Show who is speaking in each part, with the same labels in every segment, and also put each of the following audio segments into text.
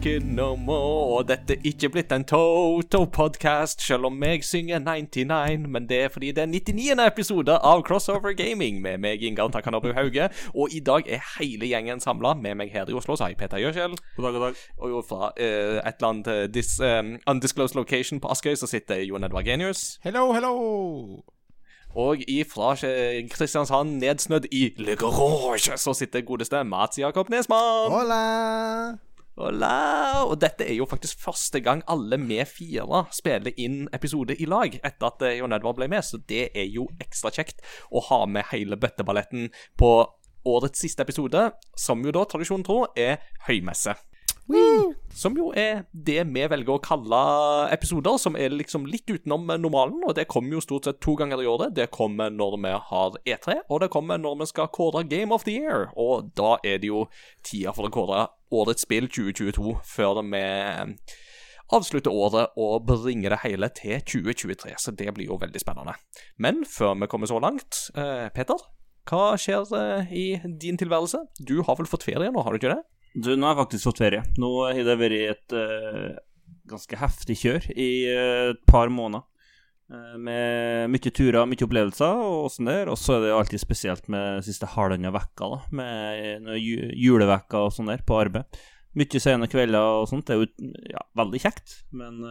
Speaker 1: I can take it no more. Og dette er ikke blitt en Toto-podkast, selv om jeg synger 99. Men det er fordi det er 99. episode av Crossover Gaming med meg, Ingar Takanobu Hauge. Og i dag er hele gjengen samla med meg her i Oslo. Så har jeg Peter Gjørkjell.
Speaker 2: God dag, god dag.
Speaker 1: Og jo fra uh, et eller annet eh, dis, um, undisclosed location på Askøy så sitter Jon Edvard Genius.
Speaker 3: Hello, hello!
Speaker 1: Og ifra Kristiansand, nedsnødd i Le Garage, så sitter godeste Mats Jakob Nesmann.
Speaker 3: Hola!
Speaker 1: Og dette er jo faktisk første gang alle vi fire spiller inn episode i lag etter at eh, Jon Edvard ble med, så det er jo ekstra kjekt å ha med hele bøtteballetten på årets siste episode, som jo da, tradisjonen tro, er høymesse. Som jo er det vi velger å kalle episoder som er liksom litt utenom normalen. Og det kommer jo stort sett to ganger i året. Det kommer når vi har E3, og det kommer når vi skal kåre Game of the Year. Og da er det jo tida for å kåre årets spill 2022 før vi avslutter året og bringer det hele til 2023. Så det blir jo veldig spennende. Men før vi kommer så langt, eh, Peter, hva skjer eh, i din tilværelse? Du har vel fått ferie nå, har du ikke det?
Speaker 2: Du, nå har jeg faktisk fått ferie. Nå har det vært et uh, ganske heftig kjør i uh, et par måneder. Uh, med mye turer, mye opplevelser og sånn der. Og så er det alltid spesielt med siste halvannen vekka, da. Med julevekka og sånn der på arbeid. Mye sene kvelder og sånt. Det er jo ja, veldig kjekt, men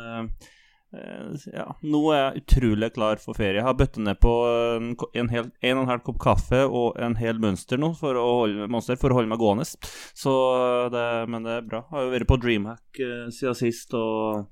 Speaker 2: ja, nå er jeg utrolig klar for ferie. Jeg har bøtta ned på en, hel, en og en halv kopp kaffe og en hel mønster nå for å holde, for å holde meg gående. Så det, men det er bra. Jeg har jo vært på Dreamhack eh, siden sist, og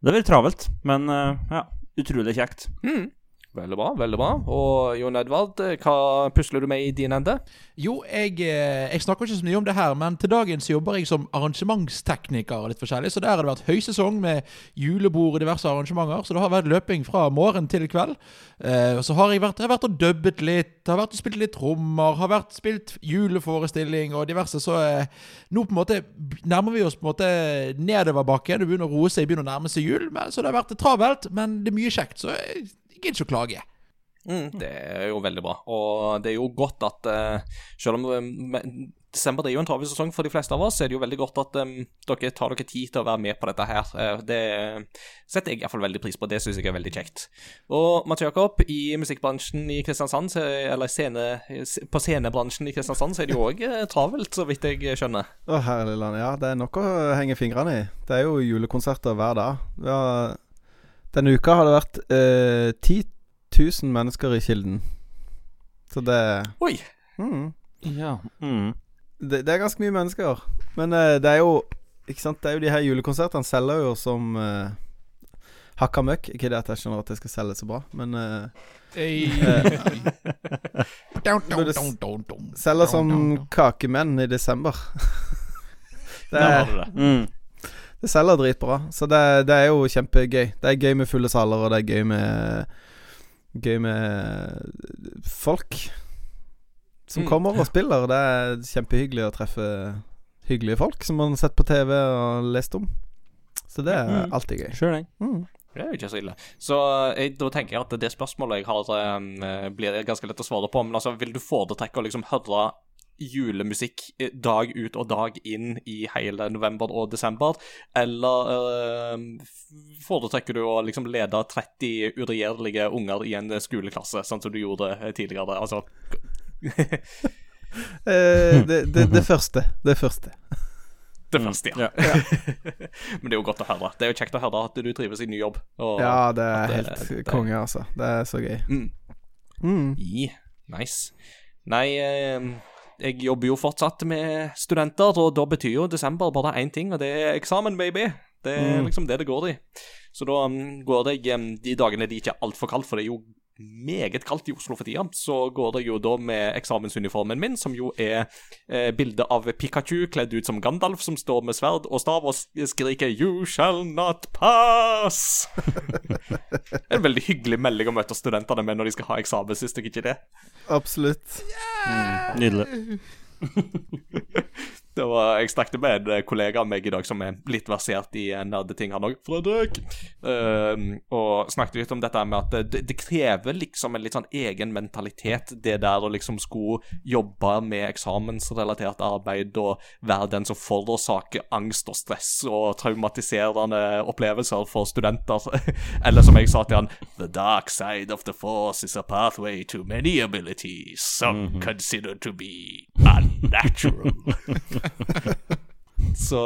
Speaker 2: det har vært travelt. Men eh, ja, utrolig kjekt.
Speaker 1: Mm. Veldig bra, veldig bra. Og Jon Edvard, eh, hva pusler du med i din ende?
Speaker 3: Jo, jeg, eh, jeg snakker ikke så mye om det her, men til dagen så jobber jeg som arrangementstekniker og litt forskjellig, så der har det vært høysesong med julebord og diverse arrangementer, så det har vært løping fra morgen til kveld. Eh, og så har jeg vært, jeg har vært og dubbet litt, har vært og spilt litt trommer, har vært spilt juleforestilling og diverse, så nå på en måte nærmer vi oss på en måte nedoverbakken, det begynner å roe seg, begynner å nærme seg jul, men, så det har vært travelt, men det er mye kjekt, så jeg gidder ikke å klage.
Speaker 1: Mm, det er jo veldig bra. Og det er jo godt at uh, selv om eh, me- desember er jo en travel sesong for de fleste av oss, så er det jo veldig godt at um, dere tar dere tid til å være med på dette her. Uh, det setter jeg iallfall veldig pris på. Det syns jeg er veldig kjekt. Og Mats Jakob, i musikkbransjen i Kristiansand, så, eller scene, på scenebransjen i Kristiansand, så er det jo òg travelt, så vidt jeg skjønner.
Speaker 4: Å, herlig land. Ja, det er nok å henge fingrene i. Det er jo julekonserter hver dag. Vi har, denne uka har det vært eh, 10 000 mennesker i Kilden. Så det
Speaker 1: Oi!
Speaker 4: mm,
Speaker 2: Ja. Mm.
Speaker 4: det, det er ganske mye mennesker. Men eh, det er jo Ikke sant, det er jo de her julekonsertene selger jo som eh, hakka møkk. Ikke det at jeg skjønner at det skal selge så bra, men eh, selger som kakemenn i desember. det er
Speaker 1: det.
Speaker 2: Mm.
Speaker 4: Det selger dritbra, så det, det er jo kjempegøy. Det er gøy med fulle saler, og det er gøy med Gøy med folk som
Speaker 1: Mm.
Speaker 4: kommer og spiller. Det er kjempehyggelig å treffe hyggelige folk som man har sett på TV og lest om. Så det er
Speaker 2: Mm.
Speaker 4: alltid gøy.
Speaker 2: Sure.
Speaker 4: Mm.
Speaker 1: Det er jo ikke så ille. Så jeg, da tenker jeg at det spørsmålet jeg har, um, blir ganske lett å svare på. Men altså, vil du foretrekke å liksom høre julemusikk eh, dag ut og dag inn i hele november og desember, eller eh, foretrekker du å liksom lede 30 uregjerlige unger i en skoleklasse, sånn som du gjorde eh, tidligere? Altså
Speaker 4: Eh, det, det, det første. Det første.
Speaker 1: det første, ja.
Speaker 2: Ja.
Speaker 1: Men det er jo godt å høre. Det er jo kjekt å høre at du trives i ny jobb. Og,
Speaker 4: Ja, det er
Speaker 1: det-
Speaker 4: helt
Speaker 1: det-
Speaker 4: konge, altså. Det er så gøy.
Speaker 1: Mm.
Speaker 4: Mm.
Speaker 1: Yeah. nice. Nei, eh, jeg jobber jo fortsatt med studenter, og da betyr jo desember bare én ting, og det er eksamen, baby. Det er
Speaker 4: Mm.
Speaker 1: liksom det det går i. Så da um, går det um, de dagene det ikke er altfor kaldt, for det er jo meget kaldt i Oslo for tida, så går det jo da med eksamensuniformen min, som jo er eh, bilde av Pikachu kledd ut som Gandalf, som står med sverd og stav og skriker 'You shall not pass'. en veldig hyggelig melding å møte studentene med når de skal ha eksamen, syns dere ikke det?
Speaker 4: Absolutt.
Speaker 2: Nydelig.
Speaker 1: Var, jeg snakket med en kollega av meg i dag som er litt versert i nerdeting, han òg. Fredrik! Uh, og snakket litt om dette med at det, det, krever liksom en litt sånn egen mentalitet, det der å liksom skulle jobbe med eksamensrelatert arbeid og være den som forårsaker angst og stress og traumatiserende opplevelser for studenter. Eller som jeg sa til han The dark side of the force is a pathway to many abilities, some mm -hmm. consider to be unnatural. Så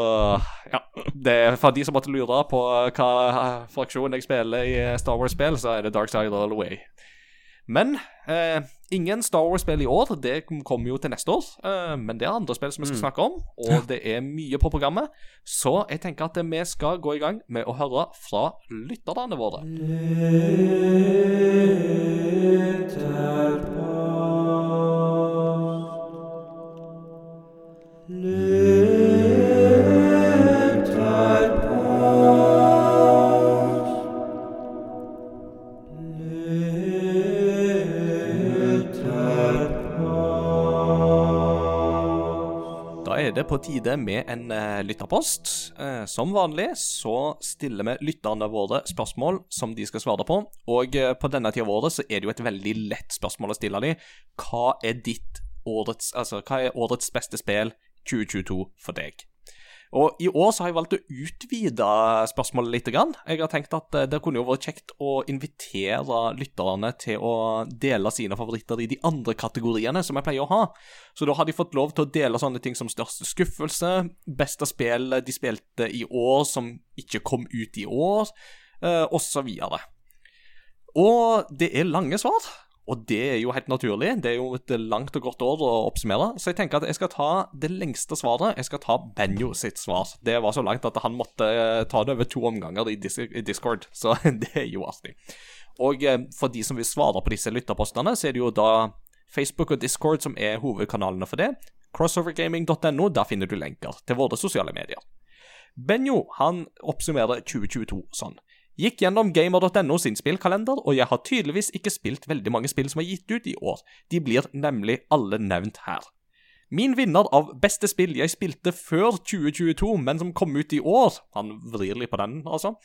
Speaker 1: ja. Det er For de som måtte lure på hva fraksjon jeg spiller i Star Wars-spill, så er det Dark Side All the Way. Men eh, ingen Star Wars-spill i år. Det kommer jo til neste år. Eh, men det er andre spill som vi skal mm. snakke om, og det er mye på programmet. Så jeg tenker at vi skal gå i gang med å høre fra lytterne våre. Lytterpost. Det på tide med en uh, lytterpost. Uh, som vanlig så stiller vi lytterne våre spørsmål som de skal svare på. Og uh, på denne tida av året så er det jo et veldig lett spørsmål å stille dem. Hva er ditt årets, altså, hva er årets beste spill 2022 for deg? Og I år så har jeg valgt å utvide spørsmålet litt. Jeg har tenkt at eh, det kunne jo vært kjekt å invitere lytterne til å dele sine favoritter i de andre kategoriene som jeg pleier å ha. Så da har de fått lov til å dele sånne ting som største skuffelse, beste spill de spilte i år som ikke kom ut i år, eh, osv. Og det er lange svar. Og det er jo helt naturlig. Det er jo et langt og godt år å oppsummere. Så jeg tenker at jeg skal ta det lengste svaret. Jeg skal ta Benjo sitt svar. Det var så langt at han måtte eh, ta det over to omganger i Discord, så det er jo artig. Og eh, for de som vil svare på disse lytterpostene, så er det jo da Facebook og Discord som er hovedkanalene for det. Crossovergaming.no, der finner du lenker til våre sosiale medier. Benjo han oppsummerer 2022 sånn. Gikk gjennom gamer.no sin spillkalender, og jeg har tydeligvis ikke spilt veldig mange spill som er gitt ut i år. De blir nemlig alle nevnt her. Min vinner av beste spill jeg spilte før 2022, men som kom ut i år, han vrir litt på den, altså,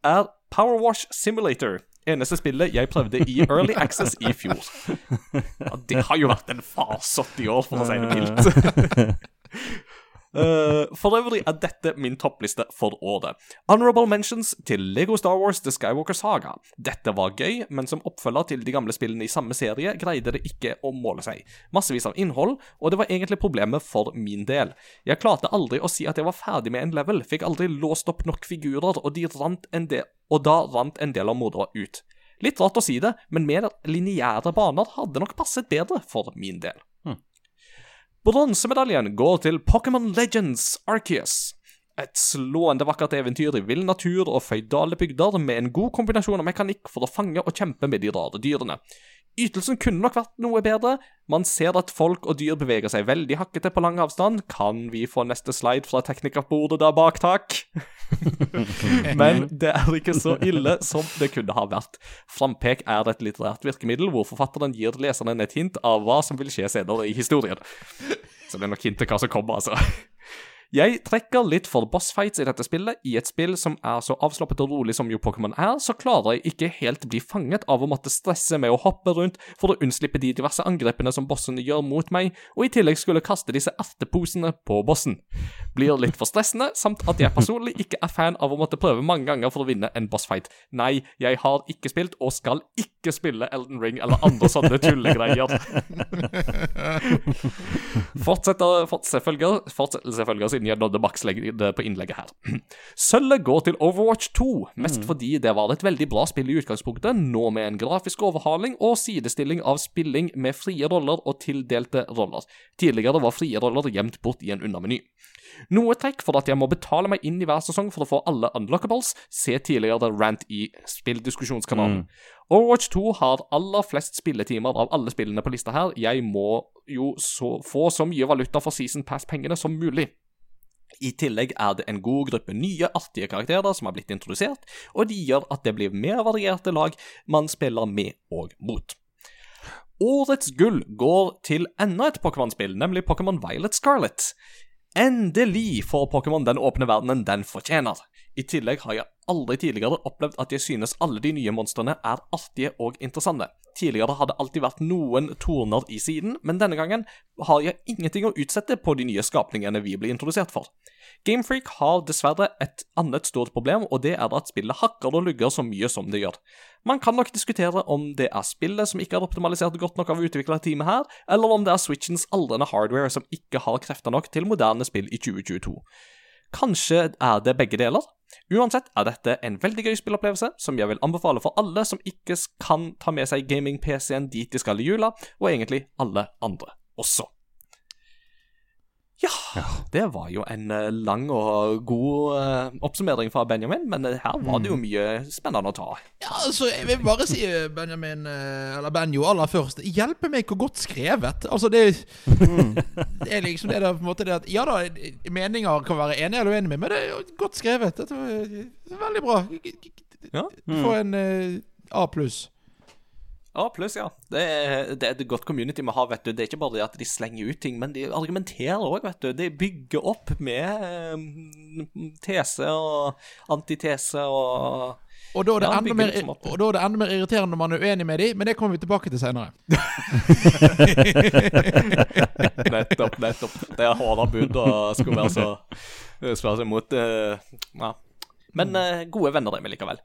Speaker 1: er Powerwash Simulator. Eneste spillet jeg prøvde i Early Access i fjor. Ja, det har jo vært en farsott i år, for å si det mildt. Uh, for øvrig er dette min toppliste for året. Honorable mentions til Lego Star Wars The Skywalker Saga. Dette var gøy, men som oppfølger til de gamle spillene i samme serie greide det ikke å måle seg. Massevis av innhold, og det var egentlig problemet for min del. Jeg klarte aldri å si at jeg var ferdig med en level, fikk aldri låst opp nok figurer, og, del, og da rant en del av moroa ut. Litt rart å si det, men mer lineære baner hadde nok passet bedre for min del. Bronsemedaljen går til Pokémon Legends Arceus. Et slående vakkert eventyr i vill natur og føydale bygder med en god kombinasjon av mekanikk for å fange og kjempe med de rare dyrene. Ytelsen kunne nok vært noe bedre. Man ser at folk og dyr beveger seg veldig hakkete på lang avstand. Kan vi få neste slide fra teknikerbordet der bak, takk? Men det er ikke så ille som det kunne ha vært. Frampek er et litterært virkemiddel hvor forfatteren gir leseren et hint av hva som vil skje senere i historien. Så det er nok hint til hva som kommer, altså. Jeg trekker litt for bossfights i dette spillet. I et spill som er så avslappet og rolig som jo Pokémon er, så klarer jeg ikke helt bli fanget av å måtte stresse med å hoppe rundt for å unnslippe de diverse angrepene som bossene gjør mot meg, og i tillegg skulle kaste disse erteposene på bossen. Blir litt for stressende, samt at jeg personlig ikke er fan av å måtte prøve mange ganger for å vinne en bossfight. Nei, jeg har ikke spilt, og skal ikke spille Elden Ring eller andre sånne tullegreier. Fortsetter, fortsetter, fortsetter følger siden jeg nådde makslengde på innlegget her. Sølvet går til Overwatch 2, mest mm. fordi det var et veldig bra spill i utgangspunktet, nå med en grafisk overhaling og sidestilling av spilling med frie roller og tildelte roller. Tidligere var frie roller gjemt bort i en undermeny. Noe trekk for at jeg må betale meg inn i hver sesong for å få alle unlockables, se tidligere rant i spilldiskusjonskanalen. Mm. Overwatch 2 har aller flest spilletimer av alle spillene på lista her. Jeg må jo så, få så mye valuta for Season Pass-pengene som mulig. I tillegg er det en god gruppe nye, artige karakterer som har blitt introdusert, og de gjør at det blir mer varierte lag man spiller med og mot. Årets gull går til enda et Pokémon-spill, nemlig Pokémon Violet Scarlet. Endelig får Pokémon den åpne verdenen den fortjener. I tillegg har jeg aldri tidligere opplevd at jeg synes alle de nye monstrene er artige og interessante. Tidligere har det alltid vært noen torner i siden, men denne gangen har jeg ingenting å utsette på de nye skapningene vi blir introdusert for. Gamefreak har dessverre et annet stort problem, og det er at spillet hakker og lugger så mye som det gjør. Man kan nok diskutere om det er spillet som ikke er optimalisert godt nok av utviklerteamet her, eller om det er Switchens aldrende hardware som ikke har krefter nok til moderne spill i 2022. Kanskje er det begge deler? Uansett er dette en veldig gøy spillopplevelse, som jeg vil anbefale for alle som ikke kan ta med seg gaming-PC-en dit de skal i jula, og egentlig alle andre også. Ja, det var jo en eh, lang og god eh, oppsummering fra Benjamin, men eh, her var det jo mye spennende å ta.
Speaker 3: Ja, altså, jeg vil bare si Benjamin, eller Benjo aller først Hjelpe meg hvor godt skrevet. Altså, det, det er liksom det der på en måte det at Ja da, meninger kan være enig eller uenig med, men det er jo godt skrevet. Dette var veldig bra. Få en A pluss.
Speaker 1: Ja, pluss, ja. Det er, det er et godt community vi har, vet du. Det er ikke bare det at de slenger ut ting, men de argumenterer òg, vet du. De bygger opp med um, tese og antitese og
Speaker 3: Og da, er det
Speaker 1: Ja,
Speaker 3: enda mer,
Speaker 1: liksom
Speaker 3: og da er det enda mer irriterende når man er uenig med dem, men det kommer vi tilbake til senere.
Speaker 1: Nettopp, nettopp. Det er harde bud å skulle være så Spørre seg imot eh, Ja. Men eh, gode venner er vi likevel.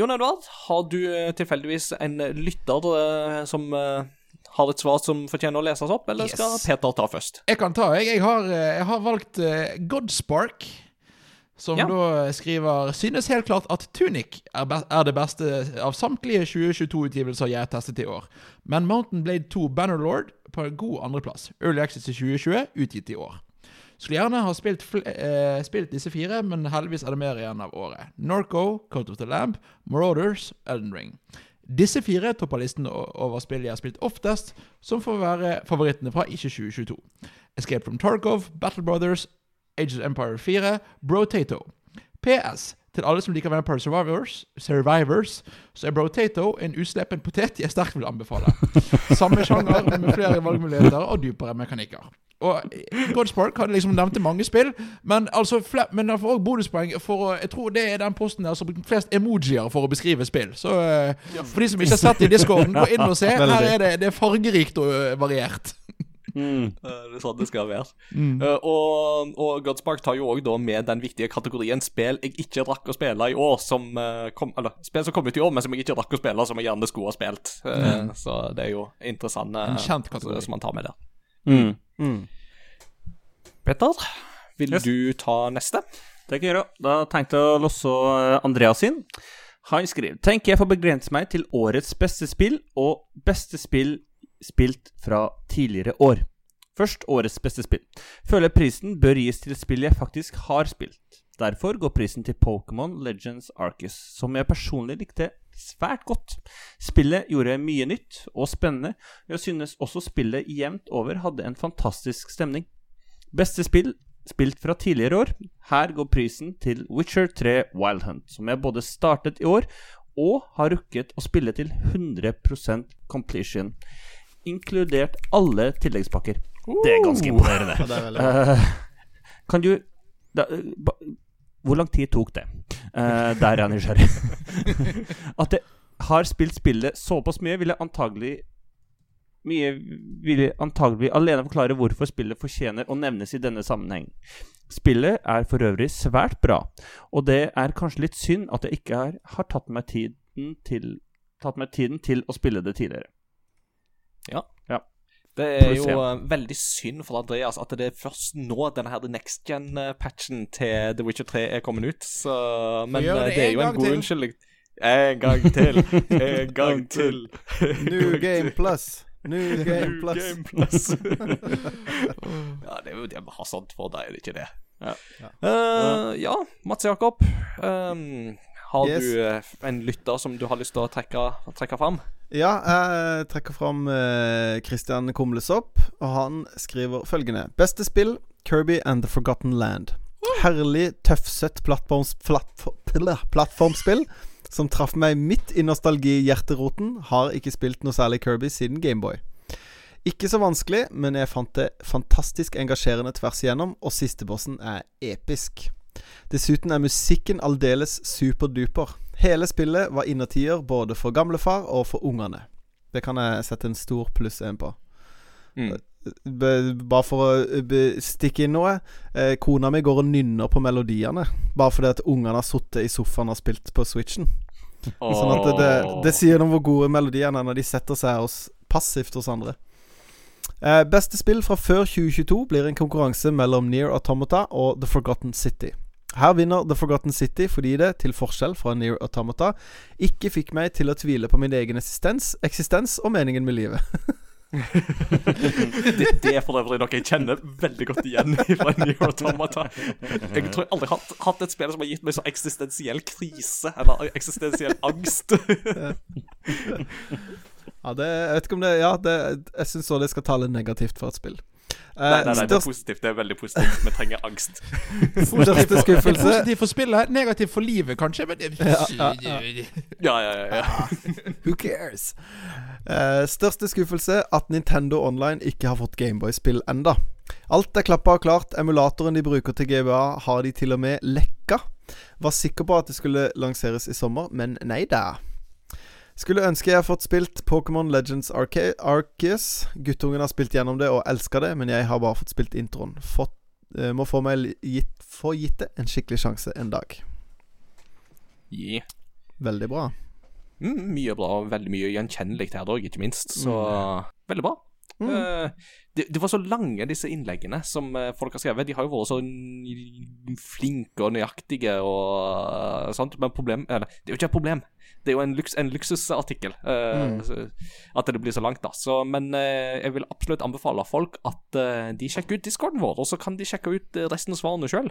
Speaker 1: Jon Edvard, har du eh, tilfeldigvis en lytter eh, som eh, har et svar som fortjener å leses opp, eller
Speaker 3: Yes.
Speaker 1: skal Peter ta først?
Speaker 3: Jeg kan ta, jeg. Jeg har, eh, jeg har valgt eh, Godspark. Som
Speaker 1: Ja.
Speaker 3: da skriver Synes helt klart at Tunic er, be er det beste av samtlige 2022-utgivelser jeg har testet i år. Men Mountain Blade 2 Bannerlord på en god andreplass. Early Access i 2020, utgitt i år. Skulle gjerne ha spilt, eh, spilt disse fire, men heldigvis er det mer igjen av året. Norco, Coat of the Lamb, Marauders, Elden Ring. Disse fire topper listen over spill jeg har spilt oftest, som får være favorittene fra ikke 2022. Escape from Tarkov, Battle Brothers, Age of Empire 4, Brotato. PS. Til alle som liker Vampire Survivors, Survivors så er Brotato en uslepen potet jeg sterkt vil anbefale. Samme sjanger, men med flere valgmuligheter og dypere mekanikker. Og Godspark hadde liksom nevnte mange spill, men altså men han får også bonuspoeng for å Jeg tror det er den posten der som bruker flest emojier for å beskrive spill. Så eh, for de som ikke har sett det i discorden, gå inn og se. Her er det, det er fargerikt og eh, variert.
Speaker 2: Mm.
Speaker 1: Eh, Det er sånn det skal være. Eh, og, og Godspark tar jo òg med den viktige kategorien spill jeg ikke rakk å spille i år, som eh, kom, Eller spill som kom ut i år, men som jeg ikke rakk å spille, som jeg gjerne skulle ha spilt. Eh, Så det er jo interessant uh,
Speaker 3: En kjent kategori.
Speaker 1: som man tar med der.
Speaker 2: Mm.
Speaker 4: Mm.
Speaker 1: Petter, vil
Speaker 2: Yes.
Speaker 1: du ta neste?
Speaker 2: Det kan jeg gjøre. Da tenkte jeg å losse Andreas sin. Han skriver Tenker jeg får begrense meg til årets beste spill og beste spill spilt fra tidligere år. Først årets beste spill. Føler prisen bør gis til spill jeg faktisk har spilt. Derfor går prisen til Pokémon Legends Arcus, som jeg personlig likte svært godt. Spillet gjorde mye nytt og spennende. Jeg synes også spillet jevnt over hadde en fantastisk stemning. Beste spill spilt fra tidligere år. Her går prisen til Witcher 3 Wild Hunt, som jeg både startet i år og har rukket å spille til 100% completion, inkludert alle tilleggspakker. Det er ganske imponerende.
Speaker 4: Ja, det er veldig bra.
Speaker 2: Eh, kan du da, eh, Hvor lang tid tok det? Uh, der er jeg nysgjerrig. At jeg har spilt spillet såpass mye, vil jeg antagelig mye vil jeg antagelig alene forklare hvorfor spillet fortjener å nevnes i denne sammenheng. Spillet er for øvrig svært bra, og det er kanskje litt synd at jeg ikke har, har tatt, meg tiden til, tatt meg tiden til å spille det tidligere.
Speaker 1: Det er jo eh, veldig synd for Andreas at det er først nå denne her next gen-patchen til The Witcher 3 er kommet ut. Så, men eh,
Speaker 3: det
Speaker 1: det er jo en god
Speaker 3: til.
Speaker 1: unnskyldning. En gang til. En gang til.
Speaker 4: New Game Plus. New Game Plus.
Speaker 1: Game Plus. ja, det er jo det vi har sånt for deg, er det ikke det?
Speaker 2: Ja.
Speaker 1: Eh, ja Mats Jakob. Um, har
Speaker 4: Yes.
Speaker 1: du en lytter som du har lyst til å trekke, trekke fram?
Speaker 4: Ja, jeg trekker fram eh, Christian Kumlesopp, og han skriver følgende Beste spill Kirby and the Forgotten Land. Herlig, pla- plattformspill som traff meg midt i nostalgi-hjerteroten. Har ikke spilt noe særlig Kirby siden Gameboy. Ikke så vanskelig, men jeg fant det fantastisk engasjerende tvers igjennom, og sistebossen er episk. Dessuten er musikken aldeles superduper. Hele spillet var innertier både for gamlefar og for ungene. Det kan jeg sette en stor pluss én på.
Speaker 1: Mm.
Speaker 4: Bare for å be, stikke inn noe. Eh, kona mi går og nynner på melodiene. Bare fordi at ungene har sittet i sofaen og spilt på Switchen. Sånn at det, det, det sier noe om hvor gode melodiene er når de setter seg hos, passivt hos andre. Eh, beste spill fra før 2022 blir en konkurranse mellom Near Automata og The Forgotten City. Her vinner The Forgotten City fordi det, til forskjell fra Near Automata, ikke fikk meg til å tvile på min egen eksistens, eksistens og meningen med livet.
Speaker 1: det, det er for øvrig noe jeg kjenner veldig godt igjen fra Near Automata. Jeg tror jeg aldri har hatt, hatt et spill som har gitt meg så eksistensiell krise, eller eksistensiell angst.
Speaker 4: ja, det, jeg vet ikke om det Ja, det, jeg syns òg det skal tale negativt for et spill. Eh,
Speaker 1: Nei, nei, nei, det er positivt. Det er veldig positivt. Vi trenger angst.
Speaker 4: Største skuffelse
Speaker 3: Positivt for spillet, negativt for livet, kanskje. Men det,
Speaker 4: Ja, ja, ja.
Speaker 1: Ja, ja, ja. ja.
Speaker 4: Who cares? Eh, største skuffelse at Nintendo Online ikke har fått Gameboy-spill enda. Alt er klappa og klart. Emulatoren de bruker til GBA, har de til og med lekka. Var sikker på at det skulle lanseres i sommer, men nei da. Skulle ønske jeg har fått spilt Pokémon Legends Arca Arceus. Guttungen har spilt gjennom det og elska det, men jeg har bare fått spilt introen. Fått, uh, må få, meg gitt, få gitt det en skikkelig sjanse en dag.
Speaker 1: Yeah.
Speaker 4: Veldig bra.
Speaker 1: Mm, mye bra, og veldig mye gjenkjennelig her òg, ikke minst. Så veldig bra.
Speaker 4: Mm.
Speaker 1: Uh, det, det var så lange, disse innleggene som uh, folk har skrevet. De har jo vært så flinke og nøyaktige og uh, sånt. Men problem Eller, det er jo ikke et problem. Det er jo en, luks, en luksusartikkel uh,
Speaker 4: Mm.
Speaker 1: at det blir så langt, da. Så, men uh, jeg vil absolutt anbefale folk at uh, de sjekker ut discorden vår, og så kan de sjekke ut resten av svarene sjøl.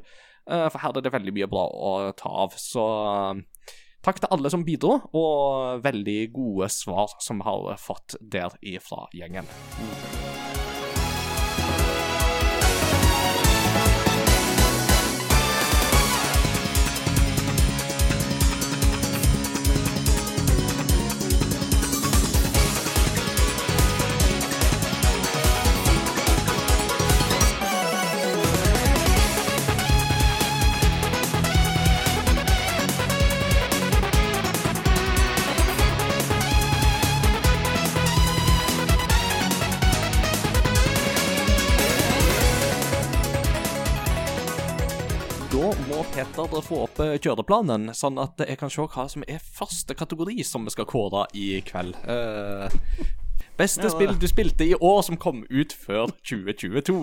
Speaker 1: for her er det veldig mye bra å ta av. Så Takk til alle som bidro, og veldig gode svar som vi har fått der ifra gjengen. Da Peter få opp eh, kjøreplanen, sånn at jeg kan se hva som er første kategori som vi skal kåre i kveld. Eh, beste
Speaker 2: Ja,
Speaker 1: spill du spilte i år som kom ut før 2022.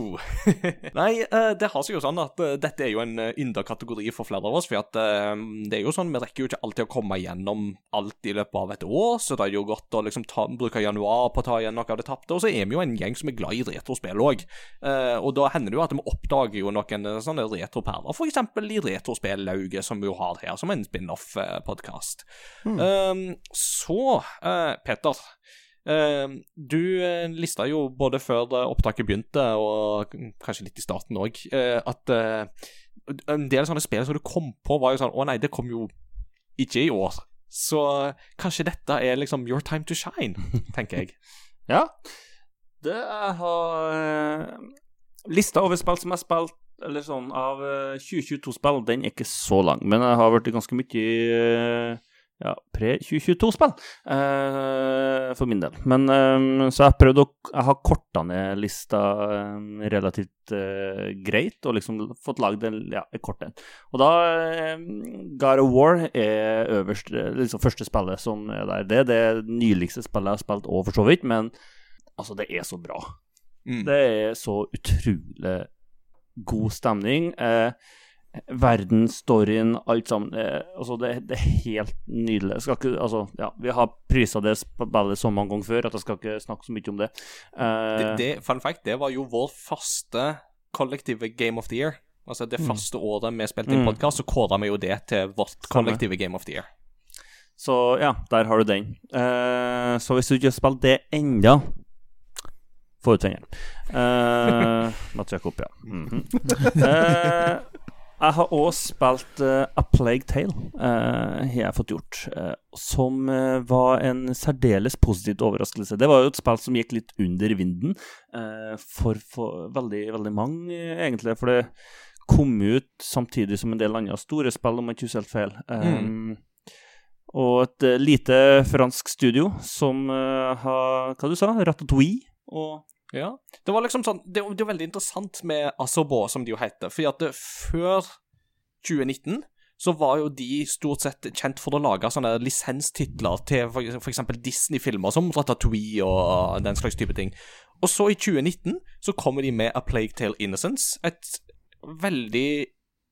Speaker 1: Nei, eh, det har seg jo sånn at eh, dette er jo en uh, ynda-kategori for flere av oss. For at, eh, det er jo sånn, vi rekker jo ikke alltid å komme gjennom alt i løpet av et år, så det er jo godt å liksom ta, bruke januar på å ta igjen noe av det tapte. Og så er vi jo en gjeng som er glad i retrospill òg. og da hender det jo at vi oppdager jo noen eh, sånne retroperler, f.eks. i Retrospellauget, som vi jo har her, som en spin-off-podkast. så, eh, Peter. Eh, du eh, lista jo både før eh, opptaket begynte, og kanskje litt i starten òg, at eh, en del sånne spill som du kom på, var jo sånn Å nei, det kom jo ikke i år. Så eh, kanskje dette er liksom your time to shine, tenker jeg.
Speaker 2: Ja. Det jeg har eh, Lista over spill som jeg har spilt Eller sånn av eh, 2022-spill, den er ikke så lang. Men jeg har vært ganske mye eh, ja, pre-2022-spill eh, for min del. Men eh, Så jeg har prøvd å Jeg har korta ned lista eh, relativt eh, greit, og liksom fått lagd en, ja, kort en. Og da eh, God of War er øverst, eh, liksom første spillet som er der. Det er det nyligste spillet jeg har spilt òg, for så vidt, men altså, det er så bra.
Speaker 1: Mm.
Speaker 2: Det er så utrolig god stemning. Eh, verden, storyen, alt sammen. Altså det, det er helt nydelig. Skal ikke, altså, ja, vi har prisa det spillet så mange ganger før at jeg skal ikke snakke så mye om det. Eh,
Speaker 1: Det, det, fun fact, det var jo vår første kollektive Game of the Year. Altså Det første året vi spilte inn
Speaker 2: Mm.
Speaker 1: podkast, så kåra vi jo det til vårt kollektive Game of the Year.
Speaker 2: Så ja, der har du den. Eh, så hvis du ikke har spilt det enda få ut fingeren. Uh, Måtte sjekke opp, ja. -hmm. Eh, Jeg har òg spilt uh, A Plague Tale, uh, har jeg fått gjort. Uh, som var en særdeles positivt overraskelse. Det var jo et spill som gikk litt under vinden for, for veldig, veldig mange, egentlig. For det kom ut samtidig som en del andre store spill, om jeg ikke husker helt feil. Eh, Og et lite fransk studio som har Hva du sa Ratatouille? Og
Speaker 1: Ja. Det var liksom sånn Det, det er veldig interessant med Asobo, som de jo heter. Fordi at det, før 2019 så var jo de stort sett kjent for å lage sånne lisenstitler til eksempel Disney-filmer som Ratatouille og den slags type ting. Og så i 2019 så kommer de med A Plague Tale Innocence, et veldig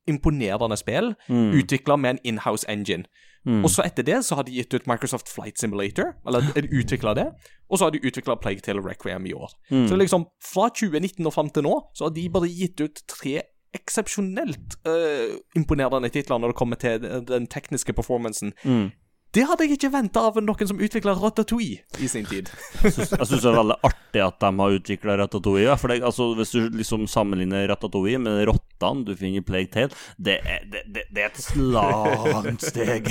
Speaker 1: imponerende spill,
Speaker 2: Mm.
Speaker 1: utvikla med en inhouse engine. Og så etter det så har de gitt ut Microsoft Flight Simulator, eller utvikla det, og så har de utvikla Plague Tale Requiem i år. Så liksom, fra 2019 og fram til nå, så har de bare gitt ut tre eksepsjonelt uh, imponerende titler når det kommer til den- tekniske performancen. Det hadde jeg ikke venta av noen som utvikla Ratatouille i sin tid.
Speaker 2: Jeg syns det er veldig artig at de har utvikla Ratatouille. ja, For det, altså, Hvis du liksom sammenligner Ratatouille med rottene du finner i Plague Tale, det er, det, det, er et langt steg.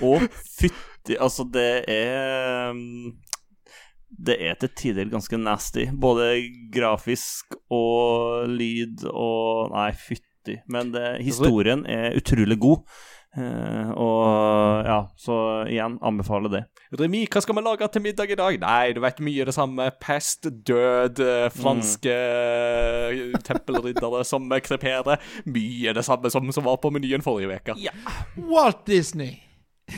Speaker 2: Og fytti Altså, det er Det er til tider ganske nasty. Både grafisk og lyd og Nei, fytti. Men det, historien er utrolig god. Uh, og ja, så igjen, anbefaler det.
Speaker 1: Remi, hva skal vi lage til middag i dag? Nei, du vet mye det samme. Pest, død, eh, franske mm. tempelriddere som kreperer. Mye det samme som, som var på menyen forrige uke.
Speaker 3: Walt Disney.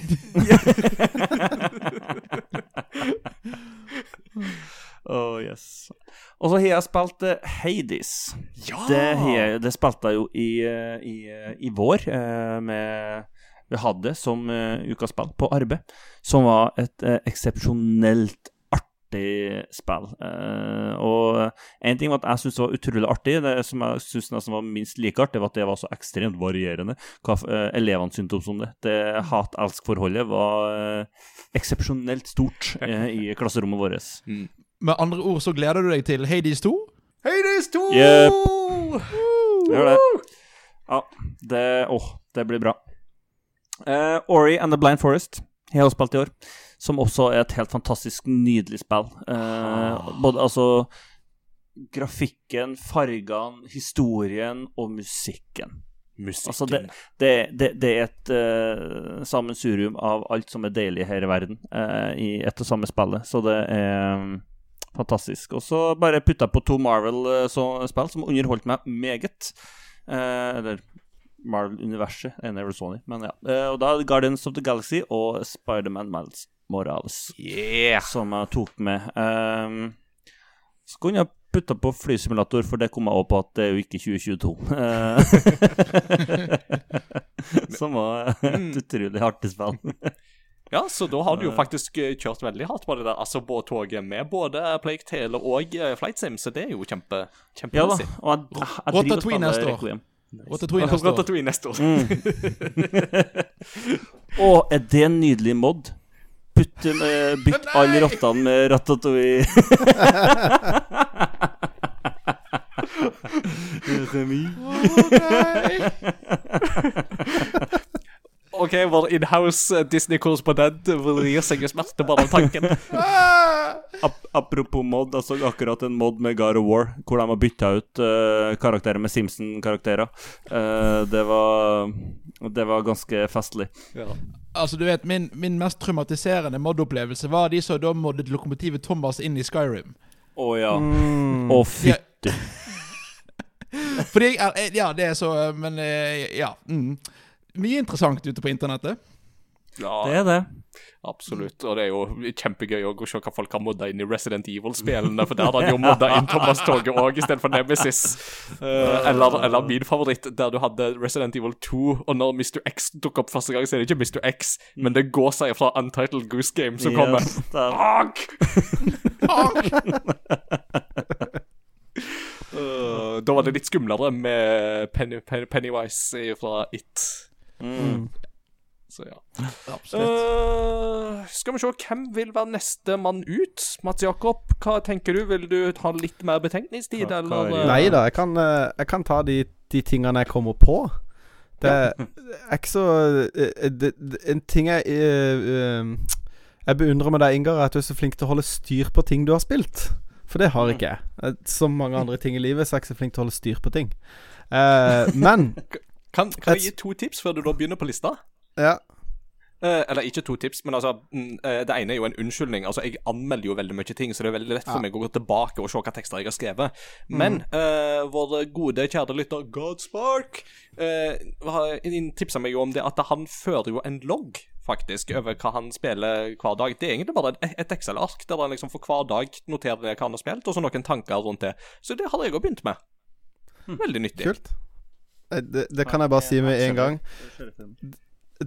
Speaker 2: Oh, yes. Og så har jeg spilt eh, Hades.
Speaker 1: Ja!
Speaker 2: Det, jeg- det spilte jeg jo i, eh, i, eh, i vår. med Vi hadde som uh, ukas spill på arbeid, som var et uh, eksepsjonelt artig spill. Og en ting var at jeg syntes det var utrolig artig. Det som jeg syntes nesten var minst like artig, var at det var så ekstremt varierende hva uh, elevene syntes om det. Det hat-elsk-forholdet var uh, eksepsjonelt stort i klasserommet vårt.
Speaker 3: Med andre ord så gleder du deg til Hades 2?
Speaker 1: Hades 2!
Speaker 2: Yep. Gjør det. Ja, det Åh, det blir bra. Uh, Ori and the Blind Forest har jeg også spilt i år. Som også er et helt fantastisk nydelig spill. Uh, både altså Grafikken, fargene, historien og musikken.
Speaker 1: Musikken.
Speaker 2: Altså, det, det, det, det er et uh, sammensurium av alt som er deilig her i verden, uh, i ett og samme spillet. Så det er mm, fantastisk. Og så bare putta på to Marvel-spill som underholdt meg meget. Eh, eller Marvel-universet. En er vel Sony, men ja. Eh, og da Guardians of the Galaxy og Spiderman Miles Morales
Speaker 1: Yeah!
Speaker 2: som jeg tok med. Eh, så kunne jeg putta på flysimulator, for det kom jeg òg på at det er jo ikke 2022. som var et utrolig artig spill.
Speaker 1: Ja, så da har du jo faktisk eh, kjørt veldig hardt på det der altså båttoget med både Plague Tale og eh, Flight Sim, så det er jo kjempe
Speaker 2: ja da,
Speaker 1: kjempemessig.
Speaker 2: og jeg, jeg, jeg driver og
Speaker 3: neste år.
Speaker 2: Requiem.
Speaker 3: Ratatouille neste år.
Speaker 1: Neste år.
Speaker 2: Å, er det en nydelig mod? Putte med, bytt alle rottene med ratatouille. Remi.
Speaker 1: OK, vår inhouse eh, Disney-korrespondent vrir seg i smerte bare av tanken.
Speaker 2: Ap apropos mod, jeg så akkurat en mod med God of War, hvor de har bytta ut uh, karakterer med Simpson-karakterer. Uh, det var Det var ganske festlig.
Speaker 3: Altså, du vet, min, min mest traumatiserende mod-opplevelse var de som da moddet lokomotivet Thomas inn i Skyrim.
Speaker 2: Å ja.
Speaker 4: Mm.
Speaker 2: Å, fytti.
Speaker 3: Fordi jeg er Ja, det er så Men ja. Mm. Mye interessant ute på internettet.
Speaker 1: Ja,
Speaker 2: Det er det.
Speaker 1: absolutt. Og det er jo kjempegøy å se hva folk har modda inn i Resident Evil-spillene, for der har de jo modda inn Thomas-toget òg istedenfor Nemesis. Eh, eller, eller min favoritt, der du hadde Resident Evil 2, og når Mr. X dukker opp første gang, så er det ikke Mr. X, men det går seg fra Untitled Goose Game som kommer.
Speaker 2: Yes, det
Speaker 1: Fuck! Eh, da var det litt skumlere med Penny, Penny, Pennywise fra It.
Speaker 2: Mm.
Speaker 1: Så ja.
Speaker 3: Absolutt.
Speaker 1: Uh, skal vi se, hvem vil være neste mann ut? Mats Jakob, hva tenker du? Vil du ha litt mer betenkningstid,
Speaker 2: Hva- hva
Speaker 1: eller?
Speaker 2: er
Speaker 1: eh?
Speaker 4: Nei da, jeg kan, eh, jeg kan ta de, de tingene jeg kommer på. Det er ikke så det, det, En ting jeg eh, eh, Jeg beundrer med deg, Ingar, er at du er så flink til å holde styr på ting du har spilt. For det har ikke jeg. Som mange andre ting i livet, så er jeg ikke så flink til å holde styr på ting. Eh, men
Speaker 1: Kan, kan jeg gi to tips før du da begynner på lista?
Speaker 4: Ja.
Speaker 1: Eh, eller ikke to tips, men altså mm, eh, Det ene er jo en unnskyldning. Altså Jeg anmelder jo veldig mye ting, så det er veldig lett for
Speaker 4: Ja.
Speaker 1: meg å gå tilbake og se hva tekster jeg har skrevet. Men eh, vår gode, kjære lytter Godspark eh, tipsa meg jo om det at han fører jo en logg faktisk over hva han spiller hver dag. Det er egentlig bare et, et Excel-ark der han liksom for hver dag noterer hva han har spilt, og så noen tanker rundt det. Så det har jeg òg begynt med. Veldig nyttig.
Speaker 4: Kult. Eh, Det, det kan jeg bare si med en gang.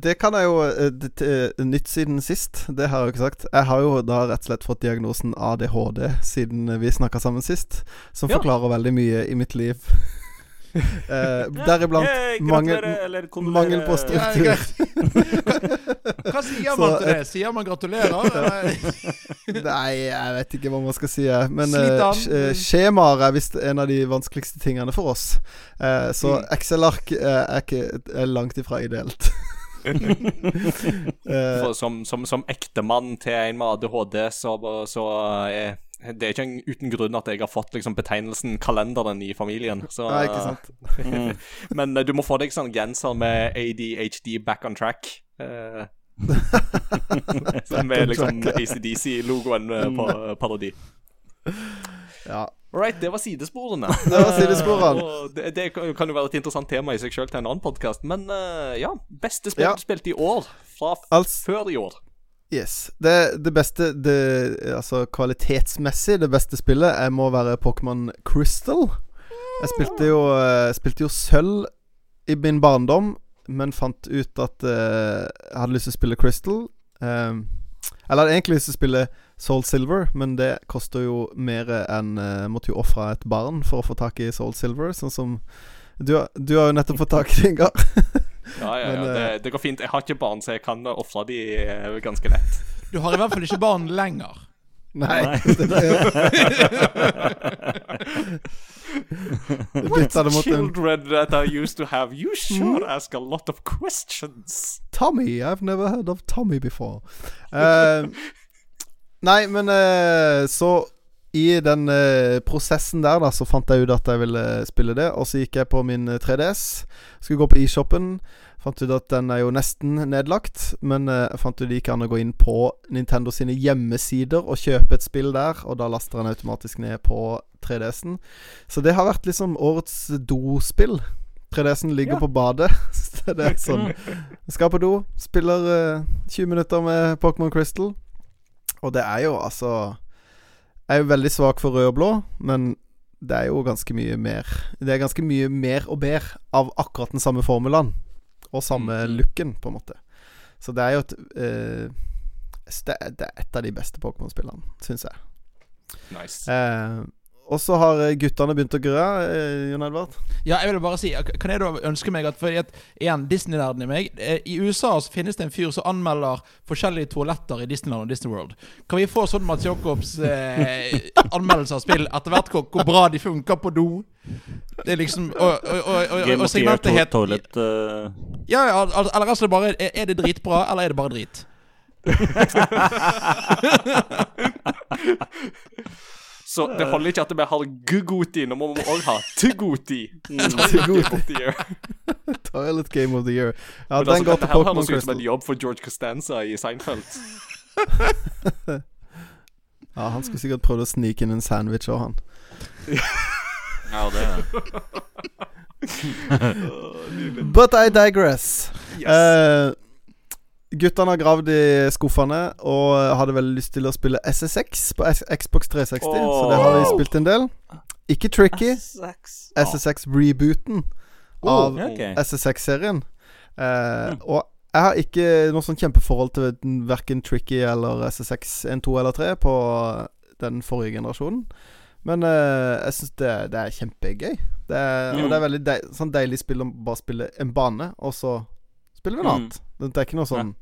Speaker 4: Det kan jeg jo eh, det, det, Nytt siden sist, det har jeg jo ikke sagt. Jeg har jo da rett og slett fått diagnosen ADHD siden vi snakka sammen sist. Som
Speaker 1: Ja.
Speaker 4: forklarer veldig mye i mitt liv. eh, deriblant
Speaker 2: Hey,
Speaker 4: mangel, på struktur.
Speaker 3: Hva sier man til det? Sier man gratulerer?
Speaker 4: Nei, jeg vet ikke hva man skal si. Men eh, eh, skjemaer er visst en av de vanskeligste tingene for oss. Uh, så
Speaker 1: Mm.
Speaker 4: Excel-ark eh, er, er langt ifra ideelt. Eh,
Speaker 1: For som, som, som ektemann til en med ADHD, så, så er det er ikke en, uten grunn at jeg har fått liksom, betegnelsen 'kalenderen' i familien. Så,
Speaker 4: Nei, ikke sant.
Speaker 2: Mm.
Speaker 1: Men eh, du må få deg sånn genser med ADHD back on track. Eh, med liksom ACDC-logoen eh, på eh, parodi.
Speaker 4: Ja.
Speaker 1: All right, det var sidesporene.
Speaker 4: Det var sidesporene.
Speaker 1: Og det, det kan jo være et interessant tema i seg sjøl til en annen podkast, men uh, ja. Beste spill
Speaker 4: Ja.
Speaker 1: du spilte i år, fra
Speaker 4: Altså,
Speaker 1: før i år.
Speaker 4: Yes. Det, det beste det, Altså kvalitetsmessig, det beste spillet Jeg må være Pokémon Crystal. Jeg spilte jo, Jeg spilte jo sølv i min barndom, men fant ut at uh, jeg hadde lyst til å spille Crystal. Um, eller hadde egentlig lyst til å spille Soul Silver, men det koster jo mer enn uh, Måtte jo ofre et barn for å få tak i Soul Silver, sånn som Du, du har jo nettopp fått tak i det, Ingar.
Speaker 1: Ja, ja, ja.
Speaker 4: Men,
Speaker 1: det,
Speaker 4: eh,
Speaker 1: det går fint. Jeg har ikke barn, så jeg kan ofre de eh, ganske lett.
Speaker 3: Du har i hvert fall ikke barn lenger.
Speaker 4: Nei. En
Speaker 1: Children that I used to have, you sure ask a lot of questions.
Speaker 4: Tommy. I've never heard of Tommy before. Uh, nei, men uh, så i den eh, prosessen der, da, så fant jeg ut at jeg ville spille det. Og så gikk jeg på min eh, 3DS. Skulle gå på eShopen. Fant ut at den er jo nesten nedlagt. Men eh, jeg fant ut det gikk an å gå inn på Nintendo sine hjemmesider og kjøpe et spill der. Og da laster den automatisk ned på 3DS-en. Så det har vært liksom årets dospill. 3DS-en ligger
Speaker 1: Ja.
Speaker 4: på badet. Så det er sånn Skal på do, spiller eh, 20 minutter med Pokémon Crystal. Og det er jo altså Jeg er jo veldig svak for rød og blå, men det er jo ganske mye mer Det er ganske mye mer og bedre av akkurat den samme formelen. Og samme
Speaker 1: Mm,
Speaker 4: looken, på en måte. Så det er jo et eh, det, det er et av de beste Pokémon-spillene, syns jeg.
Speaker 1: Nice.
Speaker 4: Eh, og så har eh, guttene begynt å grø, eh, Jon Edvard.
Speaker 3: Ja, jeg vil bare si Kan jeg da ønske meg at Fordi at igjen, Disney-nerden i meg eh, I USA så finnes det en fyr som anmelder forskjellige toaletter i Disneyland og Disney World. Kan vi få sånn Mats Jacobs eh, anmeldelse av spill etter hvert hvor, hvor bra de funker på do? Det er liksom Og, og, og, og, og segmentet het
Speaker 2: eh,
Speaker 3: Ja, ja, al- eller altså det bare er, er det dritbra, eller er det bare drit?
Speaker 1: Så det holder ikke at vi har Gugoti, nå må vi òg ha Tugoti.
Speaker 4: Tugoti. Toilet Game of the Year. Ja, den går til Pokémon
Speaker 1: Dette høres ut som en jobb for George Costanza i Seinfeld.
Speaker 4: Ja, han skulle sikkert prøvd å snike inn en sandwich òg, han.
Speaker 2: Ja, det er
Speaker 4: But I digress.
Speaker 1: Yes.
Speaker 4: Eh, guttene har gravd i skuffene og hadde veldig lyst til å spille SSX på S Xbox 360, så det har vi spilt en del. Ikke Tricky. SSX-rebooten av
Speaker 2: okay.
Speaker 4: SSX-serien. Eh, og jeg har ikke noe sånn kjempeforhold til verken Tricky eller SSX 1, 2 eller 3 på den forrige generasjonen. Men eh, jeg syns det, det er kjempegøy. Det er, Og det er veldig deil, sånn deilig spill å bare spille en bane, og så spiller vi noe
Speaker 2: Mm.
Speaker 4: Det er ikke noe sånn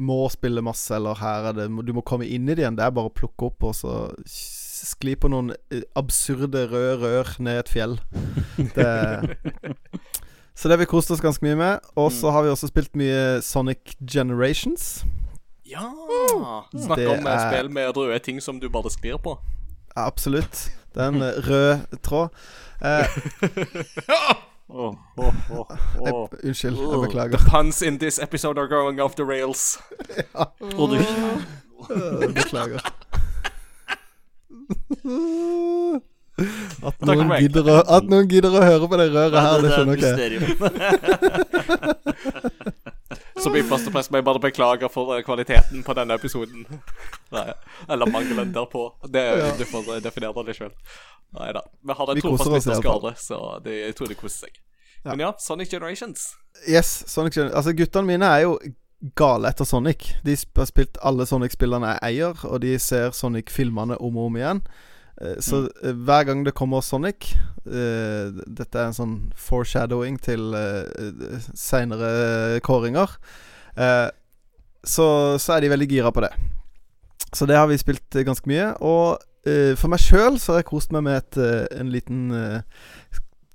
Speaker 4: må spille masse, eller her er det Du må komme inn i det igjen. Det er bare å plukke opp og så skli på noen eh, absurde røde rør ned et fjell. Det Så det har vi kost oss ganske mye med. Og så har vi også spilt mye Sonic Generations.
Speaker 1: Ja! Snakk om eh,
Speaker 4: er-
Speaker 1: spill med røde ting som du bare sklir på.
Speaker 4: Ja, absolutt. Det er en eh, rød tråd. Eh,
Speaker 2: Åh, oh, oh,
Speaker 4: jeg, unnskyld, jeg beklager.
Speaker 1: The puns in this episode are going off the rails.
Speaker 2: Og du
Speaker 4: ikke? Beklager. At noen, gidder å, at noen gidder å høre på det røret her, det skjønner ikke jeg.
Speaker 1: Så i første press må jeg bare beklage for eh, kvaliteten på denne episoden. Nei, eller mangelen derpå. Det,
Speaker 4: Ja.
Speaker 1: Du får eh, definere det sjøl. Nei da. Vi har en trofast lytterskare, så det, jeg tror de koser seg.
Speaker 4: Ja.
Speaker 1: Men ja, Sonic Generations.
Speaker 4: Yes, Sonic Gen Altså, guttene mine er jo gale etter Sonic. De har spilt alle Sonic-spillene jeg eier, og de ser Sonic-filmene om og om igjen. Eh, Så eh, hver gang det kommer Sonic uh, Dette er en sånn foreshadowing til uh, seinere kåringer. Uh, så, så er de veldig gira på det. Så det har vi spilt ganske mye. Og uh, for meg sjøl så har jeg kost meg med et, en liten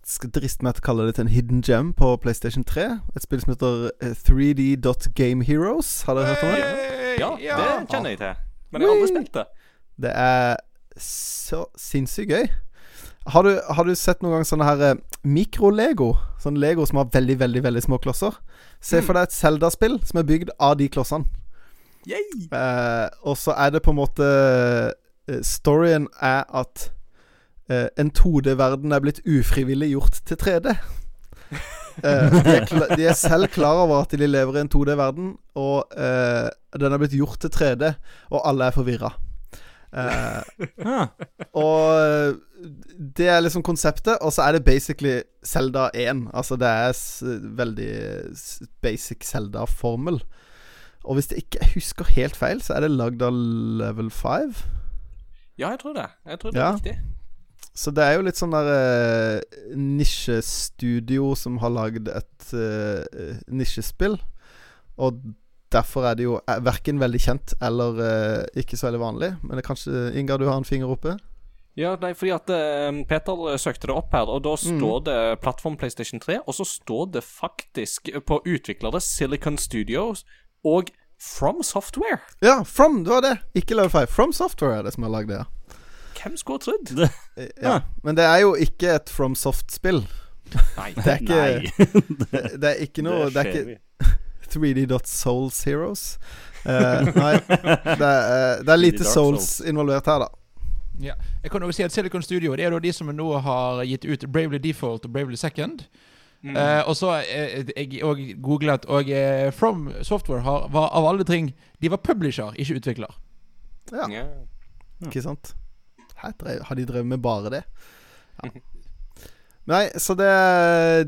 Speaker 4: skal driste meg til å kalle det til en hidden gem på PlayStation 3. Et spill som heter eh, 3D.GameHeroes. Har dere hørt om det?
Speaker 1: Ja, det kjenner jeg til. Men jeg har aldri spilt det.
Speaker 4: Det er så sinnssykt gøy. Har du, har du sett noen gang sånne her mikrolego? mikro-Lego? Sånn Lego som har veldig, veldig veldig små klosser. Se for deg et Zelda-spill som er bygd av de klossene. Eh, og så er det på en måte eh, Storyen er at eh, en 2D-verden er blitt ufrivillig gjort til 3D. Eh, de, er kla de er selv klar over at de lever i en 2D-verden, og eh, den er blitt gjort til 3D, og alle er forvirra. Eh,
Speaker 2: Ah,
Speaker 4: og det er liksom konseptet, og så er det basically Zelda 1. Altså det er s veldig basic Zelda-formel. Og hvis jeg ikke husker helt feil, så er det lagd av Level 5.
Speaker 1: Ja, jeg tror det. Jeg tror det
Speaker 4: Ja.
Speaker 1: er riktig.
Speaker 4: Så det er jo litt sånn der uh, nisjestudio som har lagd et uh, nisjespill. Og Derfor er det jo eh, verken veldig kjent eller eh, ikke så veldig vanlig. Men det er kanskje Ingar, du har en finger oppe?
Speaker 1: Ja, nei, fordi at eh, Peter eh, søkte det opp her, og da mm. står mm. det plattform PlayStation 3, og så står det faktisk på utviklere Silicon Studios og From Software.
Speaker 4: Ja, From, det var det. Ikke Level 5. From Software er det som har lagd det.
Speaker 1: Hvem skulle ha
Speaker 2: trodd?
Speaker 4: Eh, ja, men det er jo ikke et From Soft-spill.
Speaker 1: Nei.
Speaker 4: Det er ikke,
Speaker 2: nei.
Speaker 4: det, det er ikke noe det, det,
Speaker 2: er
Speaker 4: ikke, 3D Uh, eh, nei, det er, eh, det er lite Souls involvert her, da.
Speaker 3: Ja. Jeg kan også si at Silicon Studio Det er da de som nå har gitt ut Bravely Default og Bravely Second.
Speaker 1: Mm.
Speaker 3: Eh, og så eh, jeg òg googlet, og eh, From Software har, var av alle ting De var publisher, ikke utvikler.
Speaker 4: Ja.
Speaker 1: ja.
Speaker 4: Ikke sant? Drev, har de drevet med bare det? Ja. Nei, så det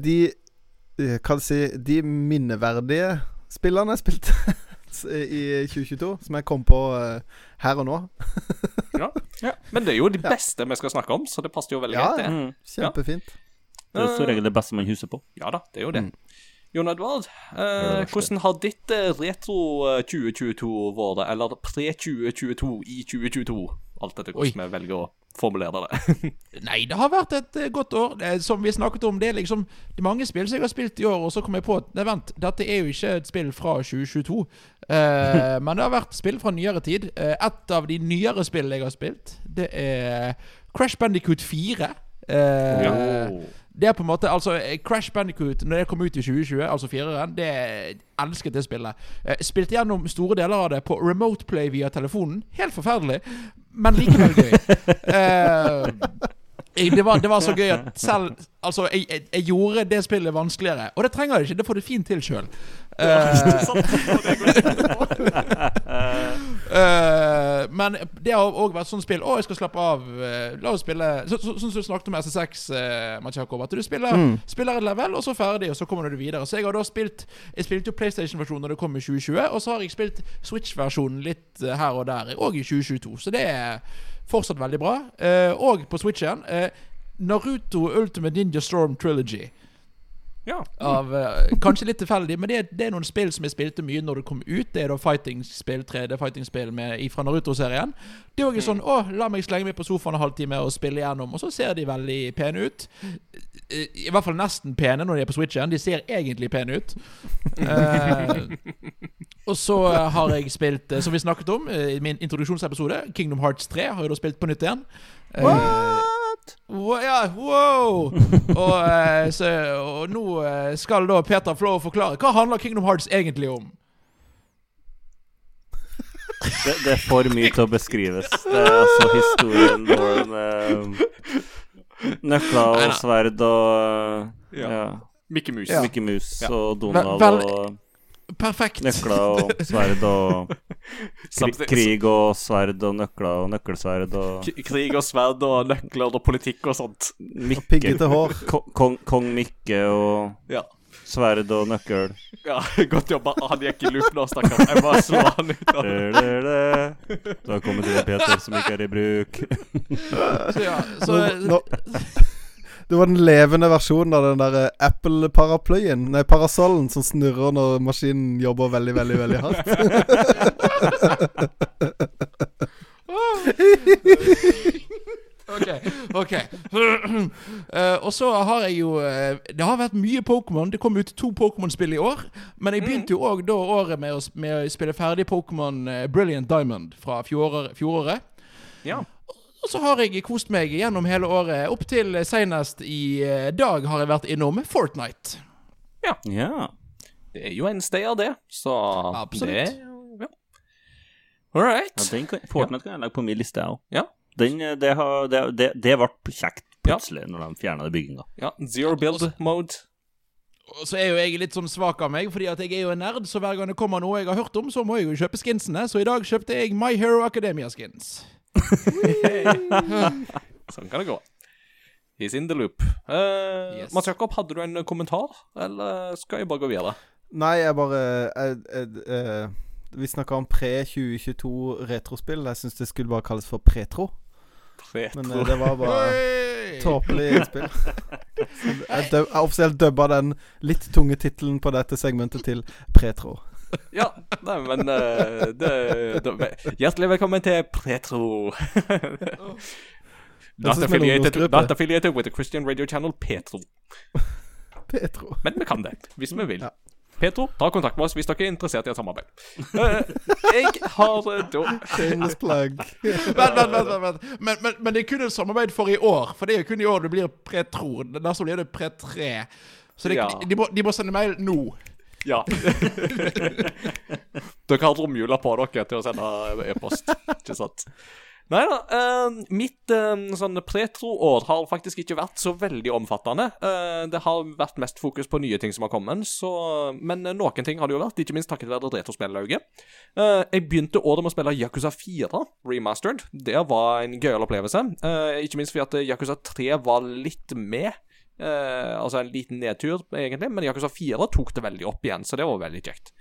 Speaker 4: De eh, Hva skal jeg si De minneverdige spillene jeg spilte i 2022, som jeg kom på uh, her og nå.
Speaker 1: Ja. Men det er jo de beste vi skal snakke om, så det passer jo veldig
Speaker 4: Ja,
Speaker 1: greit, det.
Speaker 2: Mm.
Speaker 4: Kjempefint.
Speaker 2: Det er som regel det beste man husker på.
Speaker 1: Ja da, det er jo det.
Speaker 4: Mm.
Speaker 1: Jon Edvard, eh, hvordan har ditt eh, retro eh, 2022 vært? Eller pre-2022 i 2022? Alt etter hvordan vi velger å formulere det.
Speaker 3: Nei, det har vært et eh, godt år. Eh, som vi snakket om, det er liksom Det er mange spill som jeg har spilt i år, og så kom jeg på Nei, vent, dette er jo ikke et spill fra 2022. Uh, men det har vært spill fra nyere tid. Uh, et av de nyere spillene jeg har spilt, det er Crash Bandicoot 4. Eh, Det er på en måte Altså, eh, Crash Bandicoot, når det kom ut i 2020, altså fireren, det elsket det spillet. Eh, spilte gjennom store deler av det på remote play via telefonen. Helt forferdelig, men likevel gøy. uh, det, var, det var så gøy at selv Altså, jeg, jeg, jeg gjorde det spillet vanskeligere. Og det trenger jeg ikke, det får du fint til sjøl. Eh, men det har òg vært sånn spill Å, jeg skal slappe av. Uh, la oss spille så- så- Sånn som du snakket om SSX, uh, Machakov. At du spiller,
Speaker 4: Mm.
Speaker 3: spiller et level, og så ferdig, og så kommer du videre. Så jeg har da spilt Jeg spilte jo PlayStation-versjonen når det kom i 2020, og så har jeg spilt Switch-versjonen litt eh, her og der, òg i 2022. Så det er fortsatt veldig bra. Uh, og på Switch igjen. eh, Naruto Ultimate Ninja Storm Trilogy.
Speaker 1: Ja.
Speaker 3: Av, eh, kanskje litt tilfeldig, men det, det er noen spill som jeg spilte mye når det kom ut. Det er da fighting-spill, 3D-fighting-spill fra Naruto-serien. Det er også sånn Å, la meg slenge meg på sofaen en halvtime og spille igjennom. Og så ser de veldig pene ut. Eh, I hvert fall nesten pene når de er på Switchen. De ser egentlig pene ut. uh, og så har jeg spilt, som vi snakket om i min introduksjonsepisode, Kingdom Hearts 3 har jeg da spilt på nytt igjen. Eh, Wow, ja, wow! og, eh, så, og nå eh, skal da Peter få lov å forklare. Hva handler Kingdom Hearts egentlig om?
Speaker 2: Det, det er for mye til å beskrives. Det er altså historien vår med nøkler og sverd og
Speaker 1: Ja.
Speaker 2: ja.
Speaker 1: Mickey Mouse.
Speaker 3: Ja.
Speaker 2: Mickey Mouse
Speaker 1: Ja.
Speaker 2: og Donald
Speaker 3: Vel-
Speaker 2: og
Speaker 3: Perfekt.
Speaker 2: nøkler og sverd og kri krig og sverd og nøkler og nøkkelsverd og
Speaker 1: Krig og sverd og nøkler og politikk og sånt.
Speaker 2: Mikke.
Speaker 4: Piggete hår.
Speaker 2: Kong, Kong Mikke og
Speaker 1: Ja.
Speaker 2: sverd og nøkkel.
Speaker 1: ja godt jobba. Han gikk i loop nå, stakkar. Jeg bare slår han ut av
Speaker 2: Du har kommet til en Peter som ikke er i bruk.
Speaker 3: Så, ja, så,
Speaker 4: Nå- nå- Det var den levende versjonen av den der eh, Apple-paraplyen, nei, parasollen, som snurrer når maskinen jobber veldig, veldig, veldig hardt.
Speaker 3: Ok, ok. uh, og så har jeg jo uh, Det har vært mye Pokémon. Det kom ut to Pokémon-spill i år. Men jeg begynte jo òg da året med å, med å spille ferdig Pokémon Brilliant Diamond fra fjoråret. fjoråret.
Speaker 1: Ja.
Speaker 3: Og så har jeg kost meg gjennom hele året. Opp til senest i eh, dag har jeg vært innom Fortnite.
Speaker 2: Ja.
Speaker 1: Det er jo en sted av det, så
Speaker 3: Absolutt.
Speaker 1: Det, ja. All right.
Speaker 2: ja kan, Fortnite kan jeg legge på min liste, jeg òg.
Speaker 1: Ja.
Speaker 2: Den, eh, det, har, det, det, det ble kjekt plutselig når de fjerna bygginga.
Speaker 1: ja. Zero build mode.
Speaker 3: Og så er jo jeg litt sånn svak av meg, fordi at jeg er jo en nerd, så hver gang det kommer noe jeg har hørt om, så må jeg jo kjøpe skinsene. Så i dag kjøpte jeg My Hero Academia-skins.
Speaker 1: Sånn kan det gå. He's in the loop. Uh,
Speaker 3: Yes.
Speaker 1: Mats Jakob, hadde du en kommentar, eller skal jeg bare gå videre?
Speaker 4: Nei, jeg bare jeg, jeg, jeg, Vi snakka om pre-2022 retrospill. Jeg syns det skulle bare kalles for pretro.
Speaker 1: Retro.
Speaker 4: Men eh, det var bare tåpelig innspill. Jeg, jeg offisielt dubba den litt tunge tittelen på dette segmentet til pretro.
Speaker 1: Ja, nei, men uh, det, det, Hjertelig velkommen til
Speaker 4: Petro.
Speaker 1: Not affiliated, not affiliated with the Christian radio channel Petro.
Speaker 4: Petro.
Speaker 1: Men vi kan det, hvis vi vil.
Speaker 4: Ja.
Speaker 1: Petro, ta kontakt med oss hvis dere er interessert i et samarbeid. Uh, jeg har eh, da
Speaker 4: Shameless plug.
Speaker 3: Vent, vent, vent, vent. Men, men, men det er kun et samarbeid for i år. For det er jo kun i år det blir pretro. Neste blir det pre-tre. Så det,
Speaker 1: Ja.
Speaker 3: de, må, de må sende mail nå.
Speaker 1: Ja. dere har romjula på dere til å sende e-post, ikke sant? Nei da. Uh, mitt uh, sånn pretro-år har faktisk ikke vært så veldig omfattende. Uh, det har vært mest fokus på nye ting som har kommet, så, men noen ting har det jo vært, ikke minst takket være retrospillauget. Uh, jeg begynte året med å spille Yakuza 4 remastered. Det var en gøyal opplevelse. Ikke minst fordi at Yakuza 3 var litt med. Eh, altså en liten nedtur, egentlig, men Yakuza 4 tok det veldig opp igjen, så det var veldig kjekt.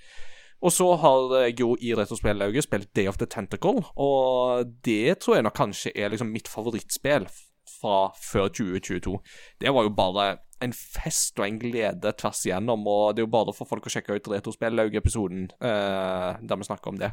Speaker 1: Og så har jeg jo i retrospillauget spilt Day of the Tentacle, og det tror jeg nok kanskje er liksom mitt favorittspill fra før 2022. Det var jo bare en fest og en glede tvers igjennom, og det er jo bare for folk å sjekke ut retrospillauget-episoden eh, der vi snakker om det.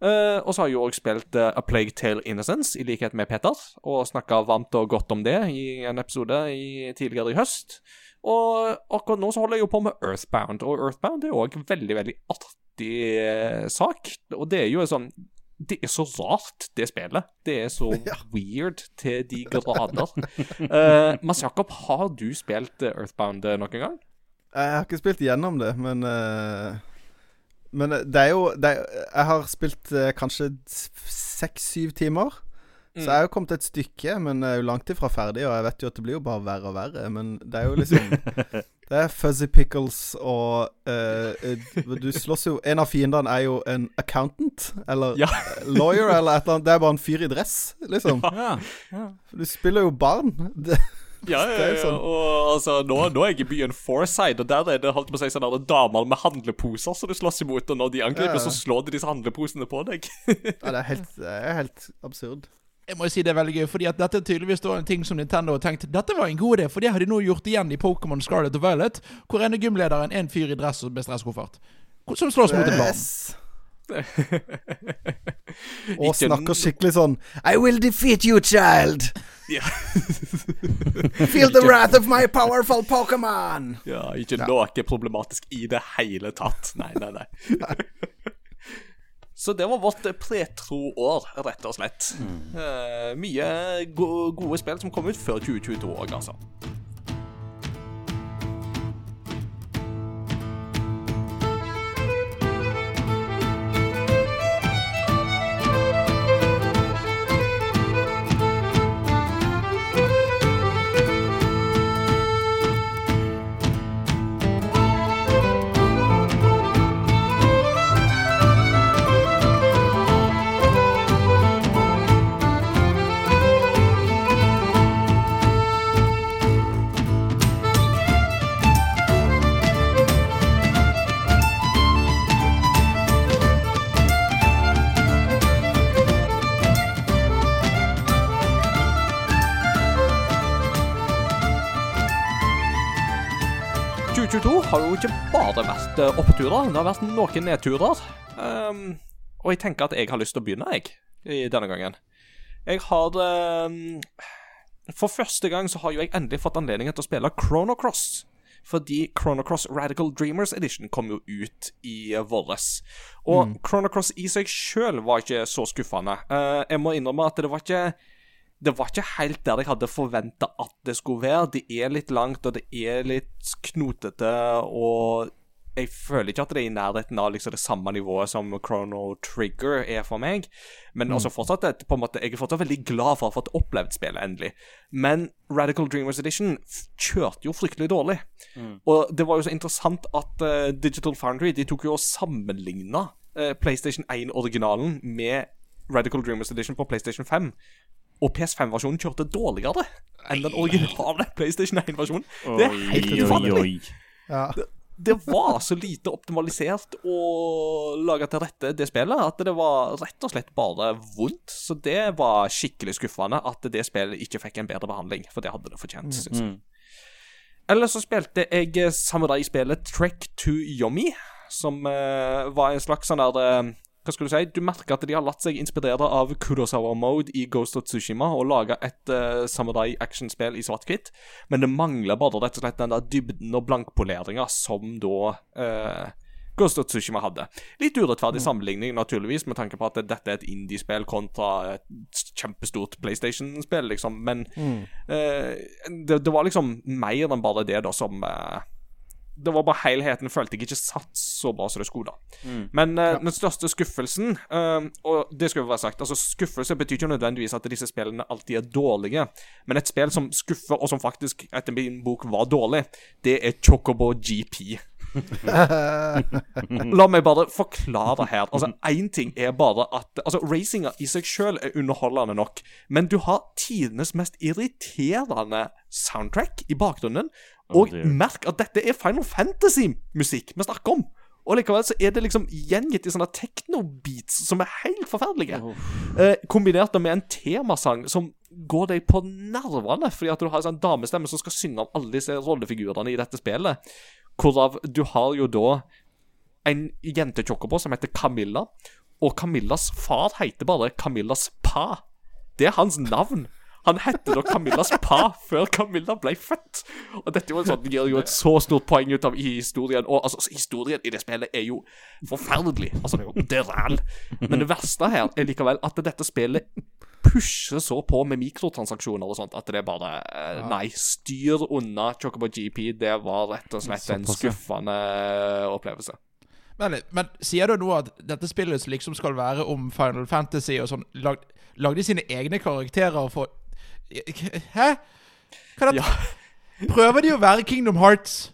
Speaker 1: Eh, og så har jeg jo også spilt uh, A Plague Tale Innocence, i likhet med Peter, og snakka varmt og godt om det i en episode i, tidligere i høst. Og akkurat nå så holder jeg jo på med Earthbound, og Earthbound er òg en veldig, veldig artig uh, sak. Og det er jo sånn Det er så rart, det spillet. Det er så weird til de grader. uh, Mads Jakob, har du spilt Earthbound noen gang?
Speaker 4: Jeg har ikke spilt gjennom det, men eh, Men eh, det er jo det er, Jeg har spilt eh, kanskje seks-syv timer. Så jeg er jo kommet et stykke, men jeg er jo langt ifra ferdig. Og jeg vet jo at det blir jo bare verre og verre. Men det er jo liksom Det er fuzzy pickles og eh, eh, Du slåss jo En av fiendene er jo en accountant, eller
Speaker 1: Ja.
Speaker 4: lawyer, eller et eller annet. Det er bare en fyr i dress, liksom.
Speaker 2: Ja.
Speaker 4: Du spiller jo barn. Det,
Speaker 1: Ja, ja,
Speaker 4: er
Speaker 1: ja.
Speaker 4: sånn.
Speaker 1: Og altså, nå, nå er jeg i byen Forside, og der er det holdt på å si sånne damer med handleposer som du slåss imot, og når de angriper,
Speaker 4: Ja, ja.
Speaker 1: så slår de disse handleposene på deg.
Speaker 4: ja, det, er helt, det er helt absurd.
Speaker 3: jeg må jo si det er veldig gøy, fordi at dette er tydeligvis en ting som Nintendo har tenkt Dette var en god idé, for det har de nå gjort igjen i Pokémon Scarlet og Violet, hvor ene gymlederen er en fyr i dress med stresskoffert. Som slåss mot en barn.
Speaker 4: Yes. Og snakker skikkelig sånn I will defeat you, child.
Speaker 1: Ja.
Speaker 4: Feel the wrath of my powerful Pokémon.
Speaker 1: Ja, ikke noe problematisk i det hele tatt. Nei, nei, nei. Så det var vårt pretro-år, rett og slett. Eh, mye go gode spill som kom ut før 2022 òg, altså. Jo det vært eh, oppturer, det har vært noen nedturer. Um, og jeg tenker at jeg har lyst til å begynne, jeg, i denne gangen. Jeg har um, For første gang så har jo jeg endelig fått anledningen til å spille Chrono Cross. Fordi Chrono Cross Radical Dreamers Edition kom jo ut i våres. Og Chrono Cross i seg sjøl var ikke så skuffende. Uh, jeg må innrømme at det var ikke det var ikke helt der jeg hadde forventa at det skulle være. Det er litt langt, og det er litt knotete, og jeg føler ikke at det er i nærheten av liksom det samme nivået som Chrono Trigger er for meg. Men altså fortsatt et, på en måte, jeg er fortsatt veldig glad for å ha fått opplevd spillet endelig. Men Radical Dreamers Edition f- kjørte jo fryktelig dårlig. Og det var jo så interessant at uh, Digital Foundry de tok jo og sammenligna PlayStation 1-originalen med Radical Dreamers Edition på PlayStation 5. Og PS5-versjonen kjørte dårligere enn den originale PlayStation 1-versjonen. Det er helt ufattelig.
Speaker 4: Ja.
Speaker 1: Det var så lite optimalisert og laga til rette, det spillet, at det var rett og slett bare vondt. Så det var skikkelig skuffende at det spillet ikke fikk en bedre behandling, for det hadde det fortjent, syns jeg. Ellers så spilte jeg samurai-spillet Trek to Yomi, som uh, var en slags sånn der eh, Hva skal du si? Du merker at de har latt seg inspirere av Kurosawa-mode i Ghost of Tsushima og laga et uh, samurai-actionspill i svart-hvitt, men det mangler bare rett og slett den der dybden og blankpoleringa som da uh, Ghost of Tsushima hadde. Litt urettferdig sammenligning, naturligvis, med tanke på at dette er et indie-spill kontra et kjempestort PlayStation-spill, liksom, men uh, det, det var liksom mer enn bare det, da, som eh, Det var bare helheten følte jeg ikke satt så bra som det skulle, da. Men eh, den største skuffelsen, uh, og det skal jo være sagt altså Skuffelse betyr ikke nødvendigvis at disse spillene alltid er dårlige, men et spill som skuffer, og som faktisk etter min bok var dårlig, det er Chocobo GP. La meg bare forklare her. Altså, Én ting er bare at Altså, Racinga i seg sjøl er underholdende nok, men du har tidenes mest irriterende soundtrack i bakgrunnen. Og
Speaker 2: det er-
Speaker 1: merk at dette er Final Fantasy-musikk vi snakker om. Og likevel så er det liksom gjengitt i sånne techno-beats som er helt forferdelige. Eh, kombinert med en temasang som går deg på nervene, fordi at du har en sånn damestemme som skal synge om alle disse rollefigurene i dette spillet. Hvorav du har jo da en jente på som heter Camilla, og Camillas far heter bare Camillas pa. Det er hans navn. Han hette da Camillas pa før Camilla ble født. Og dette jo sånn, gir jo et så stort poeng ut av i historien. Og altså, historien i det spillet er jo forferdelig. Altså, det er jo er. Men det verste her er likevel at dette spillet pusher så på med mikrotransaksjoner og sånt at det er bare eh, Nei, styr unna Chocobo GP. Det var rett og slett en skuffende opplevelse.
Speaker 3: Men, men sier du nå at dette spillet liksom skal være om Final Fantasy og sånn, lag, lagde sine egne karakterer for Hæ? Hva er det?
Speaker 1: Ja.
Speaker 3: Prøver de å være Kingdom Hearts?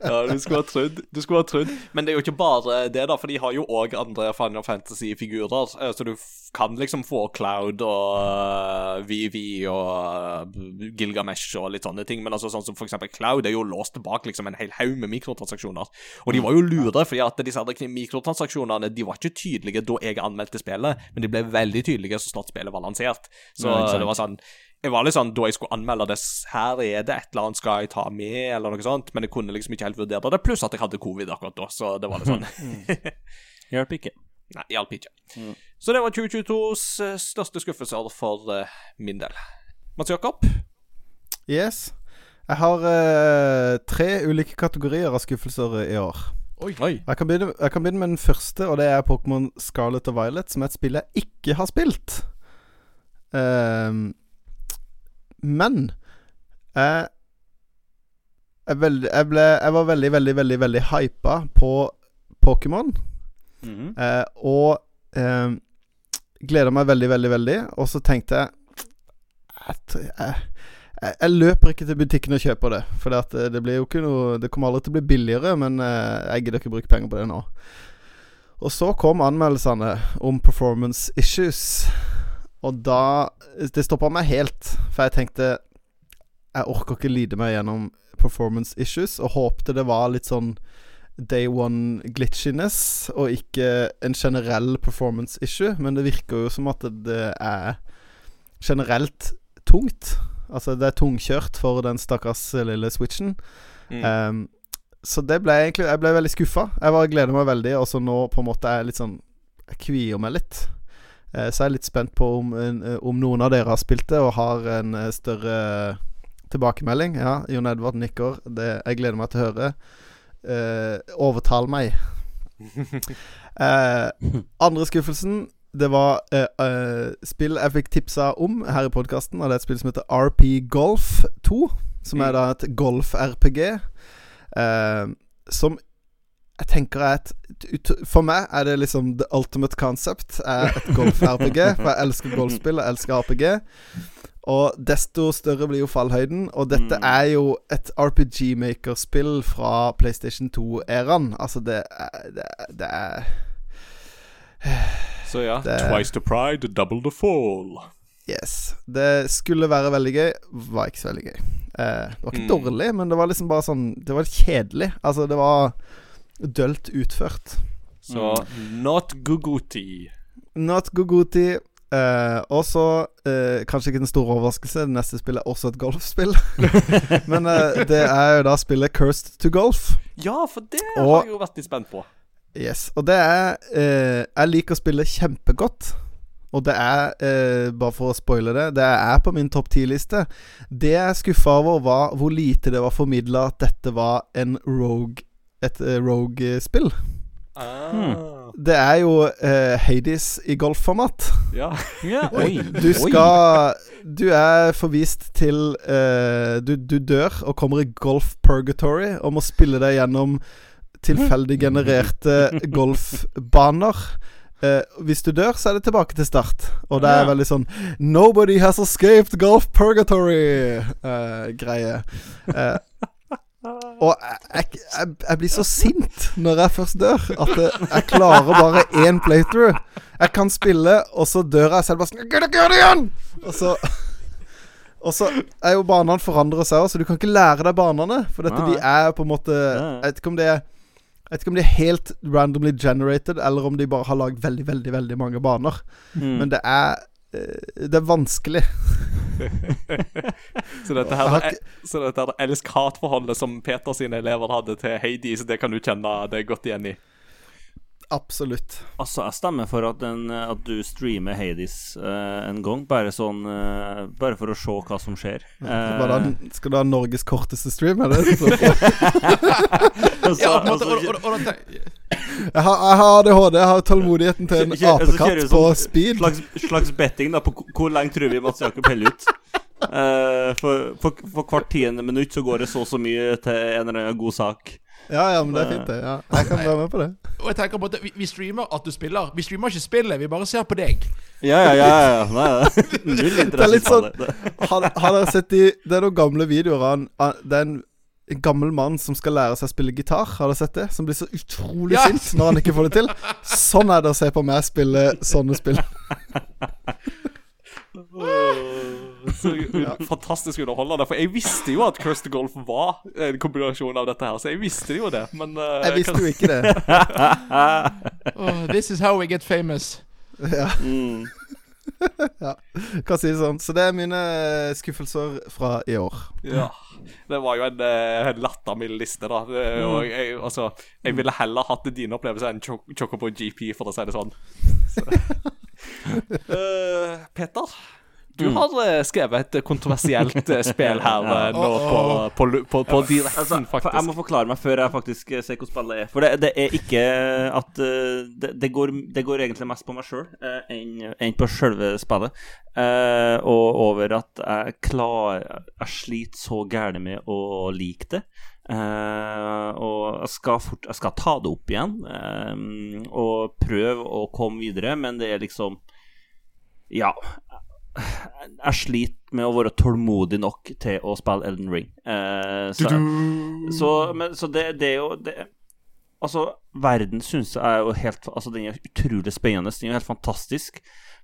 Speaker 1: Ja, du skulle ha trodd. Du skulle ha trodd. Men det er jo ikke bare det, da, for de har jo òg andre Final Fantasy-figurer. eh, Så du kan liksom få Cloud og Vivi og uh, Gilgamesh og litt sånne ting. Men altså sånn som for eksempel Cloud er jo låst bak liksom en hel haug med mikrotransaksjoner. Og de var jo lure, fordi at disse her mikrotransaksjonene De var ikke tydelige da jeg anmeldte spillet, men de ble veldig tydelige så snart spillet var lansert. Så
Speaker 2: Ja,
Speaker 1: det var sånn jeg var litt sånn, Da jeg skulle anmelde det Her er det et eller annet skal jeg ta med, eller noe sånt. Men jeg kunne liksom ikke helt vurdere det. Pluss at jeg hadde covid akkurat da, så det var litt sånn
Speaker 2: Hjelper ikke.
Speaker 1: Nei, hjalp ikke. Så det var 2022s eh, største skuffelser for uh, min del. Mats Jakob?
Speaker 4: Yes. Jeg har uh, tre ulike kategorier av skuffelser i år.
Speaker 1: Oi.
Speaker 4: Jeg kan, begynne, jeg kan begynne med den første, og det er Pokémon Scarlet og Violet, som er et spill jeg ikke har spilt. Ehm, men jeg jeg, jeg, ble, jeg var veldig, veldig, veldig veldig hypa på Pokémon.
Speaker 2: Mhm.
Speaker 4: Eh, og eh, gleda meg veldig, veldig, veldig. Og så tenkte jeg jeg, jeg, jeg, jeg løper ikke til butikken og kjøper det. For det, det blir jo ikke noe Det kommer aldri til å bli billigere, men eh, jeg gidder ikke bruke penger på det nå. Og så kom anmeldelsene om performance issues. Og da Det stoppa meg helt, for jeg tenkte Jeg orker ikke lide meg gjennom performance issues, og håpte det var litt sånn day one glitchiness, og ikke en generell performance issue. Men det virker jo som at det er generelt tungt. Altså, det er tungkjørt for den stakkars lille switchen.
Speaker 1: Mm.
Speaker 4: Um, så det ble egentlig Jeg ble veldig skuffa. Jeg bare gleder meg veldig, og så nå på en måte er jeg litt sånn Jeg kvier meg litt. Eh, så jeg er litt spent på om, eh, om noen av dere har spilt det og har en eh, større tilbakemelding. Ja, Jon Edvard nikker. Det, jeg gleder meg til å høre. Eh, overtal meg. Eh, andre skuffelsen Det var eh, spill jeg fikk tipsa om her i podkasten. Det er et spill som heter RP Golf 2. Som er da et golf-RPG. Som jeg tenker er et For meg er det liksom the ultimate concept. Er et golf-RPG. For jeg elsker golfspill, jeg elsker RPG. Og desto større blir jo fallhøyden. Og dette
Speaker 2: Mm.
Speaker 4: er jo et RPG-makerspill fra PlayStation 2-æraen. Altså, det er Det er, det er
Speaker 1: Så ja,
Speaker 4: Det-
Speaker 1: twice the pride, double the fall.
Speaker 4: Yes. Det skulle være veldig gøy. Var ikke så veldig gøy. Eh, det var ikke
Speaker 1: Mm.
Speaker 4: dårlig, men det var liksom bare sånn Det var kjedelig. Altså, det var dølt utført.
Speaker 1: Så not Guguti.
Speaker 4: Not Guguti. Eh, og så eh, Kanskje ikke den store overraskelse, det neste spillet er også et golfspill. men eh, det er jo da spillet Cursed to Golf.
Speaker 1: Ja, for det
Speaker 4: Og-
Speaker 1: har jeg jo vært litt spent på.
Speaker 4: Yes. Og det er eh, Jeg liker å spille kjempegodt. Og det er, bare for å spoile det, det er på min topp ti-liste. Det jeg skuffa over, var hvor lite det var formidla at dette var en rogue et eh, rogue-spill.
Speaker 1: Ah.
Speaker 4: Det er jo uh, Hades i golfformat.
Speaker 1: Ja.
Speaker 2: Ja, oi.
Speaker 4: Du skal Du er forvist til uh, du, du dør og kommer i golf purgatory og må spille deg gjennom tilfeldig genererte golfbaner. Uh, hvis du dør, så er det tilbake til start. Og det er veldig sånn Nobody has escaped golf purgatory-greie. Eh, og jeg, jeg, jeg, blir så sint når jeg først dør, at jeg, klarer bare én playthrough. Jeg kan spille, og så dør jeg selv bare sånn gjør det igjen! Og så Og så er jo banene forandrer seg òg, så du kan ikke lære deg banene. For dette, de er på en måte Jeg vet ikke om det er jeg vet ikke om de er helt randomly generated, eller om de bare har lagd veldig, veldig veldig mange baner.
Speaker 2: Mm.
Speaker 4: Men det er Det er vanskelig.
Speaker 1: Så dette her er, så dette elsk-hat-forholdet som Peter sine elever hadde til Hades, det kan du kjenne deg godt igjen i.
Speaker 4: Absolutt.
Speaker 2: Altså, jeg stemmer for at, den, at du streamer Hades uh, en gang. Bare sånn uh, Bare for å se hva som skjer.
Speaker 4: Hva da,
Speaker 2: Eh,
Speaker 4: skal du ha Norges korteste stream? Er det
Speaker 3: Ja, på en måte,
Speaker 2: altså,
Speaker 3: og, og,
Speaker 4: Jeg har, jeg har ADHD. Jeg har tålmodigheten til en
Speaker 2: Kjø- kjø- altså,
Speaker 4: apekatt på
Speaker 2: sånn
Speaker 4: speed.
Speaker 2: Slags, slags betting da på hvor lenge tror vi Mats Jakob holder ut. Uh, for, for, for hvert tiende minutt så går det så og så mye til en eller annen god sak.
Speaker 4: Ja, ja, men det er fint, det. Ja. Jeg kan være med på det.
Speaker 3: Og jeg tenker på at vi, vi streamer at du spiller. Vi streamer ikke spillet, vi bare ser på deg.
Speaker 2: Ja, ja, ja. ja. Nei, nei. Null
Speaker 4: Det er
Speaker 2: interesse
Speaker 4: litt
Speaker 2: for
Speaker 4: sånn
Speaker 2: det.
Speaker 4: Har, har dere sett de Det er noen gamle videoer av en- av Det er en gammel mann som skal lære seg å spille gitar. Har du sett det? Som blir så utrolig
Speaker 3: yes!
Speaker 4: sint når han ikke får det til. Sånn er det å se på meg spille sånne spill.
Speaker 1: Så Fantastisk underholdende. For jeg visste jo at Curse Golf var en kombinasjon av dette her, så jeg visste jo det, men uh,
Speaker 4: Jeg visste jo ikke det.
Speaker 3: Oh, this is how we get famous.
Speaker 4: Ja,
Speaker 2: Mm.
Speaker 4: Kan si det sånn. Så det er mine skuffelser fra i år.
Speaker 1: Ja. Det var jo en, eh, en lattermild liste, da. Og jeg, altså, jeg ville heller hatt dine opplevelser enn Cho- Chocobo GP, for å si det sånn. Så. uh, Peter, du har eh, skrevet et kontroversielt eh, spill her ja. nå på, på, på, på direkten,
Speaker 2: Altså, faktisk. jeg må forklare meg før jeg faktisk eh, ser hvordan spillet er. For det, det er ikke at eh, det, det, går, det går egentlig mest på meg sjøl enn, enn på sjølve spillet. Uh, og over at jeg klarer Jeg sliter så gærent med å like det. Uh, og jeg skal, fort, jeg skal ta det opp igjen eh, og prøve å komme videre, men det er liksom Ja. Jeg sliter med å være tålmodig nok til å spille Elden Ring. Eh, så, så, men, så det, det er jo det, Altså, verden syns jeg er jo helt Altså, den er utrolig spennende. Den er jo helt fantastisk.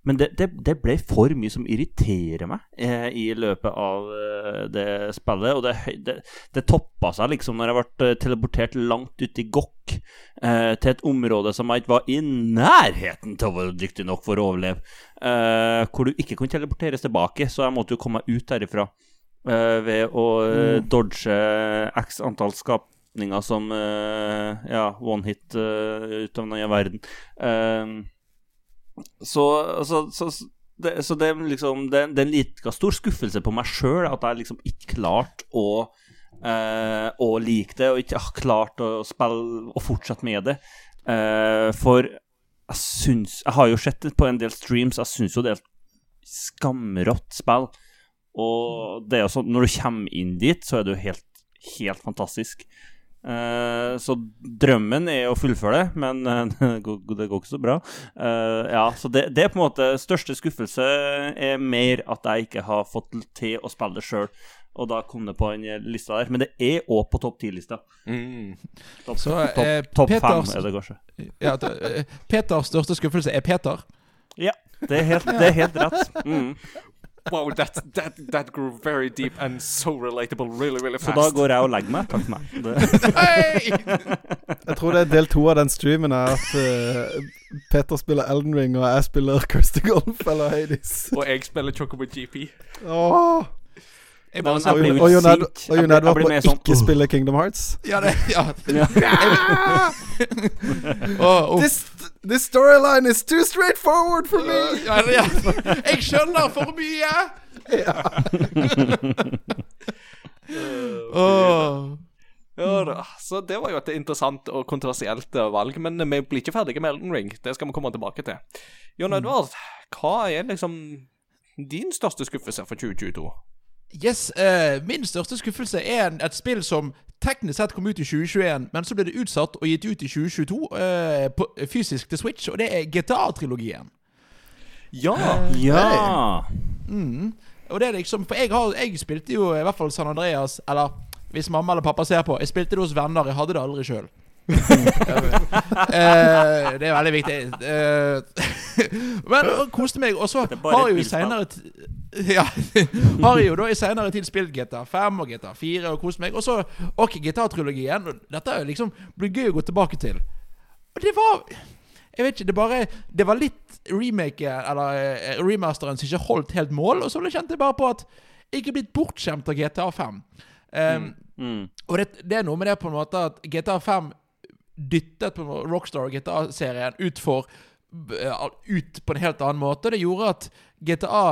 Speaker 2: Men det, det, det ble for mye som irriterer meg eh, i løpet av eh, det spillet. Og det, det, det toppa seg liksom når jeg ble eh, teleportert langt ut i Gokk, eh, til et område som jeg ikke var i nærheten til å være dyktig nok for å overleve. Eh, hvor du ikke kunne teleporteres tilbake, så jeg måtte jo komme meg ut derifra eh, ved å mm. dodge x antall skapninger som ja, one hit ut av den nye verden. Eh, så, så, så, det, så det liksom Det, det er en like stor skuffelse på meg sjøl at jeg liksom ikke klarte å eh, Å like det, og ikke har klart å spille og fortsette med det. Eh, for jeg syns Jeg har jo sett det på en del streams, jeg syns jo det er et skamrått spill. Og det er jo sånn, når du kommer inn dit, så er det jo helt, helt fantastisk. Eh, så drømmen er å fullføre det, men eh, det, går, ikke så bra. Uh, ja, så det, det er på en måte største skuffelse er mer at jeg ikke har fått til å spille det sjøl. Og da kom det på den lista der. Men det er òg på topp ti-lista.
Speaker 1: Mm.
Speaker 2: Topp
Speaker 3: Så,
Speaker 2: top, top fem er det kanskje.
Speaker 3: Ja, Peters største skuffelse er Peter.
Speaker 2: Ja, det er helt, det er helt rett. Mm.
Speaker 1: Wow, that, that, that grew very deep and so relatable really, really fast.
Speaker 2: Så da går jeg og legger meg. Takk for meg.
Speaker 4: Jeg tror det er del to av den streamen er at uh, Petter spiller Elden Ring, og jeg spiller Kirsty Golf eller Hades.
Speaker 1: Og jeg spiller Chocobo GP.
Speaker 4: Åh.
Speaker 3: Jeg bare
Speaker 2: jeg
Speaker 4: Og, og Jon
Speaker 2: Edvard
Speaker 4: Ed-
Speaker 2: Jeg blir- jeg blir sånn,
Speaker 4: ikke
Speaker 2: «Åh».
Speaker 4: spille Kingdom Hearts.
Speaker 3: Ja, det Ja.
Speaker 2: Ja.
Speaker 3: oh.
Speaker 4: This, this storyline is too straightforward for me!
Speaker 3: Ja, ja. Jeg skjønner for mye! Åh.
Speaker 1: Ja da. Så det var jo et interessant og kontroversielt eh, valg, men vi blir ikke ferdige med Elden Ring. Det skal vi komme tilbake til. Jon Edvard, hva er liksom din største skuffelse for 2022?
Speaker 3: Yes, uh, Min største skuffelse er en, et spill som teknisk sett kom ut i 2021, men så ble det utsatt og gitt ut i 2022 uh, på, fysisk til Switch, og det er GTA-trilogien.
Speaker 1: Ja!
Speaker 2: ja.
Speaker 3: Mm. Og det er liksom For jeg, har, jeg spilte jo i hvert fall San Andreas Eller hvis mamma eller pappa ser på Jeg spilte det hos venner, jeg hadde det aldri sjøl. Eh, det er veldig viktig. Uh, men og koste meg. Og så har jeg jo senere ja, har jo da i senere tid spilt GTA 5 og GTA 4 og kost meg. Og så OK, GTA-trilogien. Dette liksom blir gøy å gå tilbake til. Og det var Jeg vet ikke, det bare Det var litt remake Eller eh, remasteren som ikke holdt helt mål, og så kjente jeg bare på at jeg ikke er blitt bortskjemt av GTA 5. Um,
Speaker 2: Mm.
Speaker 3: og det, det er noe med det på en måte at GTA 5 dyttet på Rockstar og GTA-serien ut eh, Ut på en helt annen måte. Det gjorde at GTA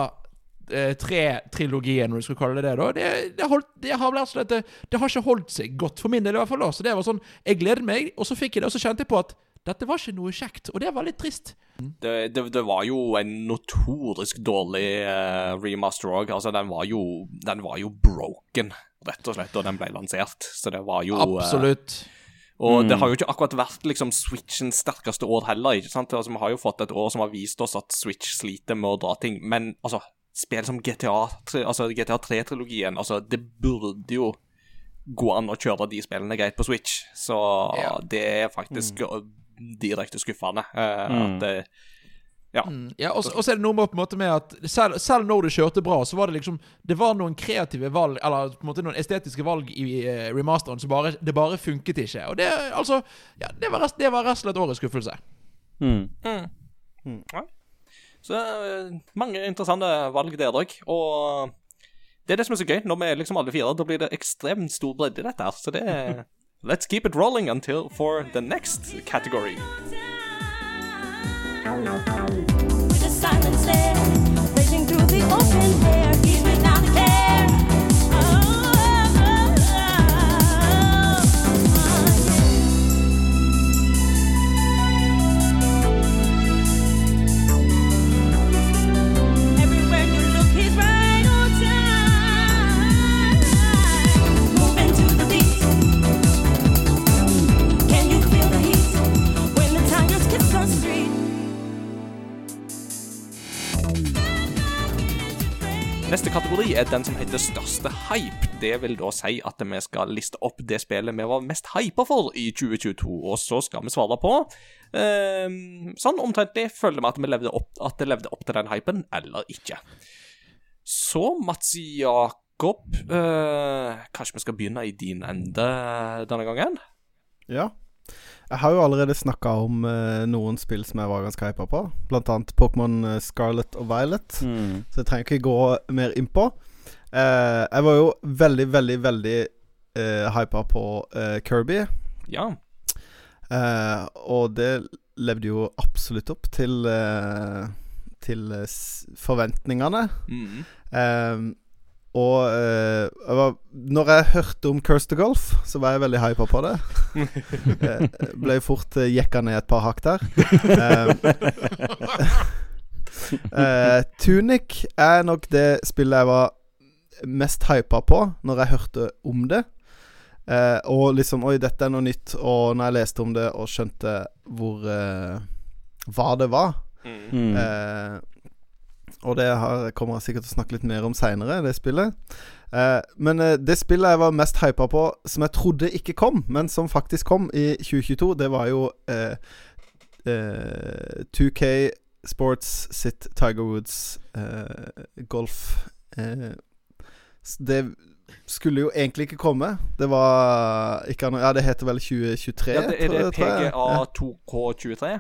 Speaker 3: 3-trilogien, når du skal kalle det det, da, det, det, holdt, det, har, og slett- det, det har ikke holdt seg godt for min del. i hvert fall da. Så det var sånn, Jeg gledet meg, og så fikk jeg det, og så kjente jeg på at dette var ikke noe kjekt. Og det var litt trist.
Speaker 1: Det, det, det var jo en notorisk dårlig uh, remaster òg. Altså, den var, jo, den var jo broken, rett og slett, da den ble lansert. Så det var jo Absolutt.
Speaker 3: Absolutt.
Speaker 1: Og
Speaker 2: Mm.
Speaker 1: det har jo ikke akkurat vært liksom Switchens sterkeste år heller. ikke sant? Altså, Vi har jo fått et år som har vist oss at Switch sliter med å dra ting, men altså Spill som GTA, altså GTA 3-trilogien, altså det burde jo gå an å kjøre de spillene greit på Switch. Så
Speaker 3: Ja.
Speaker 1: det er faktisk mm. direkte skuffende Uh,
Speaker 2: Mm.
Speaker 1: at det Ja.
Speaker 3: Mm, Ja, og så er det noe med, på en måte med at selv, selv når du kjørte bra, så var det liksom Det var noen kreative valg, eller på en måte noen estetiske valg i uh, remasteren som bare Det bare funket ikke. Og det altså Ja, det var, rett og slett årets skuffelse.
Speaker 2: Mm.
Speaker 1: Ja. Så eh, mange interessante valg der òg. Og det er det som er så gøy. Når vi er liksom alle fire, da blir det ekstremt stor bredde i dette. her Så det er Let's keep it rolling until for the next category.
Speaker 5: With a
Speaker 1: Neste kategori er den som heter største hype. Det vil da si at vi skal liste opp det spillet vi var mest hypa for i 2022, og så skal vi svare på eh, sånn omtrentlig føler vi at, vi levde opp, at det levde opp til den hypen, eller ikke. Så Mats Jakob, eh, kanskje vi skal begynne i din ende denne gangen?
Speaker 4: Ja. Jeg har jo allerede snakka om eh, noen spill som jeg var ganske hypa på. Blant annet Pokémon eh, Scarlet og Violet.
Speaker 2: Mm.
Speaker 4: Så jeg trenger ikke gå mer innpå. Uh, jeg var jo veldig, veldig, veldig uh, hypa på eh, Kirby.
Speaker 1: Ja.
Speaker 4: Eh, og det levde jo absolutt opp til eh, Til eh, forventningene.
Speaker 1: Mm.
Speaker 4: Eh, og eh, jeg var, når jeg hørte om Curse to Golf, så var jeg veldig hypa på det. Eh, ble fort uh, jekka ned et par hakk der. Eh, eh, Tunic er nok det spillet jeg var mest hypa på når jeg hørte om det. Eh, og liksom Oi, dette er noe nytt. Og når jeg leste om det og skjønte hvor eh, Hva det var
Speaker 1: Mm.
Speaker 4: Og det har, kommer jeg sikkert til å snakke litt mer om seinere, det spillet. Eh, men eh, det spillet jeg var mest hypa på, som jeg trodde ikke kom, men som faktisk kom i 2022, det var jo eh, eh, 2K Sports sitt Tiger Woods eh, golf. Eh, det skulle jo egentlig ikke komme. Det var ikke annet Ja, det heter vel 2023,
Speaker 1: ja det, er det. PGA 2K23?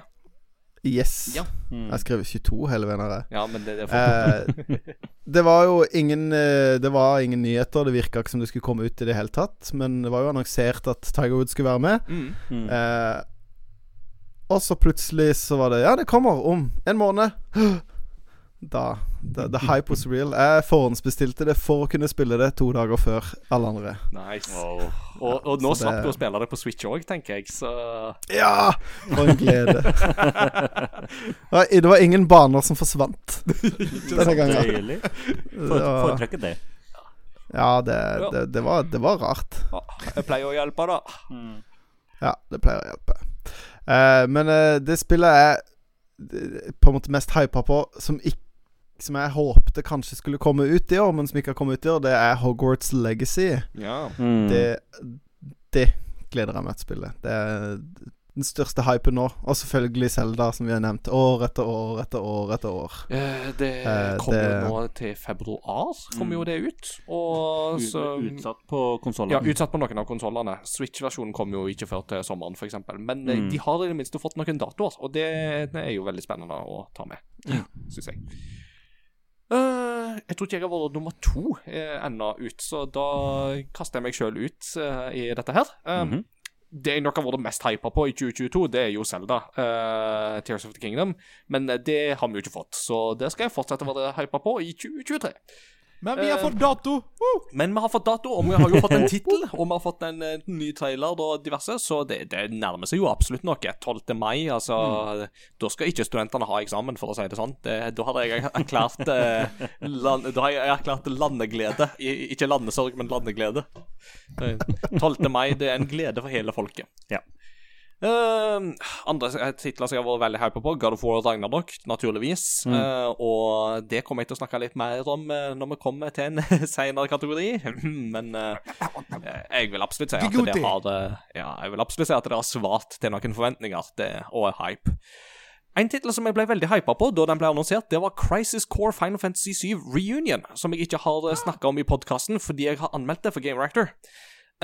Speaker 4: Ja. Yes.
Speaker 1: Ja.
Speaker 2: Mm.
Speaker 4: Jeg skrev 22 hele veien.
Speaker 1: Ja, men det, det
Speaker 4: Eh, det var jo ingen eh, Det var ingen nyheter. Det virka ikke som det skulle komme ut i det hele tatt. Men det var jo annonsert at Tiger Woods skulle være med.
Speaker 1: mm.
Speaker 2: Mm.
Speaker 4: Eh, og så plutselig så var det Ja, det kommer om en måned. Da The, the hype was real. Jeg forhåndsbestilte det for å kunne spille det to dager før alle andre.
Speaker 1: Nice.
Speaker 2: Wow.
Speaker 1: Og, og nå
Speaker 4: Så
Speaker 1: slapp
Speaker 4: det-
Speaker 1: du å spille det på Switch òg, tenker jeg, så
Speaker 4: Ja! For en glede. Det var ingen baner som forsvant denne gangen.
Speaker 2: Foretrekker det.
Speaker 4: Ja, det, det, det, var, det var rart.
Speaker 1: jeg pleier å hjelpe, da.
Speaker 2: Mm.
Speaker 4: Ja, det pleier å hjelpe. Eh, men eh, det spillet er eh, på en måte mest hypa på, som, ikk- som jeg håpte kanskje skulle komme ut i år, men som ikke har kommet ut i år, det er Hogwarts Legacy.
Speaker 1: Ja.
Speaker 2: Mm.
Speaker 4: Det, det gleder jeg meg til å spille. Det er den største hypen nå. Og selvfølgelig Selda, som vi har nevnt. År etter år etter år etter år.
Speaker 1: Eh, Det
Speaker 4: Eh,
Speaker 1: kommer
Speaker 4: det-
Speaker 1: jo nå til februar, kommer jo det ut. Og så
Speaker 2: Utsatt på konsollene.
Speaker 1: Ja, utsatt på noen av konsollene. Switch-versjonen kommer jo ikke før til sommeren, f.eks. Men eh,
Speaker 2: Mm.
Speaker 1: de har i det minste fått noen datoer, og det, det er jo veldig spennende å ta med,
Speaker 2: Ja.
Speaker 1: syns jeg. Eh, jeg tror ikke jeg har vært nummer to uh, ennå ut, så da kaster jeg meg sjøl ut uh, i dette her. Um,
Speaker 2: -hmm.
Speaker 1: Det jeg nok har vært mest hypa på i 2022, det er jo Zelda, Uh, Tears of the Kingdom. Men eh, det har vi jo ikke fått, så det skal jeg fortsette å være hypa på i 2023.
Speaker 3: Men vi har fått dato! Woo!
Speaker 1: Men vi har fått dato, og vi har jo fått en tittel, og vi har fått en, en ny trailer og diverse, så det, det nærmer seg jo absolutt noe. 12. mai, altså Da skal ikke studentene ha eksamen, for å si det sånn. Det, da hadde jeg erklært eh, land, Da har jeg erklært landeglede. I, ikke landesorg, men landeglede. Eh, 12. mai, det er en glede for hele folket.
Speaker 2: Ja.
Speaker 1: Eh, andre titler som jeg har vært veldig hype på, God of War og Ragnarok, naturligvis. Eh, og det kommer jeg til å snakke litt mer om uh, når vi kommer til en senere kategori. Men eh, jeg vil absolutt si at det har eh, Ja, jeg vil absolutt si at det har svart til noen forventninger det, og hype. En tittel som jeg ble veldig hypa på da den ble annonsert, det var Crisis Core Final Fantasy 7 Reunion, som jeg ikke har snakka om i podkasten fordi jeg har anmeldt det for Game Reactor.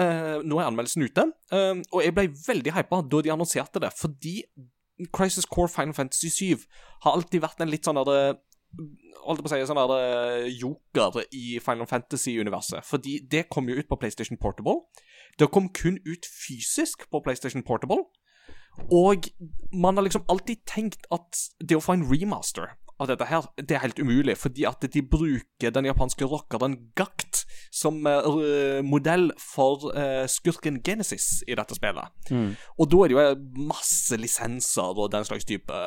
Speaker 1: Eh, nå er anmeldelsen ute, uh, og jeg ble veldig hypa da de annonserte det, fordi Crisis Core Final Fantasy 7 har alltid vært en litt sånn derre Holdt jeg på å si sånn der joker i Final Fantasy-universet. Fordi det kom jo ut på PlayStation Portable. Det kom kun ut fysisk på PlayStation Portable. Og man har liksom alltid tenkt at det å få en remaster av dette her, det er helt umulig, fordi at de bruker den japanske rockeren Gakt som uh, modell for uh, skurken Genesis i dette spillet. Og da er det jo eh, masse lisenser og den slags type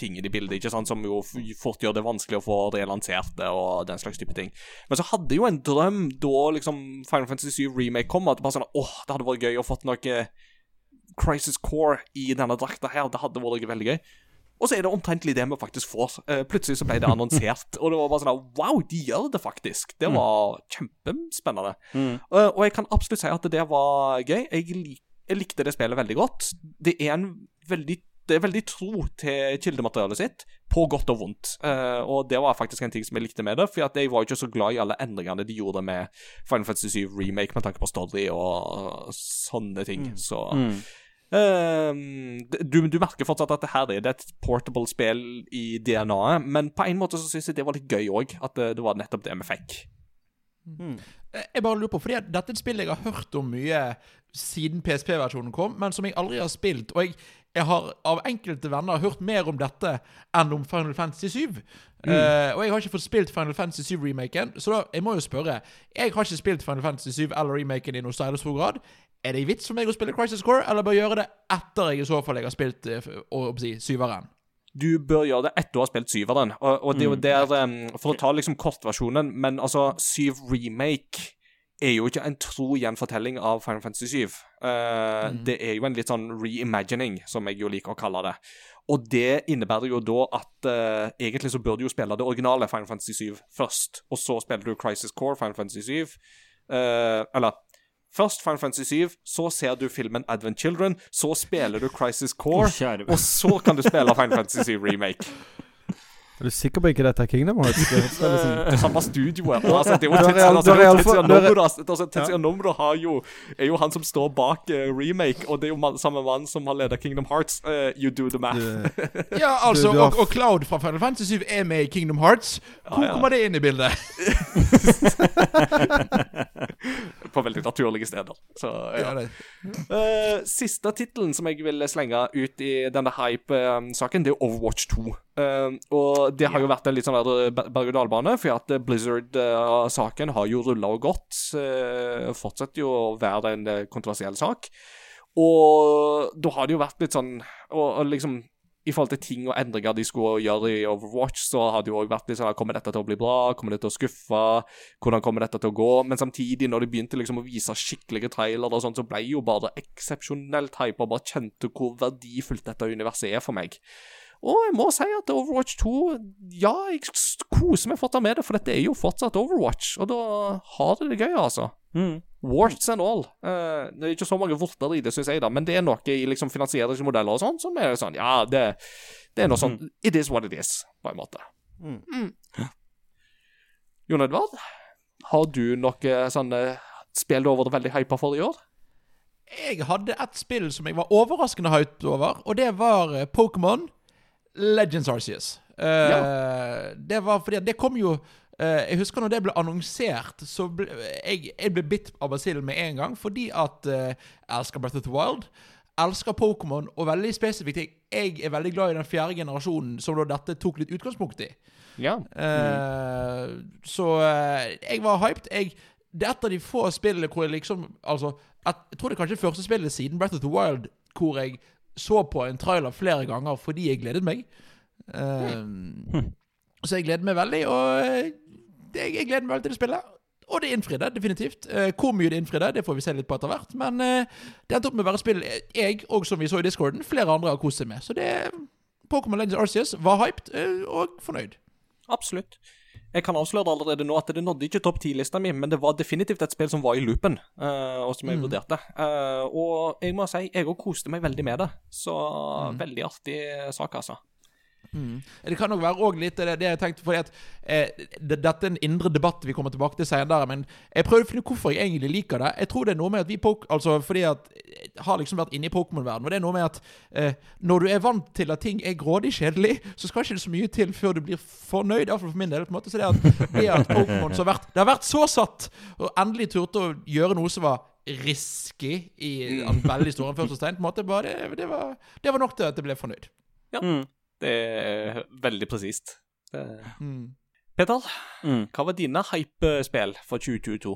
Speaker 1: ting i det bildet, ikke sant, som jo fort gjør det vanskelig å få relansert det og den slags type ting. Men så hadde jo en drøm da liksom Final Fantasy 7 Remake kom, at det bare sånn åh, det hadde vært gøy å fått noe Crisis Core i denne drakta her. Det hadde vært veldig gøy. Og så er det omtrentlig det vi faktisk får. Eh, plutselig så ble det annonsert, og det var bare sånn Wow, de gjør det faktisk! Det var kjempespennende. Mm. og jeg kan absolutt si at det var gøy. Jeg, lik, jeg likte det spillet veldig godt. Det er en veldig det er veldig tro til kildematerialet sitt, på godt og vondt. Uh, og det var faktisk en ting som jeg likte med det, for at jeg var jo ikke så glad i alle endringene de gjorde med Final Fantasy 7 Remake med tanke på story og sånne ting. Så Ehm, du, du merker fortsatt at det her er et portable spill i DNA-et, men på en måte så syns jeg det var litt gøy òg, at det, det var nettopp det vi fikk.
Speaker 3: Jeg bare lurer på, fordi dette er et spill jeg har hørt om mye siden PSP-versjonen kom, men som jeg aldri har spilt. Og jeg, jeg har av enkelte venner hørt mer om dette enn om Final Fantasy 7. Eh, og jeg har ikke fått spilt Final Fantasy 7-remaken, så da, jeg må jo spørre Jeg har ikke spilt Final Fantasy 7 eller remaken i noe særlig stor grad. Er det vits for meg å spille Crisis Core, eller bør jeg gjøre det etter jeg i så fall jeg har spilt eh, å, å si, syveren?
Speaker 1: Du bør gjøre det etter å ha spilt syveren. Og, og det er jo der um, For å ta liksom kortversjonen, men altså, syv remake er jo ikke en tro gjenfortelling av Final Fantasy 7. Eh, Det er jo en litt sånn reimagining, som jeg jo liker å kalle det. Og det innebærer jo da at uh, egentlig så bør du jo spille det originale Final Fantasy 7 først, og så spiller du Crisis Core Final Fantasy 7. Uh, eller først Final Fantasy 7, så ser du filmen Advent Children, så spiller du Crisis Core, og så kan du spille Final Fantasy 7 Remake.
Speaker 4: Er du sikker på ikke dette er Kingdom Hearts? Det
Speaker 1: samme studioet. Altså, det er jo Nomura har jo, er jo han som står bak uh, remake, og det er jo man, samme mann som har ledet Kingdom Hearts. Uh, you do the math.
Speaker 3: Ja, altså, og, og Cloud fra Final Fantasy 7 er med i Kingdom Hearts. Hvor kommer det inn i bildet?
Speaker 1: På veldig naturlige steder. Så, ja.
Speaker 3: Ja, det.
Speaker 1: Eh, siste tittelen som jeg vil slenge ut i denne hype-saken, det er Overwatch 2. Uh, og det har jo vært en litt sånn berg-og-dal-bane, for at Blizzard-saken har jo rulla og gått. Uh, fortsetter jo å være en eh, kontroversiell sak. Og da har det jo vært litt sånn og, og liksom i forhold til ting og endringer de skulle gjøre i Overwatch, så har det jo også vært sånn Kommer dette til å bli bra? Kommer det til å skuffe? Hvordan kommer dette til å gå? Men samtidig, når de begynte liksom å vise skikkelige trailere og sånn, så ble jo bare eksepsjonelt hypa og bare kjente hvor verdifullt dette universet er for meg. Og jeg må si at Overwatch 2 Ja, jeg koser meg fortsatt med det, for dette er jo fortsatt Overwatch, og da har det det gøy, altså.
Speaker 2: Mm.
Speaker 1: Warts and all. Uh, det er ikke så mange vorter i det, syns jeg, da, men det er noe i liksom finansieringsmodeller og sånn som er sånn Ja, det, det er noe sånn It is what it is, på en måte. Mm. Jon Edvard, har du noe sånne spill du har vært veldig hypa for i år?
Speaker 3: Jeg hadde et spill som jeg var overraskende hyped over, og det var eh, Pokémon Legends Arceus. Eh, Det var fordi det kom jo eh, Jeg husker når det ble annonsert, så ble jeg, jeg ble bitt av basillen med en gang fordi at uh, jeg elsker Breath of the Wild. elsker Pokémon, og veldig spesifikt jeg, jeg er veldig glad i den fjerde generasjonen, som da dette tok litt utgangspunkt i.
Speaker 1: Ja.
Speaker 3: Eh, Så eh, jeg var hyped. Jeg, det er et av de få spillene hvor jeg liksom Altså, et, jeg tror det er kanskje første spillet siden Breath of the Wild hvor jeg så på en trailer flere ganger fordi jeg gledet meg. Mm. Så jeg gleder meg veldig, og det, jeg gleder meg veldig til det spillet. Og det innfridde, definitivt. Eh, hvor mye det innfridde, det får vi se litt på etter hvert. Men eh, det endte opp med å være spill jeg, og som vi så i discorden, flere andre har kost seg med. Så det Pokémon Legends Arceus var hyped eh, og fornøyd.
Speaker 1: Absolutt. Jeg kan avsløre allerede nå at det nådde ikke topp 10-lista mi, men det var definitivt et spill som var i loopen, og som jeg vurderte. Eh, og jeg må si, jeg òg koste meg veldig med det. Så veldig artig sak, altså.
Speaker 3: Det kan nok være òg litt det, det jeg tenkte fordi at eh, det, Dette er en indre debatt vi kommer tilbake til senere, men jeg prøvde å finne ut hvorfor jeg egentlig liker det. Jeg tror det er noe med at vi pok Altså fordi at jeg har liksom vært inne i Pokémon-verdenen, og det er noe med at eh, når du er vant til at ting er grådig kjedelig, så skal ikke det så mye til før du blir fornøyd, iallfall for min del. på en måte, Så det at, det at Pokémon så har vært Det har vært så satt, og endelig turte å gjøre noe som var risky i en veldig store anførselstegn, på en måte, bare det, det, var, det var nok til at jeg ble fornøyd.
Speaker 2: Mm.
Speaker 1: Det er veldig presist.
Speaker 3: Mm.
Speaker 1: Petal,
Speaker 2: Mm.
Speaker 1: hva var dine hype-spill for 2022?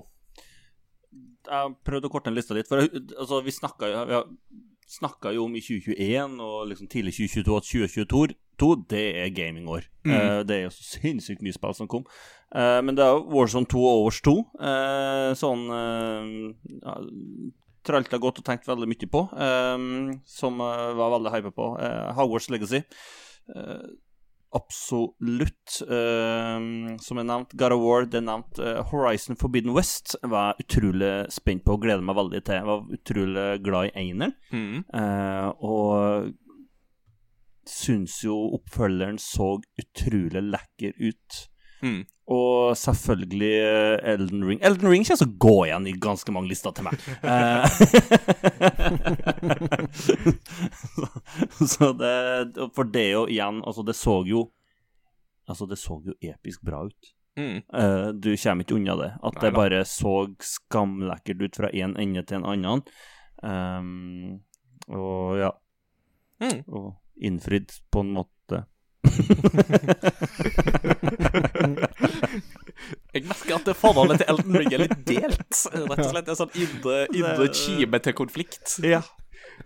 Speaker 2: Jeg prøvde å korte ned lista litt. For altså, vi snakka jo vi snakket jo om i 2021 og liksom tidlig 2022 at 2022 to, det er gamingår. Eh, det er jo så sinnssykt mye spill som kom. Uh, men det er jo Warzone 2 og Overs 2. Uh, sånn uh, ja, Tralta godt og tenkt veldig mye på, eh, som var veldig hypa på. Uh, Hogwarts Legacy. Eh, absolutt. eh, som jeg nevnte, God of War, det er nevnt. eh, Horizon Forbidden West var jeg utrolig spent på og gleder meg veldig til. Jeg var utrolig glad i eineren.
Speaker 1: Mm.
Speaker 2: og syns jo oppfølgeren så utrolig lekker ut.
Speaker 1: Mm.
Speaker 2: Og selvfølgelig eh, Elden Ring. Elden Ring kommer til å gå igjen i ganske mange lister til meg. Eh, så, så det For det jo igjen Altså, det så jo Altså, det så jo episk bra ut.
Speaker 1: Mm.
Speaker 2: Uh, du kommer ikke unna det. At det bare så skamlekkert ut fra én ende til en annen. Um, og ja.
Speaker 1: Mm.
Speaker 2: Og innfridd på en måte.
Speaker 1: Jeg merker at det forholdet til Elton Ring er litt delt. Rett og slett en sånn indre, indre kime til konflikt.
Speaker 2: Ja,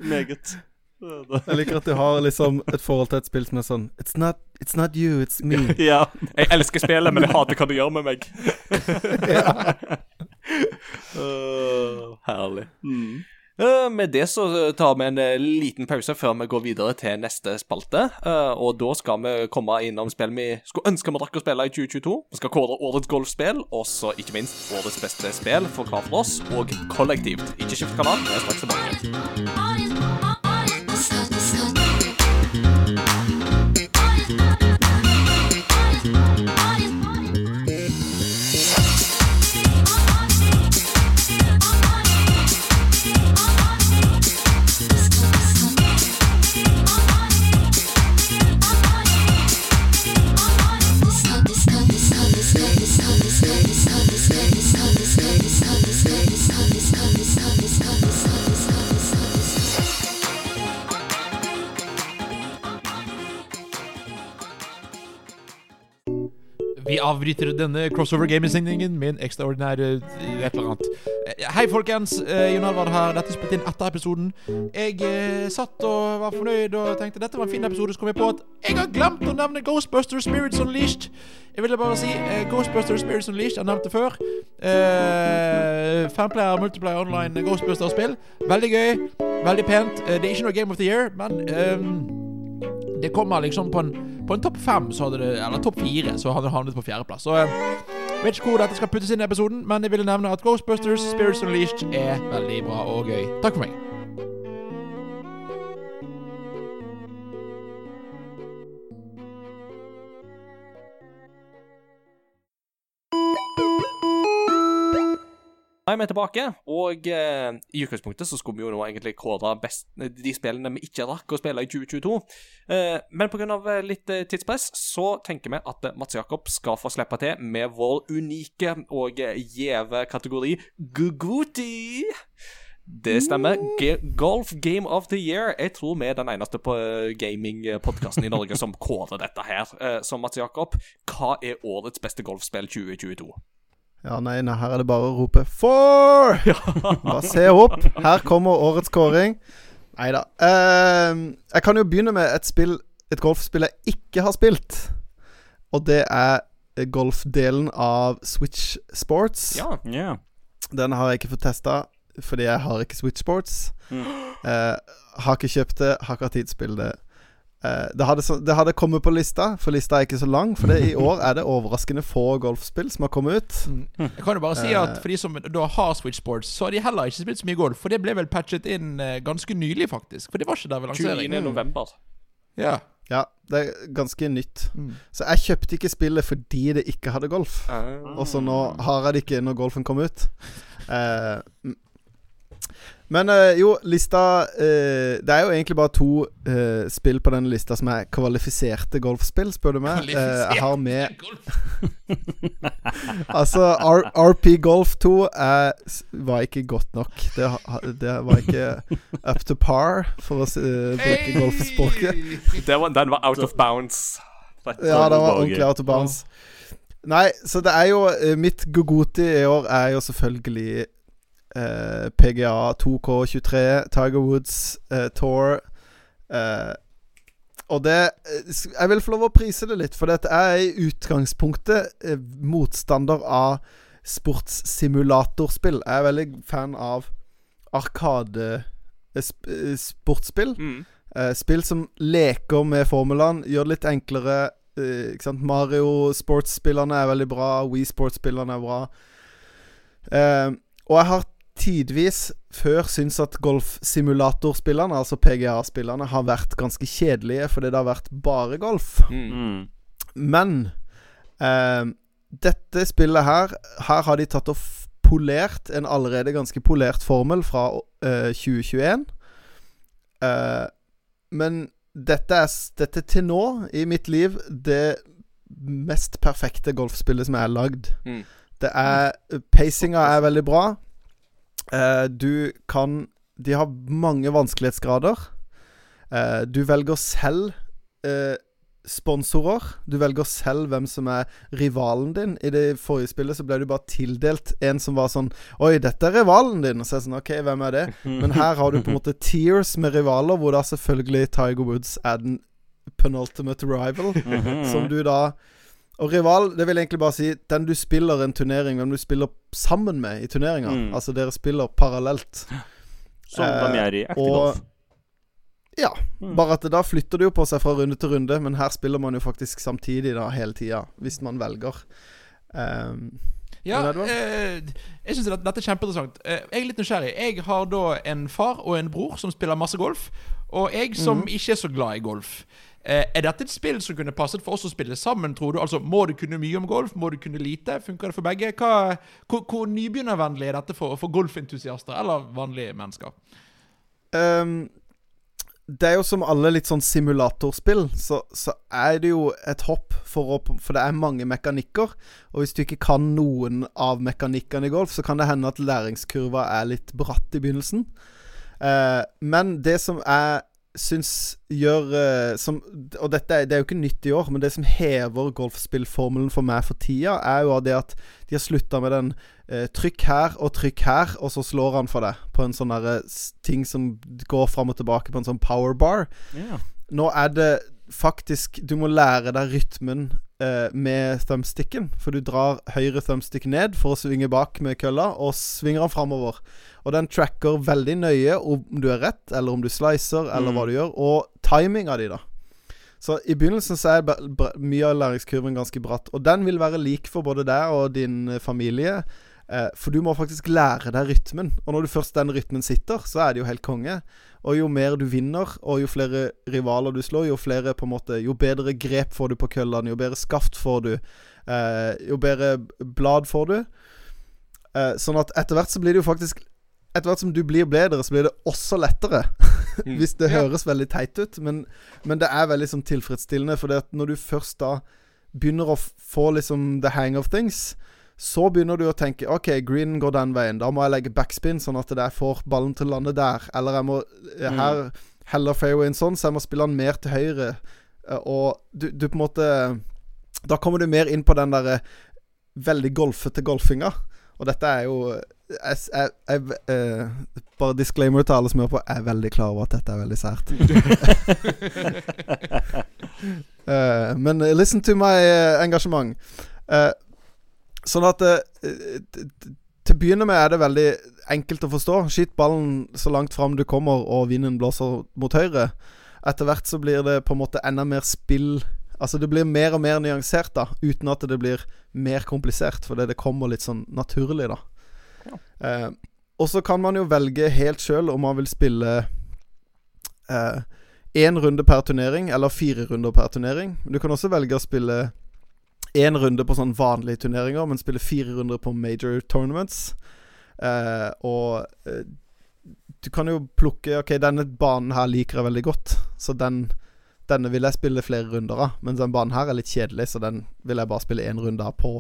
Speaker 2: meget.
Speaker 4: Jeg liker at du har liksom et forhold til et spill som er sånn It's not, it's not you, it's me.
Speaker 2: Ja.
Speaker 1: Jeg elsker spillet, men jeg hater hva det gjør med meg. Øh, herlig.
Speaker 2: Mm.
Speaker 1: Eh, med det så tar vi en eh, liten pause før vi går videre til neste spalte. Eh, og da skal vi komme innom spill vi skulle ønske vi drakk å spille i 2022. Vi skal kåre årets golfspill, og så ikke minst årets beste spill for hver for oss, og kollektivt. Ikke skift kanal, vi er straks tilbake.
Speaker 3: Vi avbryter denne crossover gaming-sendingen med en ekstraordinær eh, et eller annet. Eh, Hei, folkens. Eh, Jon Halvard her. Dette er spilt inn etter episoden. Jeg satt og var fornøyd og tenkte dette var en fin episode. Så kom jeg på at jeg har glemt å nevne Ghostbusters Spirits Unleashed. Jeg ville bare si uh, Ghostbusters Spirits Unleashed. Jeg nevnte før. Uh, Fanplayer, multiplayer online Ghostbusters-spill. Veldig gøy. Veldig pent. Uh, det er ikke noe Game of the Year, men ehm, det kommer liksom på en, på en topp fem, eller topp fire, så hadde det havnet på fjerdeplass. Så eh, vet ikke hvor dette skal puttes inn i episoden, men jeg ville nevne at Ghostbusters Spirits Unleashed er veldig bra og gøy. Takk for meg.
Speaker 1: Er vi tilbake, og eh, i utgangspunktet så skulle vi jo nå egentlig kåre best, de spillene vi ikke rakk å spille i 2022. Eh, men pga. litt eh, tidspress så tenker vi at eh, Mats Jakob skal få slippe til med vår unike og eh, gjeve kategori Guguti. Det stemmer. G Golf Game of the Year. Jeg tror vi er den eneste på gamingpodkasten i Norge som kårer dette her. Eh, Så Mats Jakob, hva er årets beste golfspill 2022?
Speaker 4: Ja, nei, nei, her er det bare å rope Four! Bare se opp. Her kommer årets kåring. Nei da. jeg kan jo begynne med et spill Et golfspill jeg ikke har spilt. Og det er golfdelen av Switch Sports.
Speaker 1: Ja.
Speaker 2: Ja.
Speaker 4: Den har jeg ikke fått testa, fordi jeg har ikke Switch Sports.
Speaker 2: Mm.
Speaker 4: Uh, har ikke kjøpt det, har ikke hatt tid til å spille det. Eh, det, hadde, så, det hadde kommet på lista, for lista er ikke så lang. For det, i år er det overraskende få golfspill som har kommet ut.
Speaker 3: Jeg kan jo bare si at for de som da har Switch Sports, så har de heller ikke spilt så mye golf. For det ble vel patchet inn eh, ganske nylig, faktisk. For det var ikke der ved
Speaker 1: 29.
Speaker 3: lansering.
Speaker 1: november.
Speaker 3: Ja.
Speaker 4: Ja, det er ganske nytt.
Speaker 3: Mm.
Speaker 4: Så jeg kjøpte ikke spillet fordi det ikke hadde golf. Og så nå har jeg det ikke når golfen kom ut. Eh, men eh, jo, lista eh, Det er jo egentlig bare to eh, spill på den lista som er kvalifiserte golfspill, spør du meg. Eh, jeg har med Altså, R RP Golf 2 er, var ikke godt nok. Det, det var ikke up to par, for å bruke golfspråket.
Speaker 1: Den var out of bounds.
Speaker 4: Ja, den var ordentlig out of bounds. Nei, så det er jo Mitt Gogoti i år er jo selvfølgelig eh, PGA 2K23, Tiger Woods, eh, Tour eh, Og det eh, Jeg vil få lov å prise det litt, for dette er i utgangspunktet eh, motstander av sportssimulatorspill. Jeg er veldig fan av arkade eh.
Speaker 1: Mm.
Speaker 4: Spill som leker med formlene, gjør det litt enklere. Mario Sports-spillerne er veldig bra. Wii Sports-spillerne er bra. Uh, og jeg har tidvis før syntes at golfsimulatorspillerne, altså PGA-spillerne, har vært ganske kjedelige fordi det har vært bare golf.
Speaker 1: Mm.
Speaker 2: Mm.
Speaker 4: Men eh, dette spillet her Her har de tatt og polert en allerede ganske polert formel fra eh, 2021. Eh, men dette er dette til nå, i mitt liv, det mest perfekte golfspillet som er lagd.
Speaker 1: Mm.
Speaker 4: Det er Pacinga er veldig bra. Eh, du kan De har mange vanskelighetsgrader. Uh, du velger selv uh, sponsorer. Du velger selv hvem som er rivalen din. I det forrige spillet så ble du bare tildelt en som var sånn Oi, dette er rivalen din. Og så er det sånn OK, hvem er det? Men her har du på en måte tears med rivaler, hvor da selvfølgelig Tiger Woods er den penultimate rival.
Speaker 2: Mhm.
Speaker 4: Som du da Og rival, det vil egentlig bare si den du spiller en turnering, hvem du spiller sammen med i turneringa.
Speaker 2: Mm.
Speaker 4: Altså dere spiller parallelt.
Speaker 2: Som de gjør i ekte golf.
Speaker 4: Ja.
Speaker 2: Mm.
Speaker 4: Bare at da flytter det jo på seg fra runde til runde, men her spiller man jo faktisk samtidig da hele tida, hvis man velger. Um,
Speaker 3: Ja, eh, jeg syns dette er kjempeinteressant. Eh, jeg er litt nysgjerrig. Jeg har da en far og en bror som spiller masse golf. Og jeg som
Speaker 4: mm.
Speaker 3: ikke er så glad i golf. Eh, er dette et spill som kunne passet for oss å spille sammen, tror du? Altså, Må du kunne mye om golf? Må du kunne lite? Funker det for begge? Hva, hvor, hvor nybegynnervennlig er dette for, for golfentusiaster eller vanlige mennesker?
Speaker 4: Um, det er jo som alle litt sånn simulatorspill, så, så er det jo et hopp for å For det er mange mekanikker. Og hvis du ikke kan noen av mekanikkene i golf, så kan det hende at læringskurva er litt bratt i begynnelsen. Uh, men det som jeg syns gjør eh, som, Og dette er, det er jo ikke nytt i år, men det som hever golfspillformelen for meg for tida, er jo det at de har slutta med den eh, trykk her og trykk her, og så slår han for deg på en sånn derre ting som går fram og tilbake på en sånn powerbar.
Speaker 2: Yeah.
Speaker 4: Nå er det faktisk Du må lære deg rytmen eh, med thumbsticken. For du drar høyre thumbstick ned for å svinge bak med kølla, og svinger den framover. Og den tracker veldig nøye om du er rett, eller om du slicer, eller
Speaker 2: Mm.
Speaker 4: hva du gjør, og timinga di, da. Så i begynnelsen så er mye av læringskurven ganske bratt. Og den vil være lik for både deg og din eh, familie. Eh, for du må faktisk lære deg rytmen. Og når du først den rytmen sitter, så er det jo helt konge. Og jo mer du vinner, og jo flere rivaler du slår, jo flere på en måte Jo bedre grep får du på køllene, jo bedre skaft får du, eh, jo bedre blad får du. Eh, sånn at etter hvert så blir det jo faktisk Etter hvert som du blir bedre, så blir det også lettere.
Speaker 1: Mm.
Speaker 4: Hvis det høres veldig teit ut. Men, men det er veldig sånn tilfredsstillende. For når du først da begynner å få liksom the hang of things, Så begynner du å tenke OK, green går den veien. Da må jeg legge backspin, sånn at jeg får ballen til å lande der. Eller jeg må eh, her heller fairwayen sånn, så jeg må spille den mer til høyre. Eh, Og du, du på en måte Da kommer du mer inn på den derre veldig golfete golfinga. Og dette er jo jeg, jeg, jeg, eh, Bare disclaimer til alle som hører på. Jeg er veldig klar over at dette er veldig sært. uh, men eh, listen to my eh, engasjement. Eh, sånn at eh, Til å begynne med er det veldig enkelt å forstå. Skyt ballen så langt fram du kommer, og vinden blåser mot høyre. Etter hvert så blir det på en måte enda mer spill Altså det blir mer og mer nyansert, da, uten at det blir mer komplisert, fordi det kommer litt sånn naturlig, da. Eh, og så kan man jo velge helt sjøl om man vil spille én runde per turnering, eller fire runder per turnering. Men du kan også velge å spille én runde på sånn vanlige turneringer, men spille fire runder på major tournaments. Eh, og eh, du kan jo plukke OK, denne banen her liker jeg veldig godt, så den denne vil jeg spille flere runder av. Men den banen her er litt kjedelig, så den vil jeg bare spille én runde av på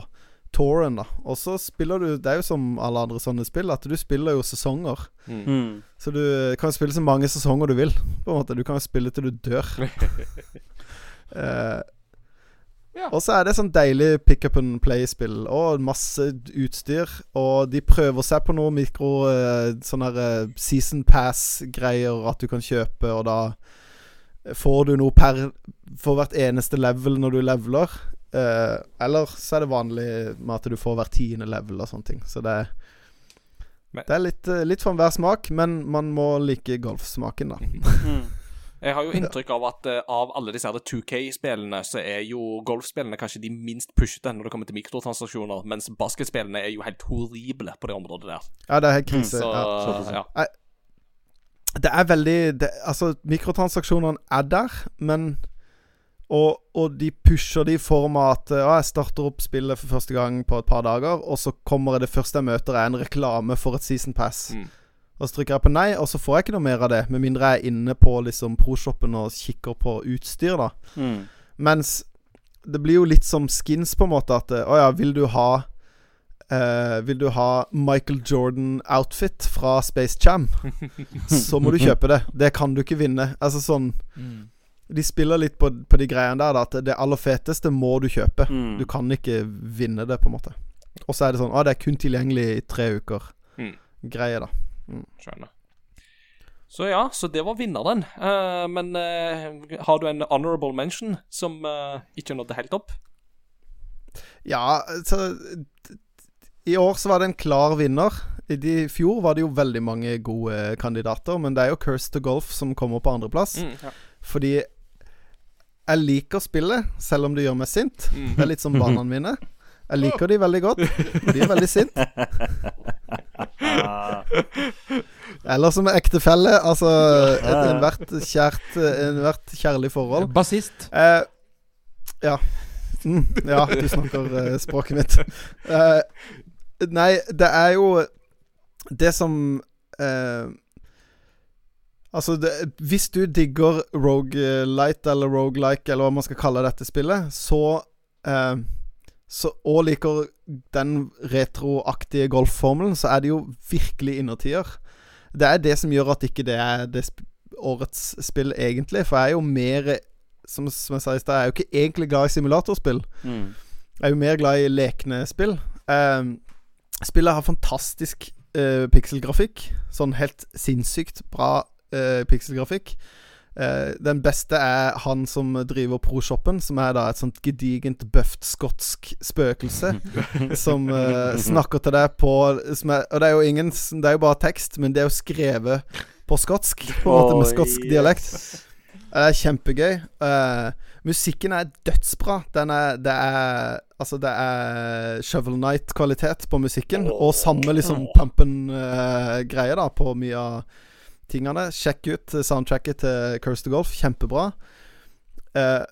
Speaker 4: touren, da. Og så spiller du Det er jo som alle andre sånne spill, at du spiller jo sesonger.
Speaker 2: Mm.
Speaker 4: Så du kan spille så mange sesonger du vil. På en måte Du kan jo spille til du dør. eh,
Speaker 3: Ja.
Speaker 4: Og så er det sånn deilig pick up and play-spill, og masse utstyr. Og de prøver seg på noe mikro eh, Sånne her, eh, season pass-greier at du kan kjøpe, og da får du noe per For hvert eneste level når du leveler. Eh, eller så er det vanlig med at du får hvert tiende level og sånne ting. Så det er Det er litt, eh, litt for enhver smak, men man må like golfsmaken, da.
Speaker 2: Mm.
Speaker 1: Jeg har jo inntrykk av at uh, av alle disse her 2K-spillene, så er jo golfspillene kanskje de minst pushete når det kommer til mikrotransaksjoner, mens basketspillene er jo helt horrible på det området der.
Speaker 4: Ja, det er helt krise.
Speaker 1: Så
Speaker 4: ja.
Speaker 1: ja.
Speaker 4: Det er veldig det, Altså, mikrotransaksjonene er der, men og, og de pusher det i form av at ja, jeg starter opp spillet for første gang på et par dager, og så kommer det første jeg møter, er en reklame for et season pass.
Speaker 1: Mm.
Speaker 4: Og så trykker jeg på nei, og så får jeg ikke noe mer av det, med mindre jeg er inne på liksom pro-shoppen og kikker på utstyr, da.
Speaker 2: Mm.
Speaker 4: Mens det blir jo litt som skins, på en måte. At eh, Å ja, vil du ha Uh, Vil du ha Michael Jordan-outfit fra Space Jam, så må du kjøpe det. Det kan du ikke vinne. Altså sånn
Speaker 3: Mm.
Speaker 4: De spiller litt på, på de greiene der, da. At det aller feteste må du kjøpe.
Speaker 2: Mm.
Speaker 4: Du kan ikke vinne det, på en måte. Og så er det sånn Å, det er kun tilgjengelig i tre uker.
Speaker 1: Mm.
Speaker 4: Greie, da.
Speaker 1: Skjønner. Så ja, så det var vinneren. Uh, men uh, har du en honorable mention som uh, ikke nådde helt opp?
Speaker 4: Ja, så I år så var det en klar vinner. I de fjor var det jo veldig mange gode kandidater, men det er jo Curse to Golf som kommer på andreplass.
Speaker 1: Mm, ja.
Speaker 4: Fordi jeg liker spillet, selv om det gjør meg sint.
Speaker 1: Mm.
Speaker 4: Det er litt som barna mine. Jeg liker de veldig godt. De er veldig sint.
Speaker 2: Ah.
Speaker 4: Eller som ektefelle. Altså ethvert kjært Enhvert kjærlig forhold.
Speaker 3: Bassist.
Speaker 4: Eh, ja. Mm, ja, du snakker eh, språket mitt. Eh, nei, det er jo det som eh, Altså, det, hvis du digger Rogelight eller Rogelike, eller hva man skal kalle dette spillet, så, eh, så Og liker den retroaktige golfformelen, så er det jo virkelig innertier. Det er det som gjør at ikke det er det sp årets spill, egentlig. For jeg er jo mer Som, som jeg sa i stad, jeg er jo ikke egentlig glad i simulatorspill.
Speaker 2: Mm.
Speaker 4: Jeg er jo mer glad i lekne spill. Eh, spillet har fantastisk eh, pikselgrafikk. Sånn helt sinnssykt bra eh, pikselgrafikk. Eh, den beste er han som driver ProShoppen, som er da et sånt gedigent bøft skotsk spøkelse. som uh, snakker til deg på som er, Og det er jo ingen Det er jo bare tekst, men det er jo skrevet på skotsk. På en måte med
Speaker 2: Oh,
Speaker 4: skotsk
Speaker 2: yes.
Speaker 4: dialekt. Det er kjempegøy. Eh, musikken er dødsbra. Den er Det er Altså, det er Shovel Night-kvalitet på musikken. Og samme liksom pumpen-greie, da, på mye av tingene. Sjekk ut soundtracket til Curse to Golf. Kjempebra. Eh,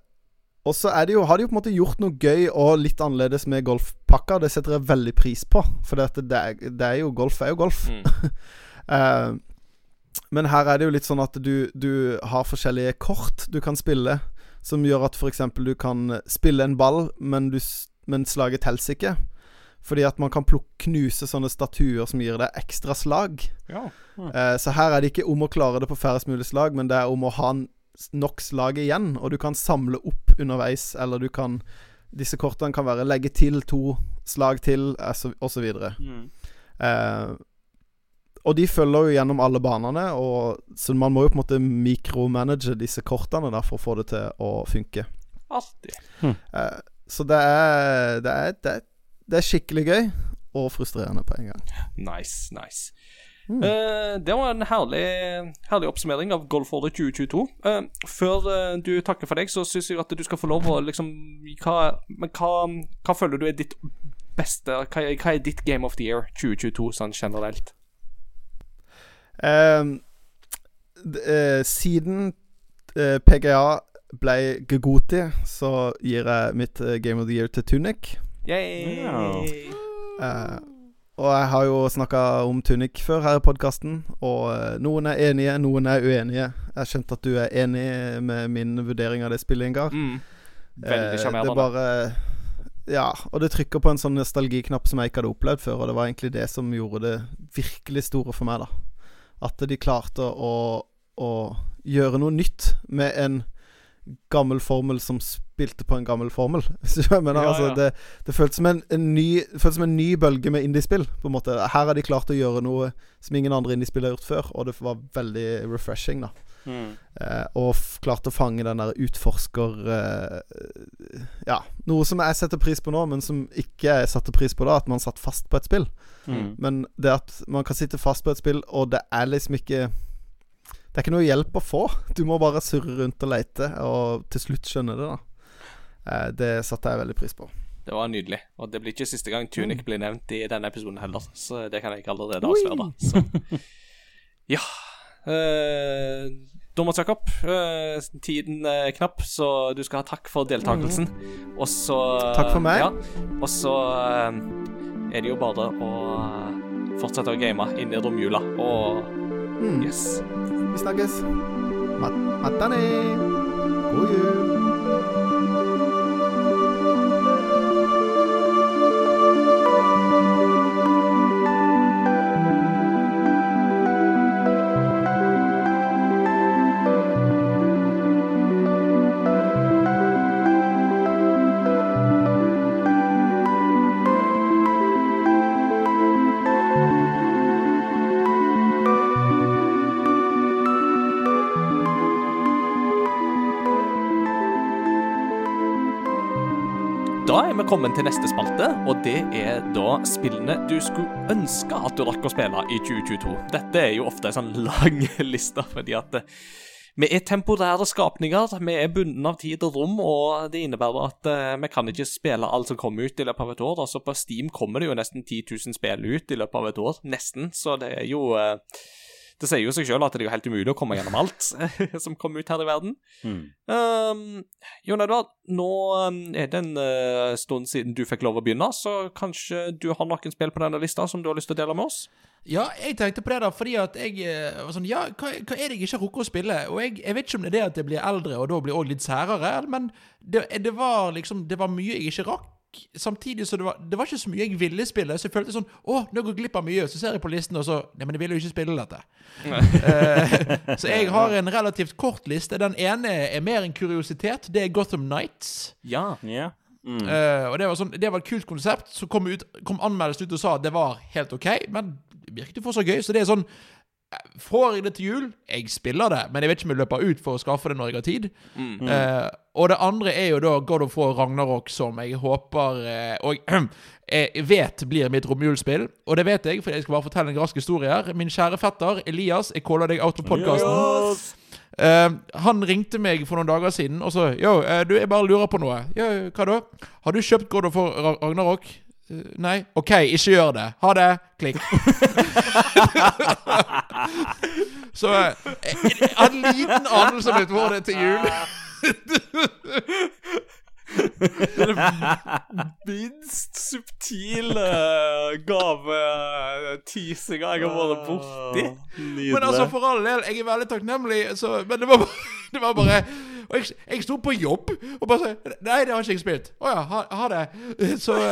Speaker 4: og så har de jo på en måte gjort noe gøy og litt annerledes med golfpakka. Det setter jeg veldig pris på, for det, det, er, det er jo golf er jo golf.
Speaker 1: Mm.
Speaker 4: Eh, men her er det jo litt sånn at du, du har forskjellige kort du kan spille, som gjør at f.eks. du kan spille en ball, men, du, men slaget teller ikke. Fordi at man kan plukke, knuse sånne statuer som gir deg ekstra slag.
Speaker 1: Ja.
Speaker 4: Eh, så her er det ikke om å klare det på færrest mulig slag, men det er om å ha nok slag igjen. Og du kan samle opp underveis, eller du kan Disse kortene kan være legge til to slag til, osv. og så videre.
Speaker 2: Mm.
Speaker 4: Eh, og de følger jo gjennom alle banene, og, så man må jo på en måte mikromanage disse kortene da, for å få det til å funke.
Speaker 1: Alltid.
Speaker 4: Eh, så det er, det, er, det, er, det er skikkelig gøy, og frustrerende på en gang.
Speaker 1: Nice, nice.
Speaker 4: Mm.
Speaker 1: Uh, det var en herlig, herlig oppsummering av Golfåret 2022. Uh, før uh, du takker for deg, så syns jeg at du skal få lov å liksom hva, Men hva, hva føler du er ditt beste hva, hva er ditt Game of the Year 2022 sånn generelt?
Speaker 4: Eh, d- eh, siden eh, PGA ble Gegoti, så gir jeg mitt eh, Game of the Year til Tunic. Eh, og jeg har jo snakka om Tunic før her i podkasten, og eh, noen er enige, noen er uenige. Jeg skjønte at du er enig med min vurdering av det spillet, Ingar.
Speaker 1: Mm.
Speaker 4: Eh,
Speaker 1: Veldig
Speaker 4: det
Speaker 1: sjarmerende.
Speaker 4: bare Ja, og det trykker på en sånn nostalgiknapp som jeg ikke hadde opplevd før, og det var egentlig det som gjorde det virkelig store for meg, da. At de klarte å, å gjøre noe nytt med en gammel formel som spilte på en gammel formel. Du skjønner,
Speaker 1: Ja,
Speaker 4: altså,
Speaker 1: ja.
Speaker 4: Det, det føltes som en, en ny føltes som en ny bølge med indiespill. På en måte Her har de klart å gjøre noe som ingen andre indiespill har gjort før, og det var veldig refreshing, da.
Speaker 2: Mm.
Speaker 4: Eh, og klarte å fange den der utforsker uh, Ja, noe som jeg setter pris på nå, men som ikke jeg satte pris på da, at man satt fast på et spill.
Speaker 2: Mm.
Speaker 4: Men det at man kan sitte fast på et spill, og det er liksom ikke Det er ikke noe hjelp å få. Du må bare surre rundt og lete, og til slutt skjønne det, da. Eh, det satte jeg veldig pris på.
Speaker 1: Det var nydelig. Og det blir ikke siste gang Tunic
Speaker 4: Mm.
Speaker 1: blir nevnt i denne episoden heller, så det kan jeg ikke allerede avsløre. da. Så. Ja. Eh, Dommer Jakob, eh, tiden er knapp, så du skal ha takk for deltakelsen. Og så
Speaker 4: Takk for meg.
Speaker 1: Ja. Og så eh, er det jo bare å eh, fortsette å game inn i romjula. Og
Speaker 4: Mm.
Speaker 1: yes.
Speaker 4: Vi snakkes. Mat Matane. God jul.
Speaker 1: Da er vi kommet til neste spalte, og det er da spillene du skulle ønske at du rakk å spille i 2022. Dette er jo ofte en sånn lang liste, fordi at eh, vi er temporære skapninger. Vi er bundet av tid og rom, og det innebærer at eh, vi kan ikke spille alt som kommer ut i løpet av et år. Altså På Steam kommer det jo nesten 10 000 spill ut i løpet av et år. Nesten. Så det er jo eh, Det sier jo seg sjøl at det er jo helt umulig å komme gjennom alt som kommer ut her i verden.
Speaker 2: Mm.
Speaker 1: Um, Jon Edvard, nå um, er det en uh, stund siden du fikk lov å begynne, så kanskje du har noen spill på denne lista som du har lyst til å dele med oss?
Speaker 3: Ja, jeg tenkte på det da, fordi at jeg eh, var sånn Ja, hva, hva er det jeg ikke har rukket å spille? Og jeg, jeg vet ikke om det er det at jeg blir eldre, og da blir også litt særere, men det, det var liksom Det var mye jeg ikke rakk. Samtidig så det var, det var ikke så mye jeg ville spille, så jeg følte sånn Å, nå går jeg glipp av mye. Så ser jeg på listen, og så Nei, men jeg ville jo ikke spille dette. uh, så jeg har en relativt kort liste. Den ene er mer en kuriositet. Det er Gotham Nights.
Speaker 1: Ja.
Speaker 2: Ja. Mm.
Speaker 3: Uh, og det var, sånn, det var et kult konsept. Så kom, ut, kom anmeldelsen ut og sa at det var helt OK, men det virket jo fortsatt gøy. Så det er sånn Får jeg det til jul? Jeg spiller det, men jeg vet ikke om jeg løper ut for å skaffe det når jeg har tid. Eh, og det andre er jo da God of War Ragnarok, som jeg håper uh, Og jeg vet blir mitt romjulsspill. Og det vet jeg, for jeg skal bare fortelle en rask historie her. Min kjære fetter Elias, jeg caller deg out of podkasten. Eh, han ringte meg for noen dager siden og så Yo, du, jeg bare lurer på noe. Yo, hva da? Har du kjøpt God of War Ra- Ragnarok? Eh, nei? OK, ikke gjør det. Ha det. Klikk. så eh, jeg hadde en liten anelse om hvor det er til jul.
Speaker 1: minst subtile gave-teasinga jeg har vært borti.
Speaker 2: Nydelig.
Speaker 3: Men altså, for all del, jeg er veldig takknemlig, så, men det var, bare- det var bare Og jeg, jeg sto på jobb og bare sa Nei, det har ikke jeg spilt. Å ja, ha, ha det. Så eh,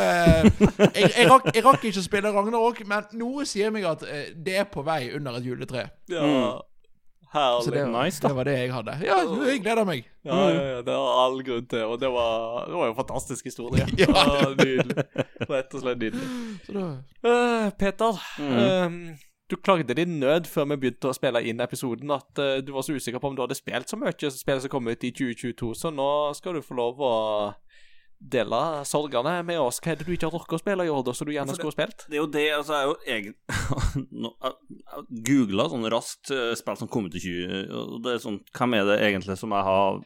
Speaker 3: jeg, jeg, rakk, jeg rakk ikke å spille Ragnarok, men noe sier meg at eh, det er på vei under et juletre.
Speaker 1: Ja,
Speaker 3: Så
Speaker 1: herlig.
Speaker 3: det, var-
Speaker 2: Nice, da.
Speaker 3: det var det jeg hadde. Ja, jeg gleder meg.
Speaker 1: Ja, ja, ja, det har all grunn til, og det var, det var jo en fantastisk historie.
Speaker 3: Ja.
Speaker 1: Ja, nydelig. Rett og slett nydelig.
Speaker 3: Så da
Speaker 1: Uh, Peter,
Speaker 2: Mm.
Speaker 1: uh, du klagde din nød før vi begynte å spille inn episoden, at uh, du var så usikker på om du hadde spilt så mye spill som kom ut i 2022, så nå skal du få lov å dele sorgene med oss. Hva er det du ikke har rukket å spille i år, da, som du gjerne
Speaker 2: det-
Speaker 1: skulle spilt?
Speaker 2: Det er jo det, altså jeg er jo egen googla sånn raskt eh, spill som kom ut i 20 og det er sånn Hvem er det egentlig som jeg har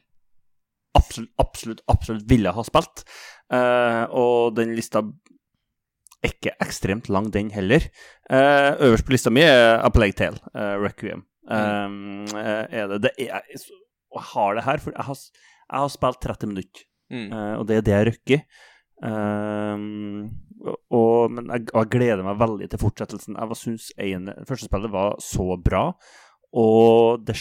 Speaker 2: absolutt, absolutt, absolutt ville ha spilt? Eh, og den lista er ikke ekstremt lang, den heller. Eh, øverst på lista mi er A Plague Tale, eh, Requiem. Um, eh, er det, det er, jeg har det her, for jeg har, jeg har spilt 30 minutter.
Speaker 1: Mm.
Speaker 2: Eh, og det er det jeg røkker. Ehm, og, men jeg, jeg gleder meg veldig til fortsettelsen. Jeg syns første spillet var så bra, og det,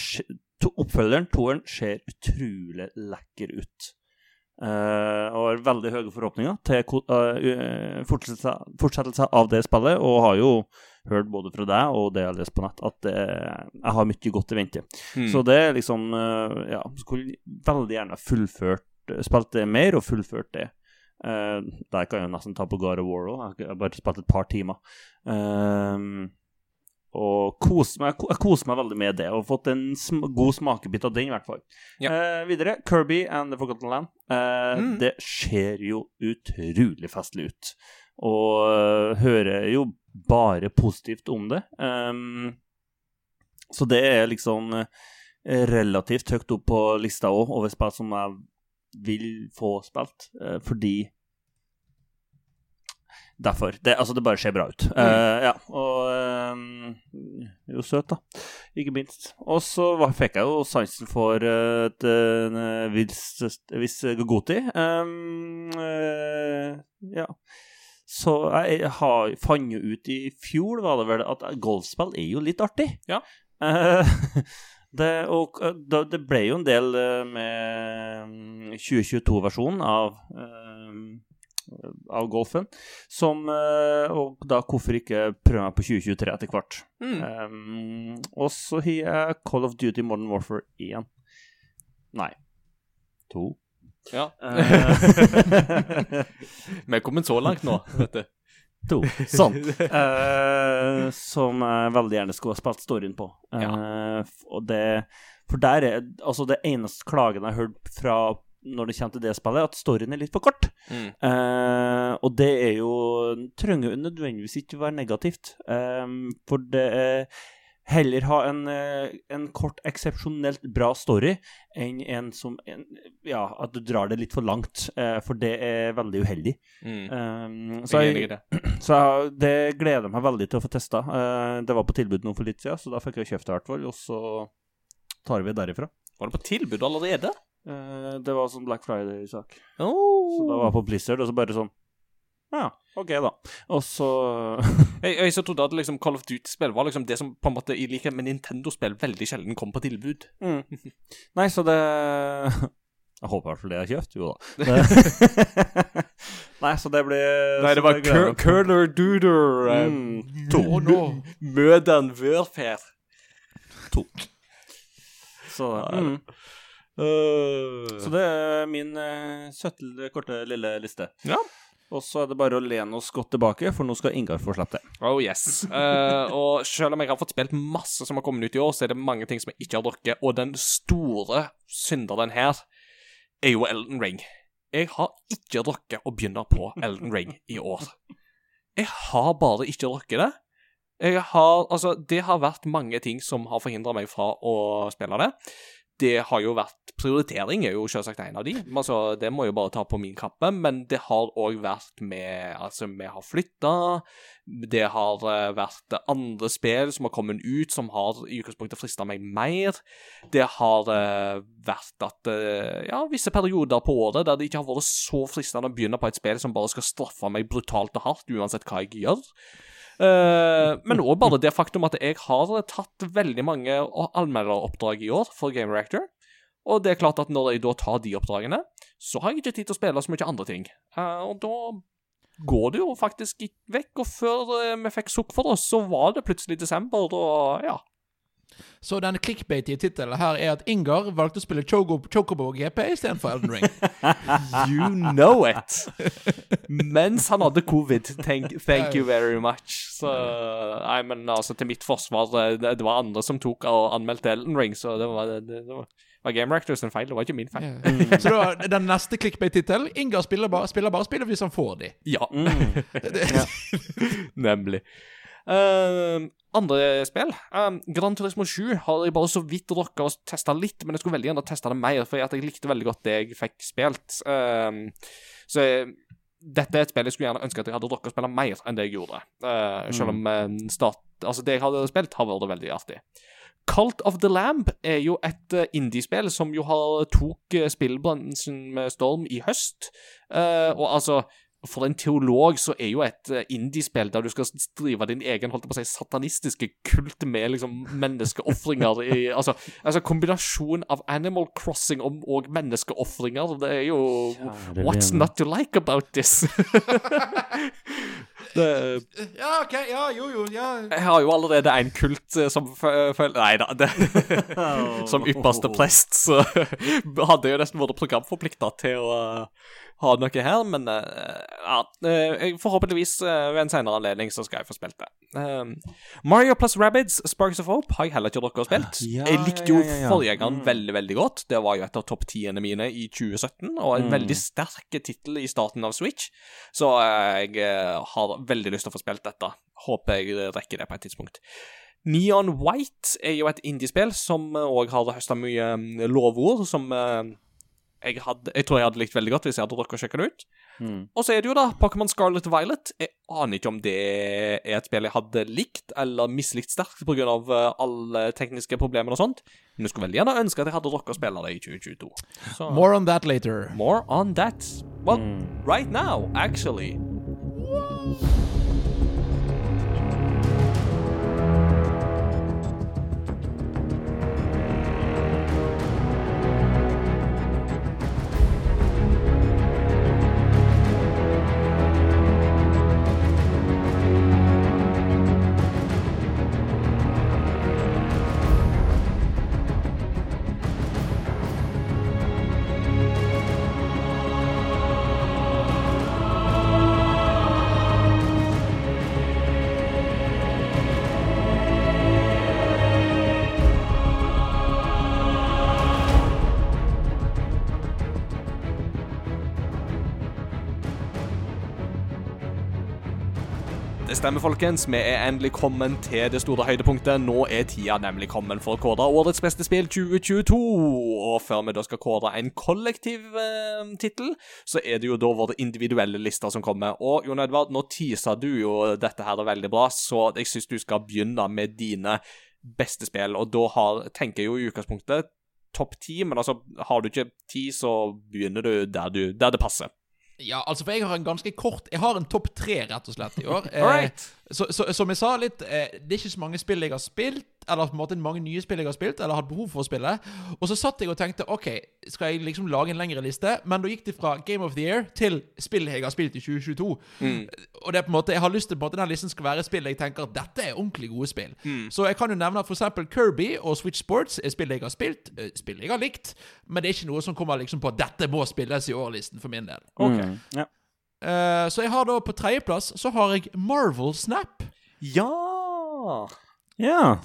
Speaker 2: to, oppfølgeren, toeren, ser utrolig lekker ut. Uh, og har veldig høye forhåpninger til eh, fortsettelse, fortsettelse av det spillet, og har jo hørt både fra deg og det jeg har lest på nett, at det, jeg har mye godt i vente.
Speaker 1: Mm.
Speaker 2: Så det er liksom uh, Ja, skulle veldig gjerne fullført eh, det mer og fullført det. Uh, der kan jeg jo nesten ta på God of War òg. Jeg har bare spilt et par timer. Ehm, og koser meg, jeg koser meg veldig med det, og fått en sm god smakebit av den, i hvert fall.
Speaker 1: Ja.
Speaker 2: Uh, videre, Kirby and The Forgotten Land. Eh,
Speaker 1: Mm.
Speaker 2: Det ser jo utrolig festlig ut. Og eh, hører jo bare positivt om det. Um, så det er liksom eh, relativt høyt opp på lista òg, over spill som jeg vil få spilt, uh, fordi Derfor. Det, altså, det bare ser bra ut. Eh, ja, og eh, Jo, søt, da. Ikke minst. Og så fikk jeg jo sansen for et uh, viss, viss Gogoti. Um, ja. Så jeg har, fant jo ut i fjor, var det vel, at golfspill er jo litt artig.
Speaker 1: Ja.
Speaker 2: Eh, det, og eh, da- det ble jo en del eh, med 2022-versjonen av eh, av golfen. Som Og da hvorfor ikke prøve meg på 2023 etter hvert.
Speaker 1: Mm.
Speaker 2: Um, og så har jeg Call of Duty Modern Warfare 1. Nei. To.
Speaker 1: Ja. Vi er kommet så langt nå, vet du.
Speaker 2: To. Sånn. Uh, som jeg veldig gjerne skulle ha spilt storyen på. Eh, f- og det For der er Altså, det eneste klagen jeg har hørt fra når det kommer til det spillet, at storyen er litt for kort.
Speaker 1: Mm.
Speaker 2: Uh, og det er jo trenger nødvendigvis ikke være negativt. Eh, for det er heller ha en, eh, en kort, eksepsjonelt bra story enn en som en, Ja, at du drar det litt for langt. eh, for det er veldig uheldig.
Speaker 1: Mm.
Speaker 2: Um, så
Speaker 1: Jeg det.
Speaker 2: så jeg, det gleder jeg meg veldig til å få testa. Uh, det var på tilbud nå for litt siden, så da fikk jeg kjøpt det i hvert fall. Og så tar vi derifra.
Speaker 1: Var det på tilbud allerede?
Speaker 2: Uh, det var sånn Black Friday-sak.
Speaker 1: Oh.
Speaker 2: Så da var jeg på Blizzard, og så bare sånn Ja, OK, da. Og så
Speaker 1: Jeg, jeg så trodde at liksom Call of Duty-spill var liksom det som på en måte i likhet med Nintendo-spill veldig sjelden kom på tilbud.
Speaker 2: mm. Nei, så det Jeg håper i hvert fall det er kjøpt. Jo da. Det... Nei, så det blir
Speaker 1: Nei, det var. Curler Duder. eh,
Speaker 2: Mm, to.
Speaker 3: Å, nå.
Speaker 1: Modern Warfare.
Speaker 2: Så, mm. så det er min uh, søtte, korte, lille liste.
Speaker 1: Ja.
Speaker 2: Og så er det bare å lene oss godt tilbake, for nå skal Ingar få slappe det.
Speaker 1: Oh yes. Uh, og selv om jeg har fått spilt masse som har kommet ut i år, så er det mange ting som jeg ikke har drukket. Og den store synderen her er jo Elden Ring. Jeg har ikke drukket å begynne på Elden Ring i år. Jeg har bare ikke drukket det. Jeg har, altså, det har vært mange ting som har forhindra meg fra å spille det. Det har jo vært Prioritering er jo selvsagt en av de. Altså, det må jeg jo bare ta på min kappe. Men det har òg vært med Altså, vi har flytta. Det har eh, vært andre spill som har kommet ut, som har i utgangspunktet frista meg mer. Det har uh, vært at uh, Ja, visse perioder på året der det ikke har vært så fristende å begynne på et spill som bare skal straffe meg brutalt og hardt, uansett hva jeg gjør. Eh, men òg bare det faktum at jeg har tatt veldig mange anmelderoppdrag i år for Game Reactor. Og det er klart at når jeg da tar de oppdragene, så har jeg ikke tid til å spille så mye andre ting. Uh, og da går det jo faktisk vekk. Og før eh, vi fikk sukk for oss, så var det plutselig desember, og ja.
Speaker 3: Så den clickbaitige tittelen her er at Ingar valgte å spille Chocobo GP istedenfor Elden Ring.
Speaker 1: You know it! Mens han hadde covid. Thank, thank you very much. Så Nei, men altså, til mitt forsvar, det, det var andre som tok og anmeldte Elden Ring, så det var, det, det var, var Game Rectors sin feil, det var ikke min feil.
Speaker 3: Ja. Så da, den neste clickbait-tittelen Ingar spiller bare, spiller bare spiller hvis han får de.
Speaker 1: Ja. Nemlig. Uh, andre spill um, Gran Turismo 7 har jeg bare så vidt rocka og testa litt, men jeg skulle veldig gjerne testa det mer, for jeg likte veldig godt det jeg fikk spilt. Um, så jeg, dette er et spill jeg skulle gjerne ønske at jeg hadde rocka å spille mer enn det jeg gjorde. Uh, selv om uh, start, altså det jeg hadde spilt, har vært veldig artig. Cult of the Lamb er jo et uh, indiespill som jo har tok uh, spillbransjen med storm i høst. Uh, og altså for en teolog så er jo et uh, indiespill der du skal drive din egen holdt på å si, satanistiske kult med liksom menneskeofringer i altså, altså kombinasjon av Animal Crossing og, og menneskeofringer. Det er jo
Speaker 2: Kjære
Speaker 1: What's
Speaker 2: vene.
Speaker 1: not to like about this? det,
Speaker 3: Ja, OK. Ja, jo, jo. ja.
Speaker 1: jeg har jo allerede en kult eh, som følger Nei da. det- Som ypperste prest, så hadde jeg jo nesten vært programforplikta til å eh, ha noe her, men eh, ja eh, Forhåpentligvis eh, ved en senere anledning så skal jeg få spilt det. Um, Mario plus Rabbids Sparks of Hope har jeg heller ikke dere har spilt.
Speaker 2: Ja,
Speaker 1: jeg likte jo
Speaker 2: ja, ja,
Speaker 1: forgjengeren
Speaker 2: Mm.
Speaker 1: veldig, veldig godt. Det var jo et av topp tiende mine i 2017, og en
Speaker 2: Mm.
Speaker 1: veldig sterk tittel i starten av Switch. Så jeg har veldig lyst til å få spilt dette. Håper jeg rekker det på et tidspunkt. Neon White er jo et indiespill som òg har høsta mye mm, lovord, som jeg, hadde, jeg tror jeg hadde likt veldig godt hvis jeg hadde rukket å sjekke det ut.
Speaker 2: Mm.
Speaker 1: Og så er det jo da Pokémon Scarlet Violet. Jeg aner ikke om det er et spill jeg hadde likt eller mislikt sterkt pga. uh, alle tekniske problemer og sånt, men jeg skulle veldig gjerne ønske at jeg hadde rukket å spille det i 2022. Så
Speaker 3: More on that later.
Speaker 1: more on that. Well,
Speaker 2: Mm.
Speaker 1: right now, actually. Det stemmer, folkens. Vi er endelig kommet til det store høydepunktet. Nå er tida nemlig kommet for å kåre årets beste spill 2022. Og før vi da skal kåre en kollektiv eh, tittel, så er det jo da våre individuelle lister som kommer. Og Jon Edvard, nå teaser du jo dette her veldig bra, så jeg syns du skal begynne med dine beste spill. Og da har, tenker jeg jo i utgangspunktet topp ti, men altså, har du ikke ti, så begynner du der, du, der det passer.
Speaker 3: Ja, altså, for jeg har en ganske kort Jeg har en topp tre, rett og slett, i år. Eh,
Speaker 1: All right.
Speaker 3: Så, så, som jeg sa litt, eh, det er ikke så mange spill jeg har spilt, eller på en måte mange nye spill jeg har spilt, eller hatt behov for å spille. Og så satt jeg og tenkte OK, skal jeg liksom lage en lengre liste? Men da gikk det fra Game of the Year til spill jeg har spilt i 2022. Og det er på en måte, jeg har lyst til på en måte den listen skal være spill jeg tenker dette er ordentlig gode spill. Så jeg kan jo nevne at for eksempel Kirby og Switch Sports er spill jeg har spilt, eh, spill jeg har likt, men det er ikke noe som kommer liksom på dette må spilles i år-listen for min del.
Speaker 1: Ok.
Speaker 2: Mm. Ja.
Speaker 3: Eh, så jeg har da på tredjeplass så har jeg Marvel Snap.
Speaker 1: Ja!
Speaker 2: ja.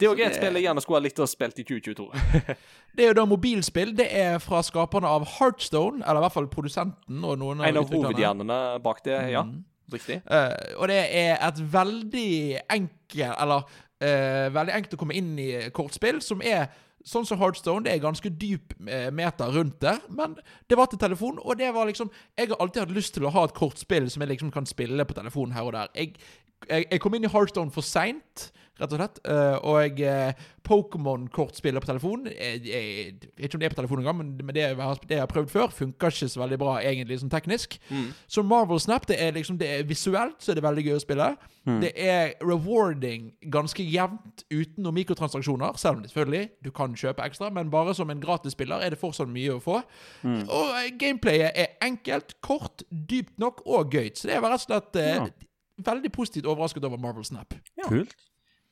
Speaker 1: Det er òg et spill jeg gjerne skulle ha likt å spilt i 2022.
Speaker 3: Det er jo da mobilspill. Det er fra skaperne av Heartstone, eller i hvert fall produsenten. og noen
Speaker 1: En av hovedhjernene bak det, ja. Riktig.
Speaker 3: Uh, og det er et veldig enkelt, Eller uh, veldig enkelt å komme inn i kortspill, som er sånn som Heartstone. Det er ganske dyp meter rundt det, men det var til telefon, og det var liksom Jeg har alltid hatt lyst til å ha et kortspill som jeg liksom kan spille på telefonen her og der. Jeg, jeg, jeg kom inn i Heartstone for seint, rett og slett. eh, og uh, Pokémon-kortspiller på telefon jeg, jeg, jeg vet ikke om det er på telefon engang, men det jeg, har, det jeg har prøvd før, funker ikke så veldig bra egentlig sånn teknisk. Så Marvel Snap det er liksom Det er visuelt så er det veldig gøy å spille. Det er rewarding ganske jevnt uten noen mikrotransaksjoner, selv om det selvfølgelig du kan kjøpe ekstra, men bare som en gratisspiller er det fortsatt mye å få. Og eh, gameplayet er enkelt, kort, dypt nok og gøy. Så det er rett og slett eh,
Speaker 2: Ja.
Speaker 3: veldig positivt overrasket over Marvel Snap.
Speaker 2: Kult.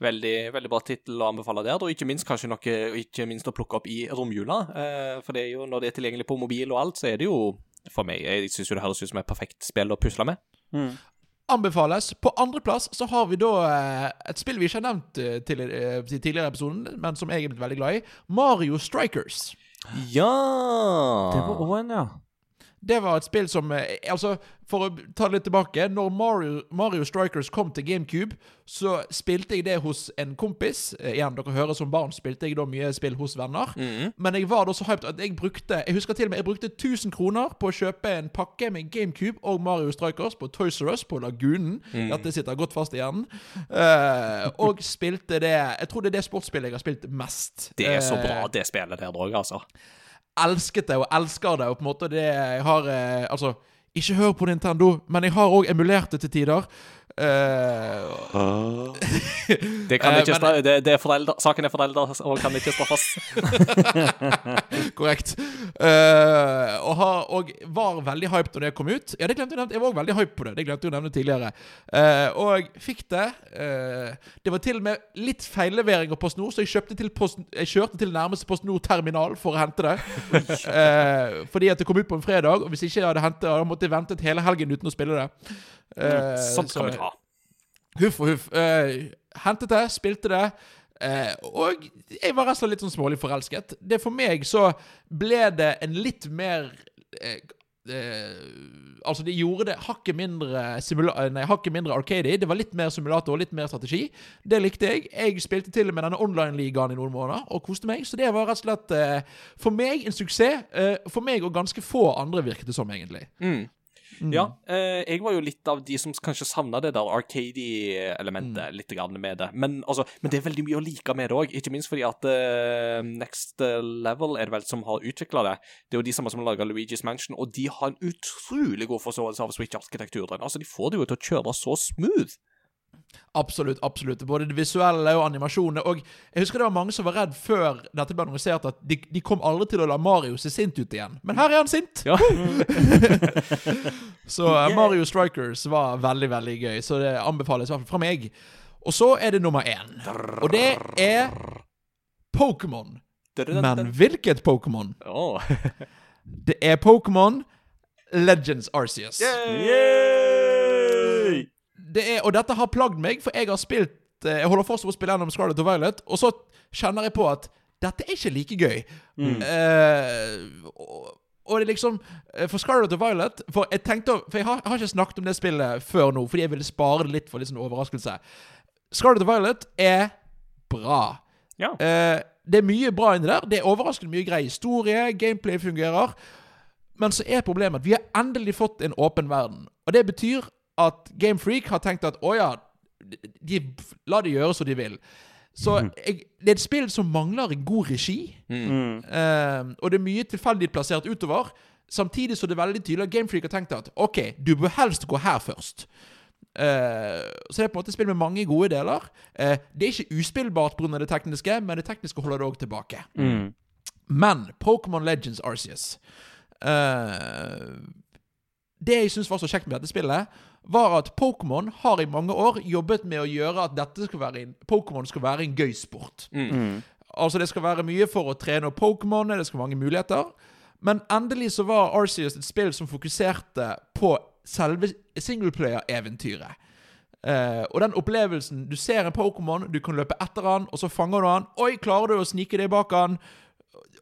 Speaker 1: Veldig, veldig bra tittel å anbefale der. Og ikke minst kanskje noe ikke minst å plukke opp i romjula. Eh, for det er jo, når det er tilgjengelig på mobil og alt, så er det jo for meg Jeg syns jo det høres ut som et perfekt spill å pusle med.
Speaker 3: Anbefales. På andreplass så har vi da eh, et spill vi ikke har nevnt eh, til, eh, i tidligere episoden, men som jeg er blitt veldig glad i. Mario Strikers.
Speaker 1: Ja!
Speaker 2: Det var òg en, ja.
Speaker 3: Det var et spill som eh, Altså, for å ta det litt tilbake Når Mario, Mario Strikers kom til GameCube, så spilte jeg det hos en kompis. Eh, Igjen, dere hører som barn spilte jeg da mye spill hos venner. Men jeg var da så hyped at jeg brukte Jeg husker til og med jeg brukte 1000 kroner på å kjøpe en pakke med GameCube og Mario Strikers på Toys R Us på Lagunen. Dette sitter godt fast i hjernen. Uh, og spilte det Jeg tror det er det sportsspillet jeg har spilt mest.
Speaker 1: Det er så
Speaker 3: Eh,
Speaker 1: bra, det spillet der òg, altså.
Speaker 3: Elsket det og elsker det, og på en måte det jeg har eh, Altså, ikke hør på Nintendo, men jeg har òg emulert det til tider. Eh,
Speaker 1: Det kan
Speaker 3: Eh, men-
Speaker 1: det, det er foreldre, Saken er forelder og kan ikke straffes.
Speaker 3: korrekt. Uh, og, har, og var veldig hyped når det kom ut. Ja, det glemte jeg. Jeg var også veldig hyped på det. Det glemte jeg å nevne tidligere. Uh, og fikk det. Det var til og med litt feillevering av PostNord, så jeg, til post, jeg kjørte til nærmeste PostNord-terminal for å hente det. Fordi at det kom ut på en fredag, og hvis ikke jeg hadde hentet det, måtte jeg ventet hele helgen uten å spille det. Eh,
Speaker 1: Sånt kan
Speaker 3: så-
Speaker 1: vi ta.
Speaker 3: Huff og huff. Eh, hentet det, spilte det. Eh, og jeg var rett og slett litt sånn smålig forelsket. Det For meg så ble det en litt mer eh, altså, de gjorde det hakket mindre Nei, hakket mindre arcady. Det var litt mer simulator og litt mer strategi. Det likte jeg. Jeg spilte til og med denne online-ligaen i noen måneder og koste meg. Så det var rett og slett for meg en suksess. For meg og ganske få andre, virket det som, egentlig.
Speaker 1: Mm. Ja, eh, jeg var jo litt av de som kanskje savna det der arcady-elementet litt grann med det. Men, altså, men det er veldig mye å like med det òg, ikke minst fordi at eh, Next Level er det vel som har utvikla det. Det er jo de samme som har laga Luigi's Mansion, og de har en utrolig god forståelse av Switch-arkitekturen. Altså, de får det jo til å kjøre så smooth.
Speaker 3: Absolutt. absolutt Både det visuelle og animasjonene. Og jeg husker det var mange som var redd før dette ble annonsert, at de, de kom aldri til å la Mario se sint ut igjen. Men her er han sint!
Speaker 1: Ja.
Speaker 3: Så eh, Mario Strikers var veldig, veldig gøy. Så det anbefales i hvert fall fra meg. Og så er det nummer én. Og det er Pokémon. Men hvilket Pokémon?
Speaker 1: Oh.
Speaker 3: Det er Pokémon Legends Arceus.
Speaker 2: Yay!
Speaker 3: Det er, og dette har plagd meg, for jeg har spilt eh, Jeg holder fortsatt på å spille gjennom Scarlet og Violet, og så kjenner jeg på at dette er ikke like gøy. Eh, og, og det er liksom eh, For Scarlet og Violet For jeg tenkte For jeg har, jeg har ikke snakket om det spillet før nå, fordi jeg ville spare det litt for litt sånn overraskelse. Scarlet og Violet er bra.
Speaker 1: Ja.
Speaker 3: Uh, det er mye bra inni der. Det er overraskende mye grei historie. Gameplay fungerer. Men så er problemet at vi har endelig fått en åpen verden. Og det betyr at Game Freak har tenkt at å ja, de, la de gjøre som de vil. Så jeg, det er et spill som mangler en god regi.
Speaker 2: Mm.
Speaker 3: Uh, og det er mye tilfeldig plassert utover. Samtidig så er det veldig tydelig at Game Freak har tenkt at OK, du bør helst gå her først. Uh, så det er på en måte et spill med mange gode deler. Uh, det er ikke uspillbart pga. det tekniske, men det tekniske holder det òg tilbake.
Speaker 2: Mm.
Speaker 3: Men Pokémon Legends Arceus eh, Det jeg syns var så kjekt med dette spillet, var at Pokémon har i mange år jobbet med å gjøre at dette skal være en, Pokémon skal være en gøy sport.
Speaker 2: Mm.
Speaker 3: Altså Det skal være mye for å trene opp Pokémon, det skal være mange muligheter. Men endelig så var Arceus et spill som fokuserte på selve singleplayer-eventyret. Uh, og den opplevelsen Du ser en Pokémon, du kan løpe etter han, og så fanger du han. Oi, klarer du å snike deg bak han?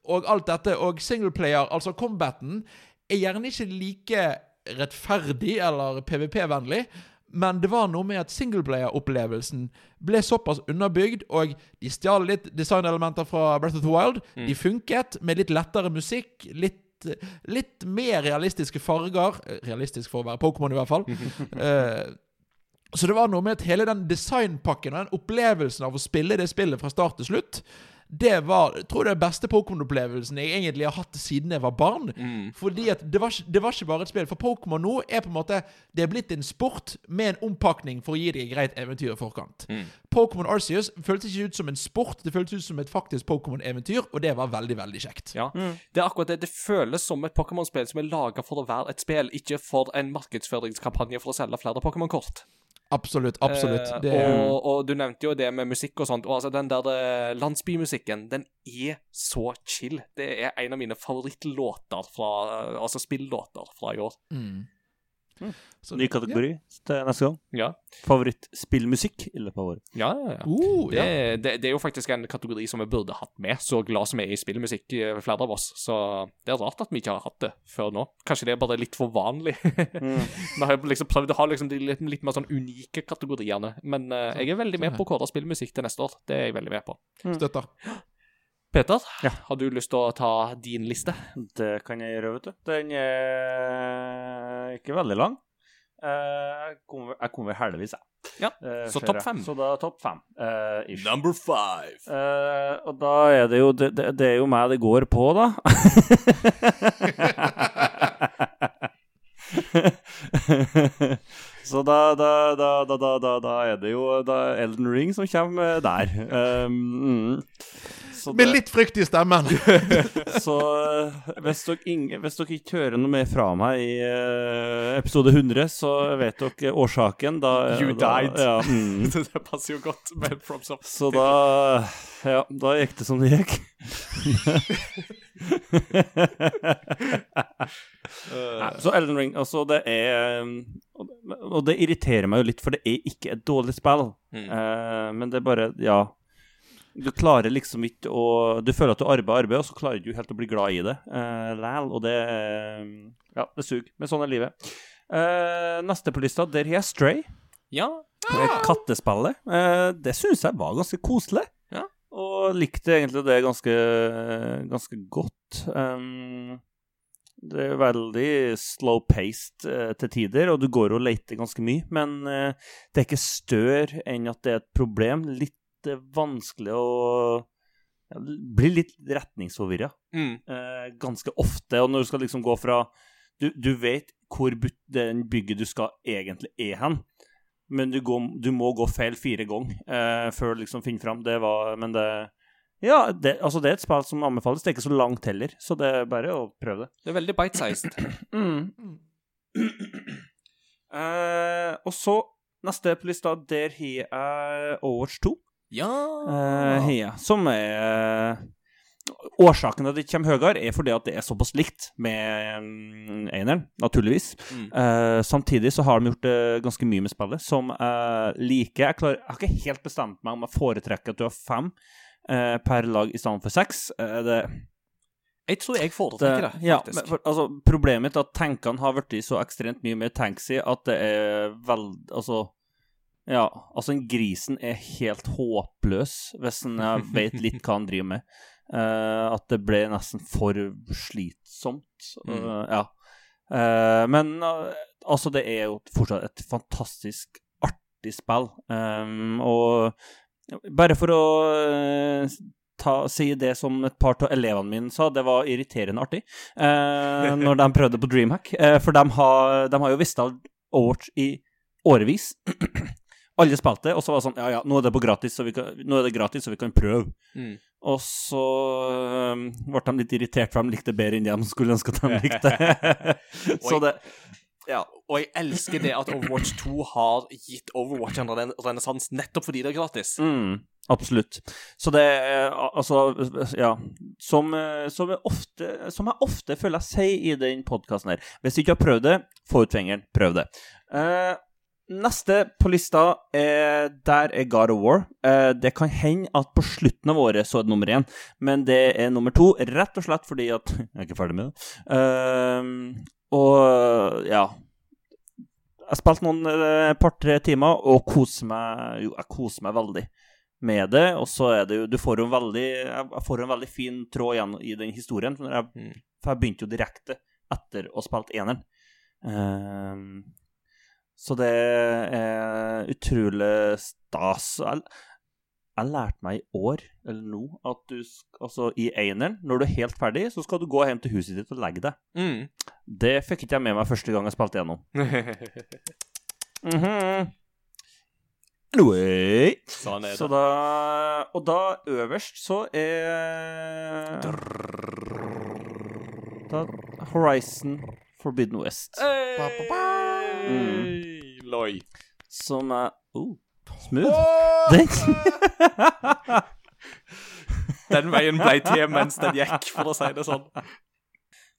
Speaker 3: Og alt dette. Og singleplayer, altså combaten, er gjerne ikke like rettferdig eller PVP-vennlig. Men det var noe med at singleplayer-opplevelsen ble såpass underbygd, og de stjal litt designelementer fra Breath of the Wild. De funket med litt lettere musikk, litt Litt mer realistiske farger. Realistisk for å være Pokémon, i hvert fall. uh, så det var noe med at hele den designpakken og den opplevelsen av å spille det spillet fra start til slutt, det var jeg tror det er den beste Pokémon-opplevelsen jeg egentlig har hatt siden jeg var barn. Fordi at det var, det var ikke bare et spill. For Pokémon nå er på en måte Det er blitt en sport med en ompakning for å gi deg et greit eventyr i forkant. Pokémon Arceus føltes ikke ut som en sport, det føltes ut som et faktisk Pokémon-eventyr, og det var veldig, veldig kjekt.
Speaker 1: Ja, Det er akkurat det. Det føles som et Pokémon-spill som er laga for å være et spill, ikke for en markedsføringskampanje for å selge flere Pokémon-kort.
Speaker 3: Absolutt. absolutt.
Speaker 1: Eh,
Speaker 3: Det er,
Speaker 1: og, og du nevnte jo det med musikk og sånt. Og altså Den der eh, landsbymusikken, den er så chill. Det er en av mine favorittlåter fra eh, Altså spillåter fra i år.
Speaker 3: mm. Så-
Speaker 2: Ny kategori til neste gang.
Speaker 1: Ja,
Speaker 2: Favorittspillmusikk i løpet av året.
Speaker 1: ja, ja. ja.
Speaker 3: Uh,
Speaker 1: Det,
Speaker 3: ja.
Speaker 1: det, det er jo faktisk en kategori som vi burde hatt med, så glad som vi er i spillmusikk, eh, flere av oss. Så det er rart at vi ikke har hatt det før nå. Kanskje det er bare litt for vanlig. Vi har liksom prøvd å ha liksom de litt, litt mer sånn unike kategoriene. Men uh, jeg er veldig med på å kåre spillmusikk til neste år. Det er jeg veldig med på.
Speaker 3: Støtter.
Speaker 1: Peter,
Speaker 2: Ja.
Speaker 1: har du lyst til å ta din liste?
Speaker 2: Det kan jeg gjøre, vet du. Den er ikke veldig lang. Eh, Jeg kom, vel- jeg kom vel heldigvis, jeg.
Speaker 1: Ja,
Speaker 2: Eh,
Speaker 1: så topp fem.
Speaker 2: Så da topp fem. Uh.
Speaker 1: Number five.
Speaker 2: Uh, og da er det jo det, det, det er jo meg det går på, da. Så da, da, da, da, da, da, da er det jo da Elden Ring som kommer der. Um, mm. Så
Speaker 3: Med
Speaker 2: det-
Speaker 3: litt frykt i stemmen.
Speaker 2: så eh, hvis dere, hvis dere ikke hører noe mer fra meg i eh, episode 100, så vet dere årsaken. Da,
Speaker 1: You
Speaker 2: da,
Speaker 1: died.
Speaker 2: Ja, mm.
Speaker 1: det passer jo godt med Props Up.
Speaker 2: Så da Ja, da gikk det som det gikk. Nei, så Elden Ring, altså det er og- Og det irriterer meg jo litt, for det er ikke et dårlig spill.
Speaker 1: Mm.
Speaker 2: Eh, men det er bare Ja. Du klarer liksom ikke å Du føler at du arbeider arbeid, og så klarer du ikke helt å bli glad i det uh, læl. Og det eh, Ja, det suger. Men sånn er livet. Uh, neste på lista, der har jeg Stray.
Speaker 1: Ja.
Speaker 2: er Kattespillet. Eh, det syns jeg var ganske koselig.
Speaker 1: Ja.
Speaker 2: Og likte egentlig det ganske, ganske godt. Um, det er veldig slow-paced eh, til tider, og du går og leter ganske mye. Men eh, det er ikke større enn at det er et problem. Litt eh, vanskelig å Bli litt retningsforvirra
Speaker 1: Mm.
Speaker 2: eh, ganske ofte. Og når du skal liksom gå fra Du, du vet hvor den bygget du skal egentlig er hen, men du, går, du må gå feil fire ganger eh, før du liksom finner fram. Det var Men det Ja, det, altså det er et spill som anbefales. Det er ikke så langt heller, så det er bare å prøve det.
Speaker 1: Det er veldig bite-sized.
Speaker 2: Eh, og så, neste på lista, der har jeg Overwatch 2.
Speaker 1: ja.
Speaker 2: Uh, ja. som er Årsaken til at det kommer høyere, er fordi at det er såpass likt med um, eneren, naturligvis.
Speaker 1: Mm.
Speaker 2: Uh, samtidig så har de gjort uh, ganske mye med spillet som jeg liker. Jeg, klarer, jeg har ikke helt bestemt meg om jeg foretrekker at du har fem uh, per lag i stedet for seks. Eh, det,
Speaker 1: Jeg tror jeg foretrekker det,
Speaker 2: ja,
Speaker 1: faktisk.
Speaker 2: men for, altså, problemet er at tankene har blitt så ekstremt mye mer tanksy at det er veldig Altså ja, altså grisen er helt håpløs hvis en vet litt hva han driver med. Uh, at det ble nesten for slitsomt.
Speaker 1: Mm.
Speaker 2: Eh, ja. Uh, men eh, altså, det er jo fortsatt et fantastisk artig spill. Um, og bare for å eh, ta, si det som et par av elevene mine sa, det var irriterende artig eh, når de prøvde på Dreamhack. Eh, for de har, de har jo visst av Overwatch i årevis. Alle spilte, og så var det sånn Ja, ja, nå er det, på gratis, så vi kan, nå er det gratis, så vi kan prøve.
Speaker 1: Mm.
Speaker 2: Og så um, ble de litt irritert, for de likte bedre enn de skulle ønske at de likte. så det Ja.
Speaker 1: Og jeg elsker det at Overwatch 2 har gitt Overwatch en ren- renessanse nettopp fordi det er gratis.
Speaker 2: Mm, absolutt. Så det er altså Ja. Som, eh, som, jeg ofte, som jeg ofte føler jeg sier i den podkasten her. Hvis du ikke har prøvd det, få ut fingeren, prøv det. Eh, neste på lista er Der er God of War. Eh, det kan hende at på slutten av året så er det nummer én, men det er nummer to rett og slett fordi at Jeg er ikke ferdig med det. Eh, og ja jeg spilte noen eh, par-tre timer og koser meg Jo, jeg koser meg veldig med det. Og så er det jo Du får jo en veldig Jeg får en veldig fin tråd igjen i den historien. For jeg,
Speaker 1: Mm.
Speaker 2: for jeg begynte jo direkte etter å ha spilt eneren. Ehm, så det er utrolig stas. Jeg, jeg lærte meg i år, eller nå, at du altså i eineren, når du er helt ferdig, så skal du gå hjem til huset ditt og legge deg.
Speaker 1: Mm.
Speaker 2: Det fikk ikke jeg med meg første gang jeg spilte gjennom. Mhm. Anyway.
Speaker 1: sånn er det.
Speaker 2: Så da Og da øverst så er da, Horizon Forbidden West.
Speaker 1: Hey, Loi.
Speaker 2: Som er oh, smooth. Den,
Speaker 1: Den veien ble til mens den gikk, for å si det sånn.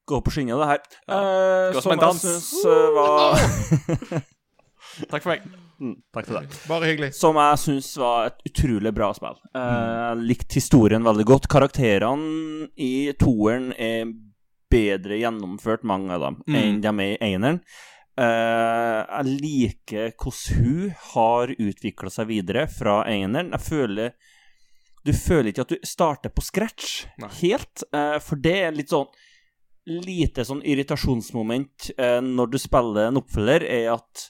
Speaker 2: Gå på skinnet, det her. Eh,
Speaker 1: Gå som en
Speaker 2: jeg
Speaker 1: dans.
Speaker 2: Synes, eh, var
Speaker 1: Takk for meg.
Speaker 2: mm, Takk til deg.
Speaker 3: Bare hyggelig.
Speaker 2: Som jeg syns var et utrolig bra spill. Eh, Jeg likte historien veldig godt. Karakterene i toeren er bedre gjennomført, mange av dem,
Speaker 1: Mm.
Speaker 2: enn de er i eneren. Eh, jeg liker hvordan hun har utvikla seg videre fra eneren. Jeg føler Du føler ikke at du starter på scratch
Speaker 1: Nei.
Speaker 2: helt, eh, for det er litt sånn Lite sånn irritasjonsmoment eh, når du spiller en oppfølger, er at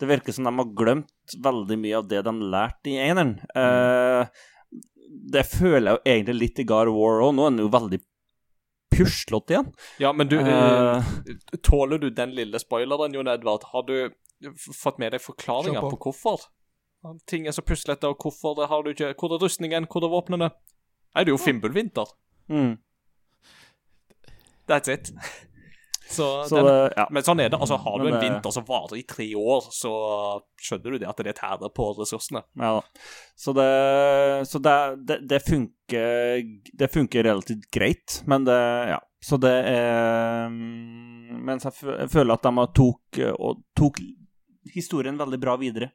Speaker 2: det virker som de har glemt veldig mye av det de lærte i eneren. Mm. det føler jeg jo egentlig litt i God War òg. Nå er den jo veldig puslete igjen.
Speaker 1: Ja, men du Eh, Tåler du den lille spoileren, Jon Edvard? Har du fått med deg forklaringer på.
Speaker 3: på.
Speaker 1: hvorfor? Ting er så puslete, og hvorfor det har du ikke Hvor er rustningen? Hvor er våpnene? Nei, det er jo Fimbulvinter.
Speaker 2: mm.
Speaker 1: That's it. Så,
Speaker 2: Så
Speaker 1: den,
Speaker 2: det, ja.
Speaker 1: men sånn er det. Altså, har du en
Speaker 2: det-
Speaker 1: vinter som varer i tre år, så skjønner du det at det tærer på ressursene.
Speaker 2: Ja. Så det Så det, funker Det funker relativt greit, men det Ja. Så det er mm, Mens jeg, føler at de tok, tok historien veldig bra videre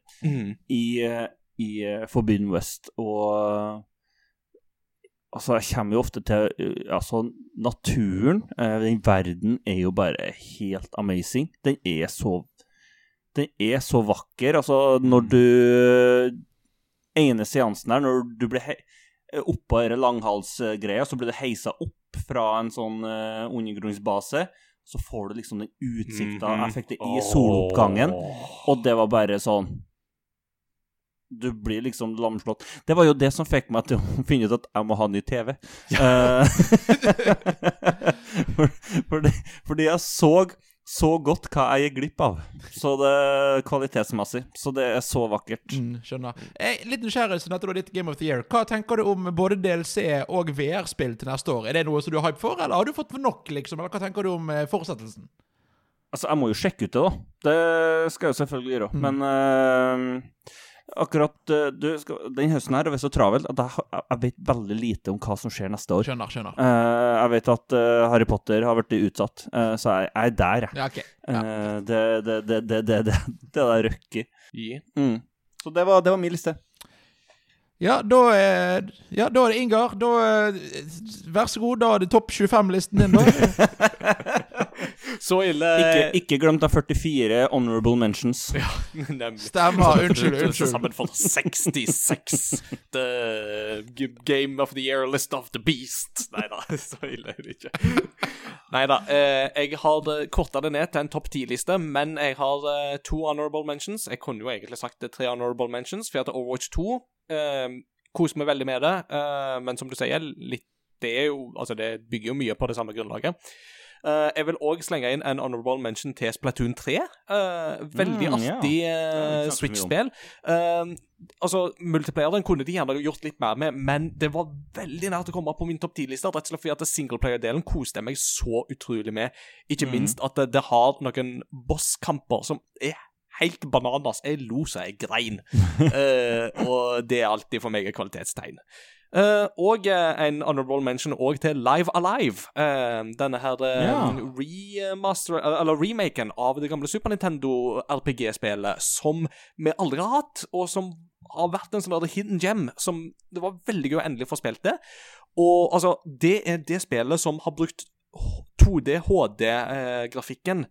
Speaker 2: i, eh, i eh, Forbidden West, og Altså, jeg kommer jo ofte til eh, Altså, naturen, eh, den verden, er jo bare helt amazing. Den er så Den er så vakker. Altså, når du ene seansen her, når du blir oppå denne langhalsgreia, så blir du heisa opp fra en sånn uh, undergrunnsbase, så får du liksom den utsikta
Speaker 1: Jeg
Speaker 2: fikk det i soloppgangen, og det var bare sånn Du blir liksom lamslått. Det var jo det som fikk meg til å finne ut at jeg må ha ny TV. Ja. for, fordi, fordi jeg så så godt hva jeg gikk glipp av. Så det kvalitetsmessig. Så det er så vakkert.
Speaker 3: Mm, skjønner. Er litt nysgjerrig siden dette er ditt Game of the Year. Hva tenker du om både DLC og VR-spill til neste år? Er det noe som du har hype for, eller har du fått nok, liksom? Eller hva tenker du om eh, fortsettelsen?
Speaker 2: Altså, jeg må jo sjekke ut det, da. Det skal jeg jo selvfølgelig gjøre. Men eh, akkurat eh, du, den høsten her har vært så travel at jeg, jeg vet veldig lite om hva som skjer neste år.
Speaker 3: Skjønner, skjønner.
Speaker 2: Uh, jeg vet at uh, Harry Potter har blitt utsatt, uh, så jeg, jeg er der, jeg.
Speaker 3: Ja, ok. Ja.
Speaker 2: Det, det, det, det, det, det, det der røkket.
Speaker 1: Ja.
Speaker 2: Mm. Så det var, det var min liste.
Speaker 3: Ja, da er, ja, da er det Ingar. Da, vær så god, da er det topp 25-listen din, da.
Speaker 1: Så ille
Speaker 2: Ikke, ikke glemt av 44 honorable mentions.
Speaker 1: Nemlig.
Speaker 3: Stemmer. Unnskyld, unnskyld.
Speaker 1: sammen for 66. The Game of the Year List of the Beast. Nei da, så ille er det ikke. Nei da. Eh, jeg har korta det ned til en topp ti-liste, men jeg har eh, to honorable mentions. Jeg kunne jo egentlig sagt tre honorable mentions, for at Overwatch 2 eh, koser meg veldig med det, eh, men som du sier, litt det er jo Altså, det bygger jo mye på det samme grunnlaget. Eh, jeg vil òg slenge inn en honorable mention til Splatoon 3. Uh, veldig
Speaker 2: Mm,
Speaker 1: artig
Speaker 2: yeah.
Speaker 1: uh. Switch-spill. Eh, altså, multiplayeren kunne de gjerne gjort litt mer med, men det var veldig nært å komme på min topp 10-liste. Rett og slett fordi at singleplayer-delen koste jeg meg så utrolig med. Ikke
Speaker 2: Mm.
Speaker 1: minst at det, det har noen bosskamper som er helt bananas. Jeg lo så jeg grein. Eh, og det er alltid for meg et kvalitetstegn. Eh, og uh, en honorable mention òg til Live Alive. Uh, denne her remaster, eller remaken av det gamle Super Nintendo RPG-spillet som vi aldri har hatt, og som har vært en sånn hidden gem som det var veldig gøy å endelig få spilt det. Og altså, det er det spillet som har brukt 2D HD-grafikken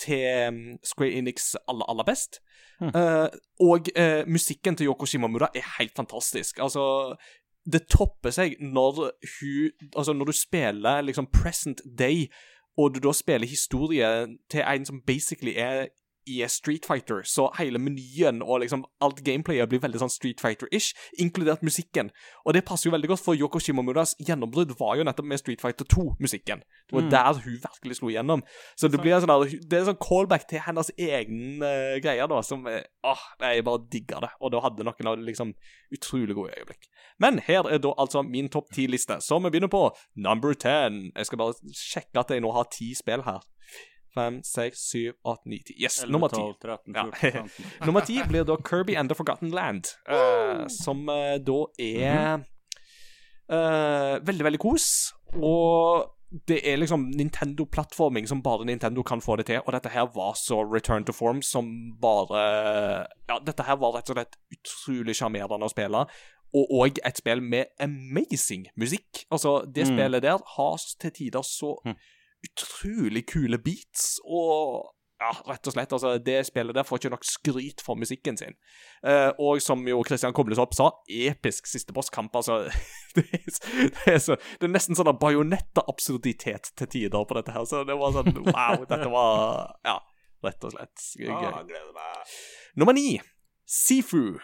Speaker 1: til um, Square Enix aller, aller best. Eh, og uh, musikken til Yoko Shimamura er helt fantastisk. Altså det topper seg når hun Altså, når du spiller liksom present day, og du da spiller historie til en som basically er i Street Fighter, så hele menyen og liksom alt gameplayet blir veldig sånn Street Fighter-ish, inkludert musikken. Og det passer jo veldig godt, for Yoko Shimomuras gjennombrudd var jo nettopp med Street Fighter 2-musikken. Det var der hun virkelig slo igjennom. Så det blir en sånn det er en sånn callback til hennes egen uh, greier, da, som åh, jeg bare digger det. Og da hadde noen av det liksom utrolig gode øyeblikk. Men her er da altså min topp ti-liste, som vi begynner på number ten. Jeg skal bare sjekke at jeg nå har ti spill her. Fem, seks, syv, åtte, ni, ti. Yes,
Speaker 2: 11,
Speaker 1: nummer ti.
Speaker 2: 12, 13, 14, 15.
Speaker 1: Nummer ti blir da Kirby and the Forgotten Land, uh, som uh, da er uh, veldig, veldig kos. Og det er liksom Nintendo-plattforming som bare Nintendo kan få det til. Og dette her var så return to form som bare Ja, dette her var rett og slett utrolig sjarmerende å spille. Og òg et spill med amazing musikk. Altså, det
Speaker 2: Mm.
Speaker 1: spillet der har til tider så
Speaker 2: Mm.
Speaker 1: Utrolig kule beats, og ja, rett og slett, altså, det spillet der får ikke nok skryt for musikken sin. Eh, og som jo Christian Kobles opp sa, episk siste bosskamp, altså. det, er, det, er så, det er nesten sånn bajonetta-absurditet til tider på dette her, så det var sånn wow, dette var Ja, rett og slett gøy. Nummer ni, Sifu.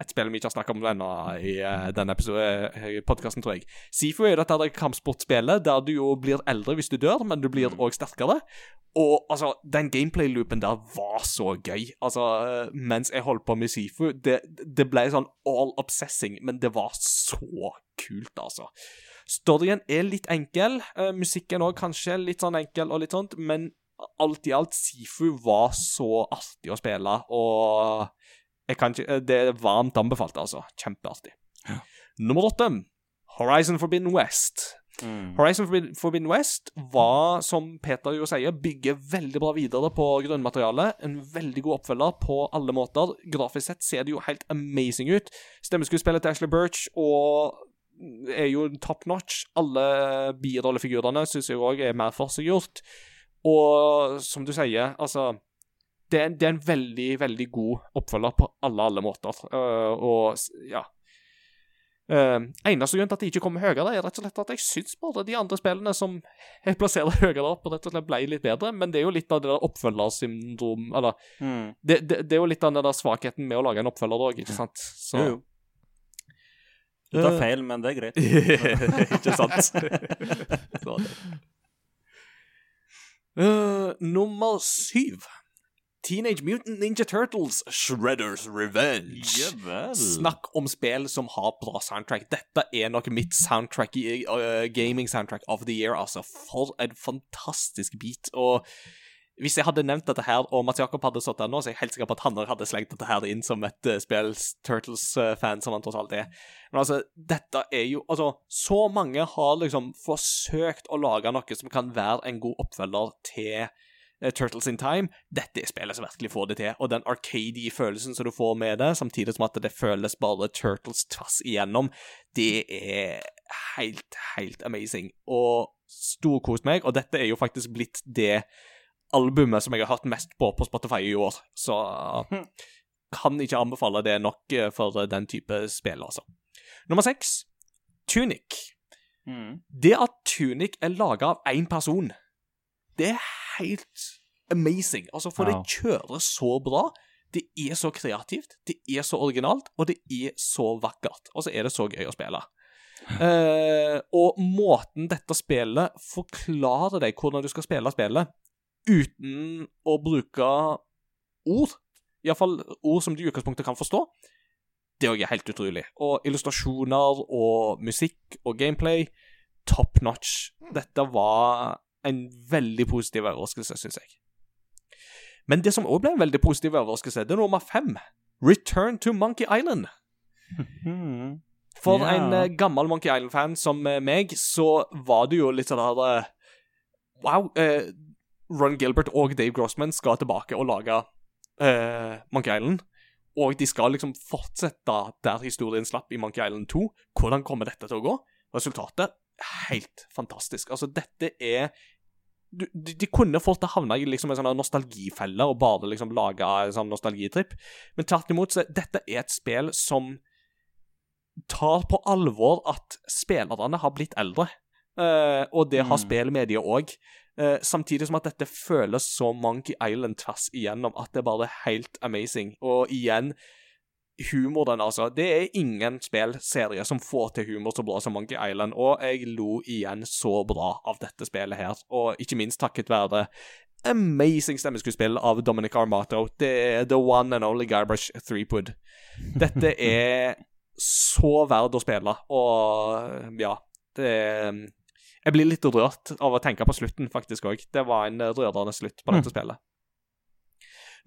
Speaker 1: Et spill vi ikke har snakket om ennå i uh, denne podkasten, tror jeg. Sifu er dette kampsportspillet der du jo blir eldre hvis du dør, men du blir òg sterkere. Og altså, den gameplay-loopen der var så gøy. Altså, eh, mens jeg holdt på med Sifu, det, det ble sånn all obsessing, men det var så kult, altså. Storyen er litt enkel. Uh, musikken òg kanskje litt sånn enkel og litt sånt, men alt i alt, Sifu var så artig å spille, og ikke, det er varmt anbefalt, altså. Kjempeartig. Nummer åtte, Horizon Forbidden West.
Speaker 2: Mm.
Speaker 1: Horizon Forbidden- Forbidden West var, som Peter jo sier, bygger veldig bra videre på grunnmaterialet. En veldig god oppfølger på alle måter. Grafisk sett ser det jo helt amazing ut. Stemmeskuespillet til Ashley Birch og er jo top notch. Alle birollefigurene syns jeg òg er mer forseggjort. Og som du sier, altså det er, det er en veldig, veldig god oppfølger på alle, alle måter. Uh, og ja Uh, eneste grunn til at de ikke kommer høyere, er rett og slett at jeg syns både de andre spillene som jeg plasserer høyere opp, rett og slett ble litt bedre. Men det er jo litt av det der oppfølgersyndrom Eller
Speaker 2: Mm.
Speaker 1: det, det, det er jo litt av den der svakheten med å lage en oppfølger òg, ikke sant? Så
Speaker 2: Jo, jo. Du tar
Speaker 1: Eh,
Speaker 2: feil, men det er greit.
Speaker 1: ikke sant? uh. Nummer syv. Teenage Mutant Ninja Turtles Shredders Revenge.
Speaker 2: Jevel.
Speaker 1: Snakk om spill som har bra soundtrack. Dette er nok mitt soundtrack i uh, gaming soundtrack of the year, altså. For en fantastisk beat. Og hvis jeg hadde nevnt dette her, og Mats Jakob hadde stått der nå, så er jeg helt sikker på at han hadde slengt dette her inn som et uh, spill Turtles-fan, som han tross alt er. Men altså, dette er jo Altså, så mange har liksom forsøkt å lage noe som kan være en god oppfølger til eh, Turtles in Time. Dette er spillet som virkelig får det til, og den arcady følelsen som du får med det, samtidig som at det føles bare Turtles tvers igjennom, det er helt, helt amazing. Og storkost meg, og dette er jo faktisk blitt det albumet som jeg har hørt mest på på Spotify i år, så kan ikke anbefale det nok eh, for den type spill, altså. Nummer seks, Tunic.
Speaker 2: Mm.
Speaker 1: Det at Tunic er laga av én person, det er helt amazing. Altså, for
Speaker 2: Ja.
Speaker 1: det kjører så bra. Det er så kreativt, det er så originalt, og det er så vakkert. Og så er det så gøy å spille. Uh, og måten dette spillet forklarer deg hvordan du skal spille spillet, uten å bruke ord, iallfall ord som du i utgangspunktet kan forstå, det òg er helt utrolig. Og illustrasjoner og musikk og gameplay, top notch. Dette var en veldig positiv overraskelse, syns jeg. Men det som òg ble en veldig positiv overraskelse, det er nummer fem. Return to Monkey Island. For
Speaker 2: yeah.
Speaker 1: en eh, gammel Monkey Island-fan som eh, meg, så var det jo litt sånn der eh, Wow. eh, Ron Gilbert og Dave Grossman skal tilbake og lage eh, Monkey Island. Og de skal liksom fortsette der historien slapp i Monkey Island 2. Hvordan kommer dette til å gå? Resultatet helt fantastisk. Altså, dette er du, de, de kunne fått det havna i liksom en sånn nostalgifelle og bare liksom laga en sånn nostalgitripp, men tvert imot så dette er et spill som tar på alvor at spillerne har blitt eldre. Uh, og det har
Speaker 2: Mm.
Speaker 1: spillmediet òg. samtidig som at dette føles så Monkey Island tvers igjennom at det er bare helt amazing. Og igjen, humoren, altså. Det er ingen spillserie som får til humor så bra som Monkey Island, og jeg lo igjen så bra av dette spillet her. Og ikke minst takket være amazing stemmeskuespill av Dominic Armato. Det er the one and only Guybrush Threepwood. Dette er så verd å spille, og ja det Jeg blir litt rørt av å tenke på slutten, faktisk òg. Det var en rørende slutt på dette spillet.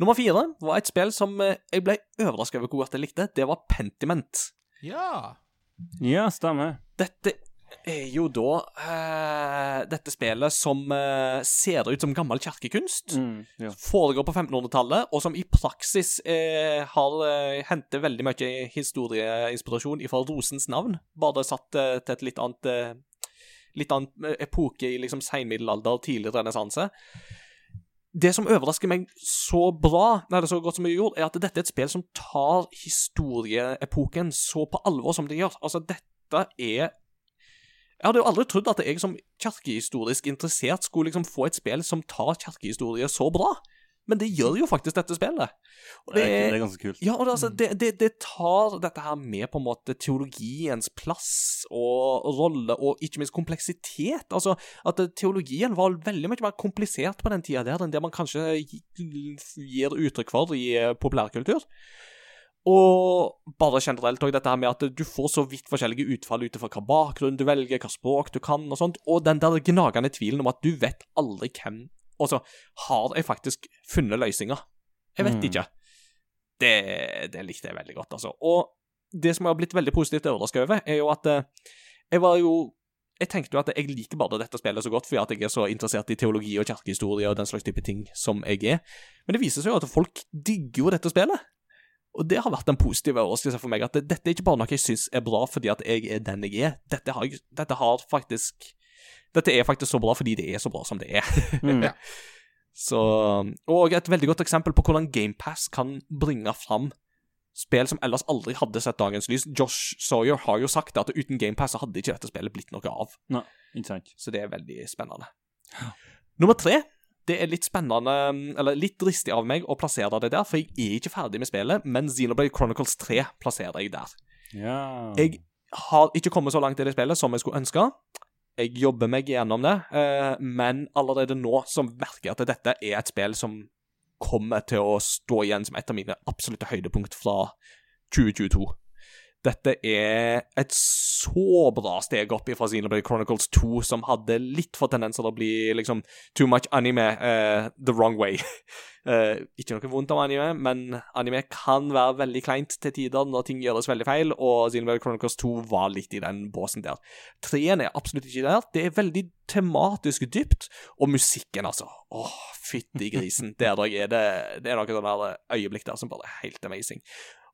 Speaker 1: Nummer fire var et spill som eh, jeg ble overraska over hvor godt jeg likte. Det var Pentiment.
Speaker 3: Ja.
Speaker 2: Ja, stemmer.
Speaker 1: Dette er jo da uh, dette spillet som uh, ser ut som gammel kirkekunst.
Speaker 2: Mm, ja.
Speaker 1: Foregår på 1500-tallet, og som i praksis uh, har hentet veldig mye historieinspirasjon fra Rosens navn, bare satt til et litt annet Litt annen epoke i liksom seinmiddelalder, tidlig renessanse. Det som overrasker meg så bra, eller så godt som jeg gjorde, er at dette er et spill som tar historieepoken så på alvor som det gjør. Altså, dette er jeg hadde jo aldri trodd at jeg som kirkehistorisk interessert skulle liksom få et spill som tar kirkehistorie så bra. Men det gjør jo faktisk dette spillet. Og
Speaker 2: Det er, det er ganske kult.
Speaker 1: ja, og det, altså, det, det, det tar dette her med på en måte teologiens plass og rolle, og ikke minst kompleksitet. Altså, at teologien var veldig mye mer komplisert på den tida der enn det man kanskje gir uttrykk for i eh, populærkultur. Og bare generelt òg dette her med at du får så vidt forskjellige utfall ut ifra hva bakgrunn du velger, hva språk du kan og sånt, og den der gnagende tvilen om at du vet aldri hvem Og så har jeg faktisk funnet løsninger. Jeg vet
Speaker 2: Mm.
Speaker 1: ikke. Det, det likte jeg veldig godt, altså. Og det som har blitt veldig positivt overraska over, er jo at eh, jeg var jo jeg tenkte jo at jeg liker bare dette spillet så godt fordi at jeg er så interessert i teologi og kirkehistorie og den slags type ting som jeg er. Men det viser seg jo at folk digger jo dette spillet. Og det har vært en positiv overraskelse for meg, at dette er ikke bare noe jeg syns er bra fordi at jeg er den jeg er. Dette har, dette har faktisk Dette er faktisk så bra fordi det er så bra som det er.
Speaker 2: Mm.
Speaker 3: Ja.
Speaker 1: Så, og et veldig godt eksempel på hvordan GamePass kan bringe fram spill som ellers aldri hadde sett dagens lys. Josh Sawyer har jo sagt at uten GamePass hadde ikke dette spillet blitt noe av.
Speaker 2: Nei.
Speaker 1: Så det er veldig spennende. Nummer tre. Det er litt spennende, eller litt dristig av meg å plassere det der, for jeg er ikke ferdig med spillet, men Xenoblade Chronicles 3 plasserer jeg der.
Speaker 2: Ja.
Speaker 1: Jeg har ikke kommet så langt i det spillet som jeg skulle ønske. Jeg jobber meg gjennom det, eh, men allerede nå så merker jeg at dette er et spill som kommer til å stå igjen som et av mine absolutte høydepunkt fra 2022. Dette er et så bra steg opp fra Xenoblade Chronicles 2, som hadde litt for tendenser til å bli liksom too much anime uh, the wrong way. Uh, ikke noe vondt om anime, men anime kan være veldig kleint til tider når ting gjøres veldig feil, og Xenoblade Chronicles 2 var litt i den båsen der. Treen er absolutt ikke der. Det er veldig tematisk dypt, og musikken, altså. Åh, fytti grisen. Der er det Det er noen sånne der øyeblikk der som bare er helt amazing.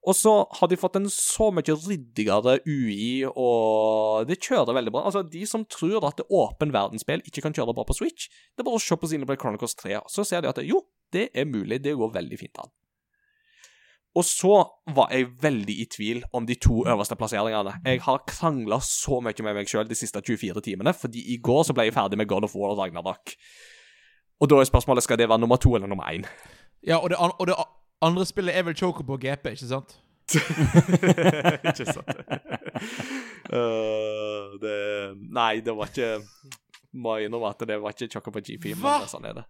Speaker 1: Og så har de fått en så mye ryddigere UI, og det kjører veldig bra. Altså, De som tror at det åpen verdensspill ikke kan kjøre bra på Switch, det er bare å se på Xenoblade Chronicles 3, og så ser de at jo, det er mulig, det går veldig fint an. Og så var jeg veldig i tvil om de to øverste plasseringene. Jeg har krangla så mye med meg sjøl de siste 24 timene, fordi i går så ble jeg ferdig med God of War og Ragnarok. Og da er spørsmålet skal det være nummer to eller nummer én.
Speaker 3: Ja, og det, og det andre spillet er vel Chocobo GP, ikke sant?
Speaker 1: ikke sant? Uh, det Nei, det var ikke Må innrømme at det var ikke Chocobo GP, men
Speaker 3: det
Speaker 1: sånn er det.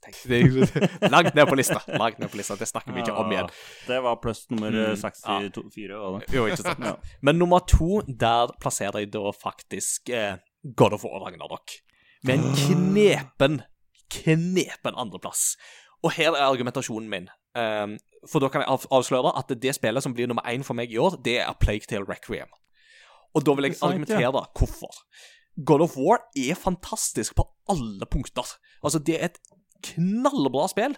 Speaker 1: Langt ned på lista. Langt ned på lista. Det snakker vi ikke om igjen.
Speaker 2: Det var pluss nummer
Speaker 1: Mm,
Speaker 2: 64, Mm, ja.
Speaker 1: Jo, ikke sant. Men nummer to, der plasserer jeg da faktisk eh, God of War Ragnarok. Med en knepen, knepen andreplass. Og her er argumentasjonen min. Um, for da kan jeg avsløre at det spillet som blir nummer én for meg i år, det er Plague Tale Requiem. Og da vil jeg
Speaker 2: argumentere
Speaker 1: argumentere hvorfor. God of War er fantastisk på alle punkter. Altså, det er et knallbra spill.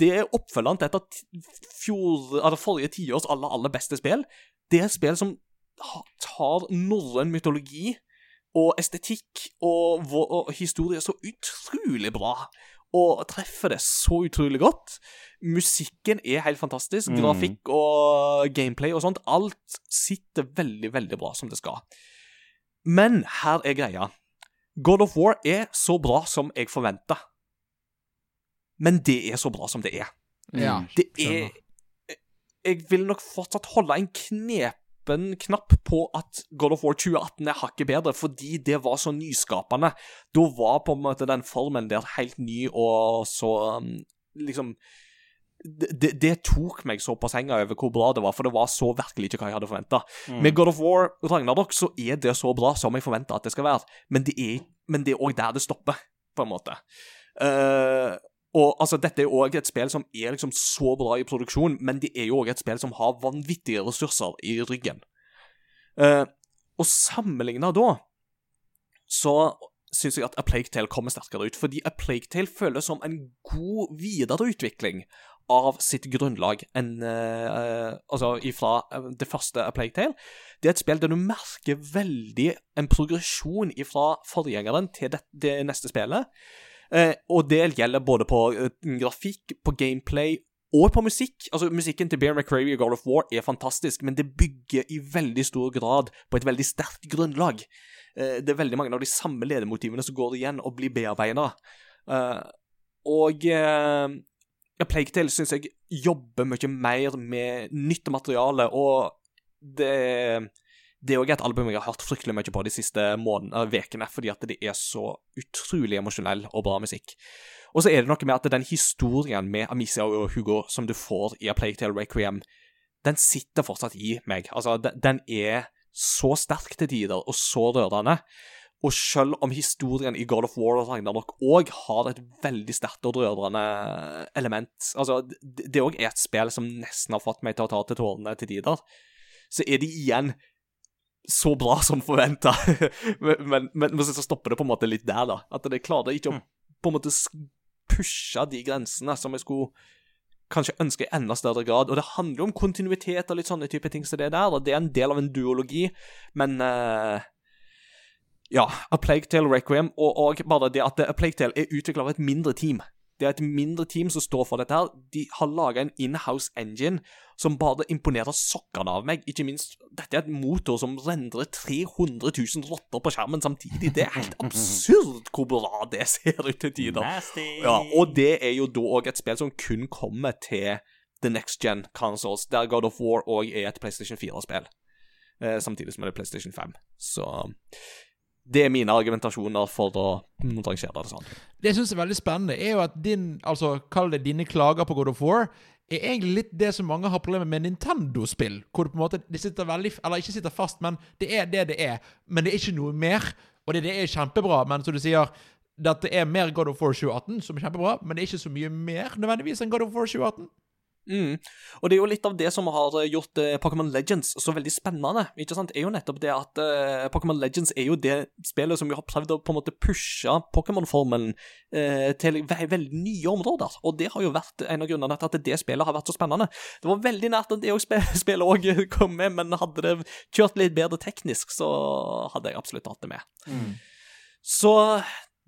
Speaker 1: Det er oppfølgeren til et av fjor, altså forrige tiårs aller, aller beste spill. Det er et spill som tar norrøn mytologi og estetikk og, og historie så utrolig bra. Og treffer det så utrolig godt. Musikken er helt fantastisk.
Speaker 2: Mm.
Speaker 1: Grafikk og gameplay og sånt. Alt sitter veldig, veldig bra som det skal. Men her er greia. God of War er så bra som jeg forventa. Men det er så bra som det er.
Speaker 3: Ja.
Speaker 1: Det er Jeg vil nok fortsatt holde en knepen knapp på at God of War 2018 er hakket bedre, fordi det var så nyskapende. Da var på en måte den formen der helt ny, og så um, liksom det, det, tok meg så på senga over hvor bra det var, for det var så virkelig ikke hva jeg hadde forventa. Med God of War Ragnarok så er det så bra som jeg forventa at det skal være, men det er men òg der det stopper, på en måte. Eh, og altså, Dette er òg et spill som er liksom så bra i produksjon, men det er jo òg et spill som har vanvittige ressurser i ryggen. Uh, og sammenligna da, så syns jeg at A Plague Tale kommer sterkere ut, fordi A Plague Tale føles som en god videreutvikling av sitt grunnlag enn uh, Altså ifra eh, det første A Plague Tale. Det er et spill der du merker veldig en progresjon ifra forgjengeren til det, det neste spillet. Eh, og det gjelder både på eh, grafikk, på gameplay og på musikk. Altså, Musikken til Bear McCravey og God of War er fantastisk, men det bygger i veldig stor grad på et veldig sterkt grunnlag. Eh, det er veldig mange av de samme ledemotivene som går igjen og blir bearbeida. og eh, A Plague Tale syns jeg jobber mye mer med nytt materiale, og det det er òg et album jeg har hørt fryktelig mye på de siste ukene, fordi at det er så utrolig emosjonell og bra musikk. Og så er det noe med at den historien med Amicia og Hugo som du får i A Plague Tale Requiem, den sitter fortsatt i meg. Altså, den, er så sterk til tider, og så rørende. Og selv om historien i God of War og Ragnarok òg har et veldig sterkt og rørende element Altså, det òg er et spill som nesten har fått meg til å ta til tårene til tider. Så er det igjen så bra som forventa. men, men, men, så stopper det på en måte litt der, da. At det klarer ikke å på en måte pushe de grensene som jeg skulle kanskje ønske i enda større grad. Og det handler jo om kontinuitet og litt sånne type ting som det der, og det er en del av en duologi, men uh, ja, A Plague Tale Requiem, og, og bare det at A Plague Tale er utvikla av et mindre team. Det er et mindre team som står for dette. her. De har laga en inhouse engine som bare imponerer sokkene av meg. Ikke minst, dette er et motor som rendrer 300 000 rotter på skjermen samtidig. Det er helt absurd hvor bra det ser ut til tider. Ja, og det er jo da òg et spill som kun kommer til the next gen consoles, der God of War òg er et PlayStation 4-spill, eh, samtidig som det er PlayStation 5. Så det er mine argumentasjoner for å rangere det sånn.
Speaker 3: Det jeg syns er veldig spennende, er jo at din Altså, kall det dine klager på God of War, er egentlig litt det som mange har problemer med Nintendo-spill. Hvor det på en måte det sitter veldig Eller ikke sitter fast, men det er det det er. Men det er ikke noe mer. Og det, det er kjempebra, men som du sier dette er mer God of War 2018, som er kjempebra, men det er ikke så mye mer nødvendigvis enn God of War 2018.
Speaker 1: Mm. Og det er jo litt av det som har eh, gjort eh, Pokémon Legends så veldig spennende, ikke sant, er jo nettopp det at eh, Pokémon Legends er jo det spillet som vi har prøvd å på en måte pushe Pokémon-formelen eh, til ve veldig nye områder, og det har jo vært en av grunnene til at det spillet har vært så spennende. Det var veldig nært at det sp spillet òg kom med, men hadde det kjørt litt bedre teknisk, så hadde jeg absolutt hatt det med. Så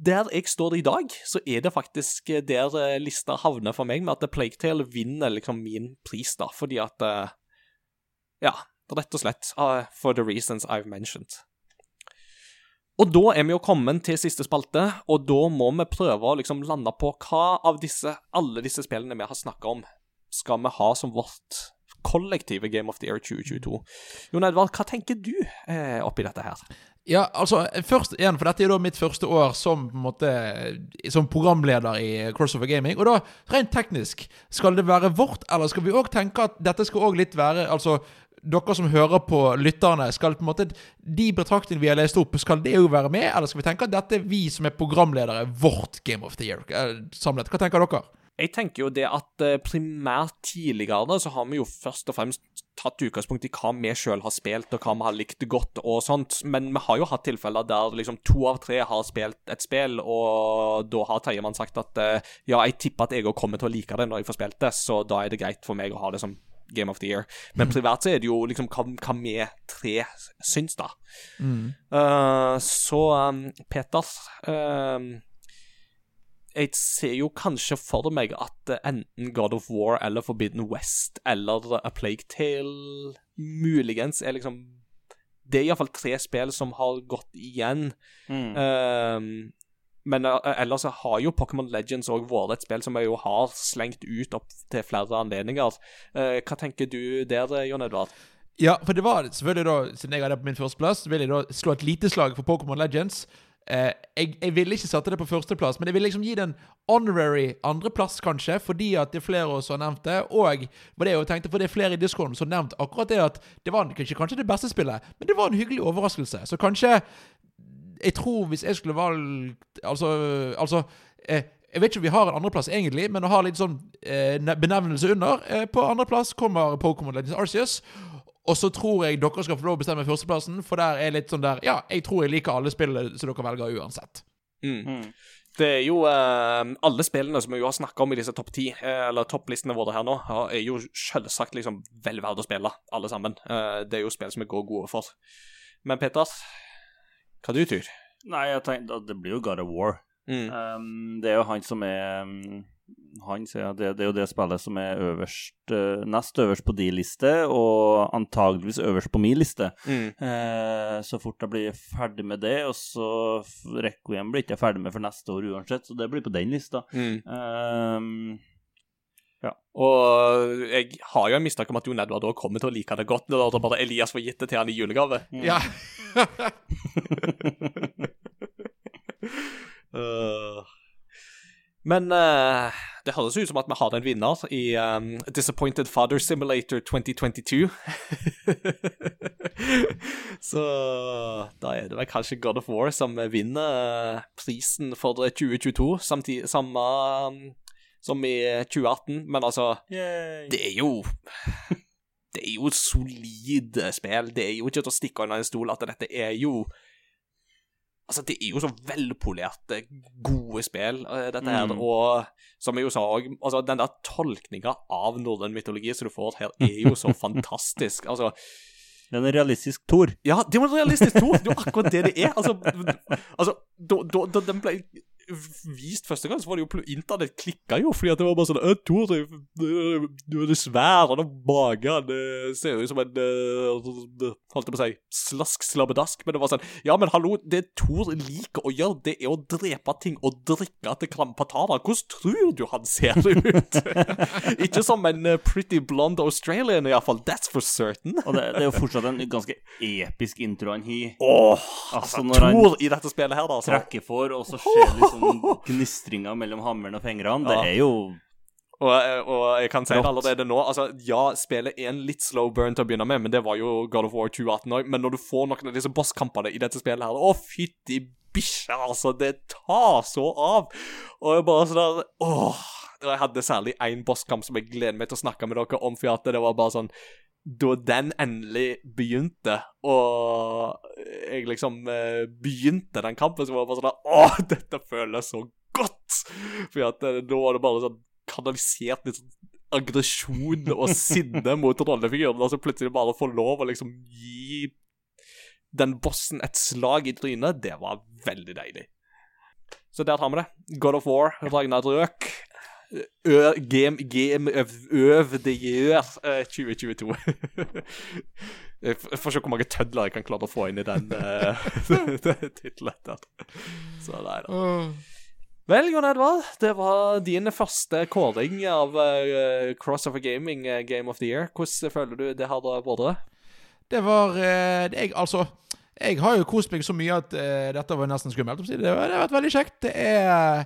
Speaker 1: der jeg står i dag, så er det faktisk der eh, lista havner for meg, med at The Plague Tale vinner liksom min pris, da, fordi at eh, Ja, rett og slett uh, for the reasons I've mentioned. Og da er vi jo kommet til siste spalte, og da må vi prøve å liksom lande på hva av disse, alle disse spillene vi har snakka om, skal vi ha som vårt kollektive Game of the Year 2022. Jon Edvard, hva tenker du eh, oppi dette her?
Speaker 3: Ja, altså, først igjen, for dette er da mitt første år som, måte, som programleder i Crossover Gaming. Og da, rent teknisk, skal det være vårt, eller skal vi òg tenke at dette skal òg litt være Altså, dere som hører på lytterne, skal på en måte De betraktningene vi har lest opp, skal det jo være med, eller skal vi tenke at dette er vi som er programledere, vårt Game of the Year eh, samlet? Hva tenker dere?
Speaker 1: Jeg tenker jo det at eh, primært tidligere så har vi jo først og fremst tatt utgangspunkt i hva vi sjøl har spilt, og hva vi har likt godt og sånt, men vi har jo hatt tilfeller der liksom to av tre har spilt et spill, og da har tredjemann sagt at eh, ja, jeg tipper at jeg òg kommer til å like det når jeg får spilt det, så da er det greit for meg å ha det som Game of the Year. Men privat så er det jo liksom hva, hva vi tre syns, da. Eh, så um, Peter um, Jeg ser jo kanskje for meg at eh, enten God of War eller Forbidden West eller A Plague Tale muligens er liksom Det er iallfall tre spill som har gått igjen.
Speaker 2: Mm.
Speaker 1: Um, men uh, ellers har jo Pokémon Legends òg vært et spill som jeg jo har slengt ut opp til flere anledninger. Uh, hva tenker du der, Jon Edvard?
Speaker 3: Ja, for det var selvfølgelig da, siden jeg hadde det på min førsteplass, vil jeg da slå et lite slag for Pokémon Legends. Eh, jeg, jeg ville ikke sette det på førsteplass, men jeg ville liksom gi det en honorary andreplass, kanskje, fordi at det er flere av oss som har nevnt det. Og var det jeg tenkte, for det er flere i discoen som har nevnt akkurat det at det var kanskje, kanskje det beste spillet, men det var en hyggelig overraskelse. Så kanskje Jeg tror hvis jeg skulle valgt Altså, altså eh, jeg vet ikke om vi har en andreplass egentlig, men å ha litt sånn eh, benevnelse under. Eh, på andreplass kommer Pokémon Legends Arceus. Og så tror jeg dere skal få lov å bestemme førsteplassen, for der er litt sånn der Ja, jeg tror jeg liker alle spillene som dere velger uansett.
Speaker 2: Mm.
Speaker 1: Det er jo eh, Alle spillene som vi jo har snakka om i disse topp ti, eh, eller topplistene våre her nå, er jo selvsagt liksom vel verdt å spille, alle sammen. Eh, det er jo spill som vi går gode for. Men Peter, hva du tror?
Speaker 2: Nei, jeg tenkte at det blir jo God of War.
Speaker 1: Mm.
Speaker 2: Um, det er jo han som er um, Han sier at det, det er jo det spillet som er øverst uh, nest øverst på de liste, og antageligvis øverst på min liste.
Speaker 1: Mm.
Speaker 2: Eh, så fort jeg blir ferdig med det, og så Requiem blir ikke jeg ferdig med for neste år uansett, så det blir på den lista.
Speaker 1: Mm.
Speaker 2: Um,
Speaker 1: Og jeg har jo en mistanke om at Jon Edvard òg kommer til å like det godt når det bare Elias får gitt det til han i julegave.
Speaker 3: Ja.
Speaker 1: Øh. Men uh, det høres ut som at vi har en vinner i um, Disappointed Father Simulator 2022. Så da er det vel kanskje God of War som vinner eh, prisen for 2022, samtidig, samme um, som i 2018. Men altså, det er jo Det er jo et solid spill. Det er jo ikke til å stikke under en stol at dette er jo Altså, det er jo så velpolerte, gode spill, eh, dette her.
Speaker 2: Mm.
Speaker 1: Og som jeg jo sa òg, altså, den der tolkninga av norrøn mytologi som du får her, er jo så fantastisk. Altså,
Speaker 2: Det er en realistisk Thor.
Speaker 1: ja, det var en realistisk Thor. Det er jo akkurat det det er. Altså, altså da, da, da den ble vist første gang, så var det jo Internett klikka jo, fordi at det var bare sånn «Å, Thor, det- det- du er svær, og magen det ser ut som en eh, Holdt jeg på å si slask slabbedask, men det var sånn Ja, men hallo, det Thor liker å gjøre, det er å drepe ting og drikke til Krampatana. Hvordan tror du han ser ut? Ikke som en eh, pretty blonde Australian, iallfall. That's for certain.
Speaker 2: Og det, det er jo fortsatt en ganske episk intro han har.
Speaker 1: Åh,
Speaker 2: Altså,
Speaker 1: altså,
Speaker 2: når han
Speaker 1: i dette spillet her, da. Altså.
Speaker 2: trekker for, og så skjer liksom gnistringer mellom hammeren og fingrene. Det er jo
Speaker 1: Og, og jeg kan si det allerede nå. Altså, ja, spillet er en litt slow burn til å begynne med, men det var jo God of War 2018 òg. Men når du får noen av disse bosskampene i dette spillet her Å, fytti bikkja, altså! Det tar så av! Og jeg bare sånn der Åh! Jeg hadde særlig én bosskamp som jeg gleder meg til å snakke med dere om, for at det var bare sånn da den endelig begynte, og jeg liksom eh, begynte den kampen, så var det bare sånn at, Åh, dette føles så godt! For at eh, da var det bare sånn kanalisert litt sånn aggresjon og sinne mot rollefiguren, og så plutselig bare få lov å liksom gi den bossen et slag i trynet, det var veldig deilig. Så der har vi det. God of War, Ragnar Røk. Game, game øv, øv det gjør eh, 2022. Jeg får se hvor mange tødler jeg kan klare å få inn i den uh, tittelen. Så nei da. Vel, Jon Edvard, det var din første kåring av uh, Crossover Gaming uh, Game of the Year. Hvordan føler du det har vært?
Speaker 3: Det var uh, det, jeg, Altså, jeg har jo kost meg så mye at eh, dette var nesten skummelt. Det har vært veldig kjekt. Det er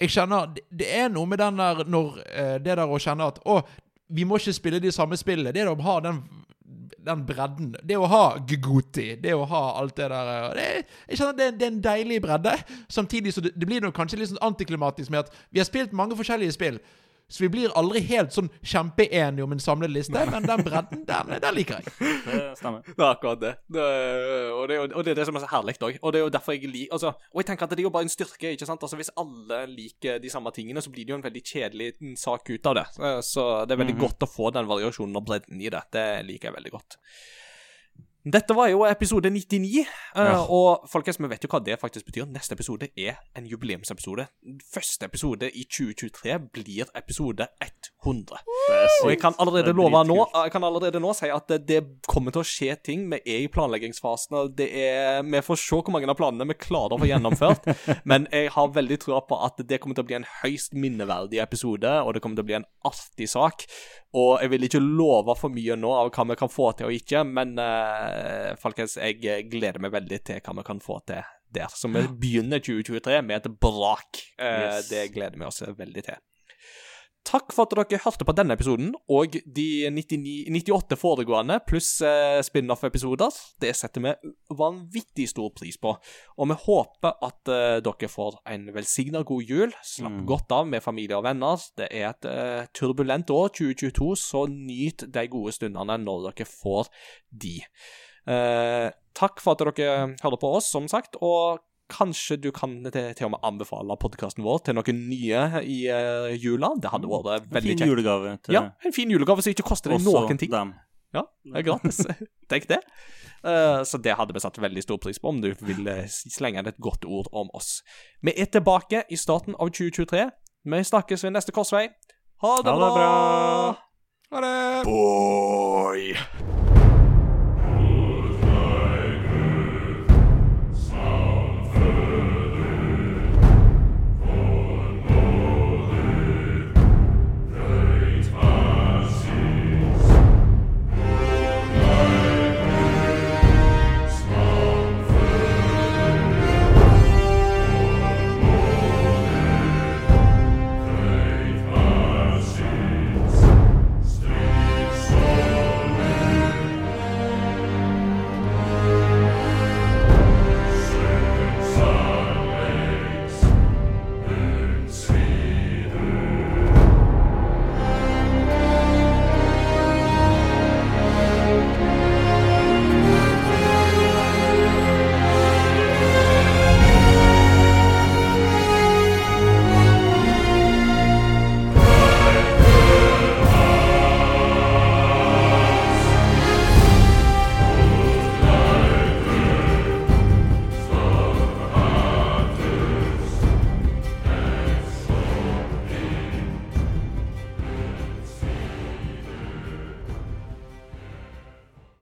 Speaker 3: Jeg kjenner Det, er noe med den der når eh, Det der å kjenne at Å, vi må ikke spille de samme spillene. Det er å ha den den bredden. Det å ha Gugoti, det å ha alt det der eh, det, Jeg kjenner det, det er en deilig bredde. Samtidig så det, det blir nok kanskje litt sånn antiklimatisk med at vi har spilt mange forskjellige spill. Så vi blir aldri helt sånn kjempeenige om en samlet liste, men den bredden, den, den liker jeg.
Speaker 2: Det stemmer.
Speaker 1: Det er akkurat det. det og, det er, jo- og det er det som er så herlig òg. Og det er jo derfor jeg liker altså, Og jeg tenker at det er jo bare en styrke. ikke sant? Altså Hvis alle liker de samme tingene, så blir det jo en veldig kjedelig mm, sak ut av det. Så, det er veldig godt å få den variasjonen og bredden i det. Det liker jeg veldig godt. Dette var jo episode 99, eh, og folkens, vi vet jo hva det faktisk betyr. Neste episode er en jubileumsepisode. Første episode i 2023 blir episode 100.
Speaker 2: Er
Speaker 1: Og jeg kan allerede
Speaker 2: er
Speaker 1: love nå. Jeg kan allerede nå si at det, det kommer til å skje ting. Vi er i planleggingsfasen. og det er, Vi får se hvor mange av planene vi klarer å få gjennomført. men jeg har veldig trua på at det kommer til å bli en høyst minneverdig episode, og det kommer til å bli en artig sak. Og jeg vil ikke love for mye nå av hva vi kan få til og ikke, men eh, folkens, jeg gleder meg veldig til hva vi kan få til der. Så vi begynner 2023 med et brak. Eh,
Speaker 2: Yes.
Speaker 1: Det gleder vi oss veldig til. Takk for at dere hørte på denne episoden og de 99, 98 foregående, pluss eh, spin-off-episoder. Det setter vi vanvittig stor pris på. Og vi håper at eh, dere får en velsigna god jul. Slapp
Speaker 2: Mm.
Speaker 1: godt av med familie og venner. Det er et eh, turbulent år, 2022, så nyt de gode stundene når dere får de. Eh, takk for at dere hører på oss, som sagt. og Kanskje du kan til, til og med anbefale podkasten vår til noen nye i uh, jula. Det hadde vært veldig kjekt.
Speaker 2: En Fin
Speaker 1: kjekt.
Speaker 2: julegave til
Speaker 1: Ja, en fin julegave som ikke koster deg noen ting.
Speaker 2: dem.
Speaker 1: Ja, det er gratis. Tenk det. Uh, så det hadde vi satt veldig stor pris på om du ville slenge inn et godt ord om oss. Vi er tilbake i starten av 2023. Vi snakkes ved neste korsvei. Ha det
Speaker 2: Ha det
Speaker 1: bra!
Speaker 2: bra!
Speaker 3: Ha det!
Speaker 1: Boy!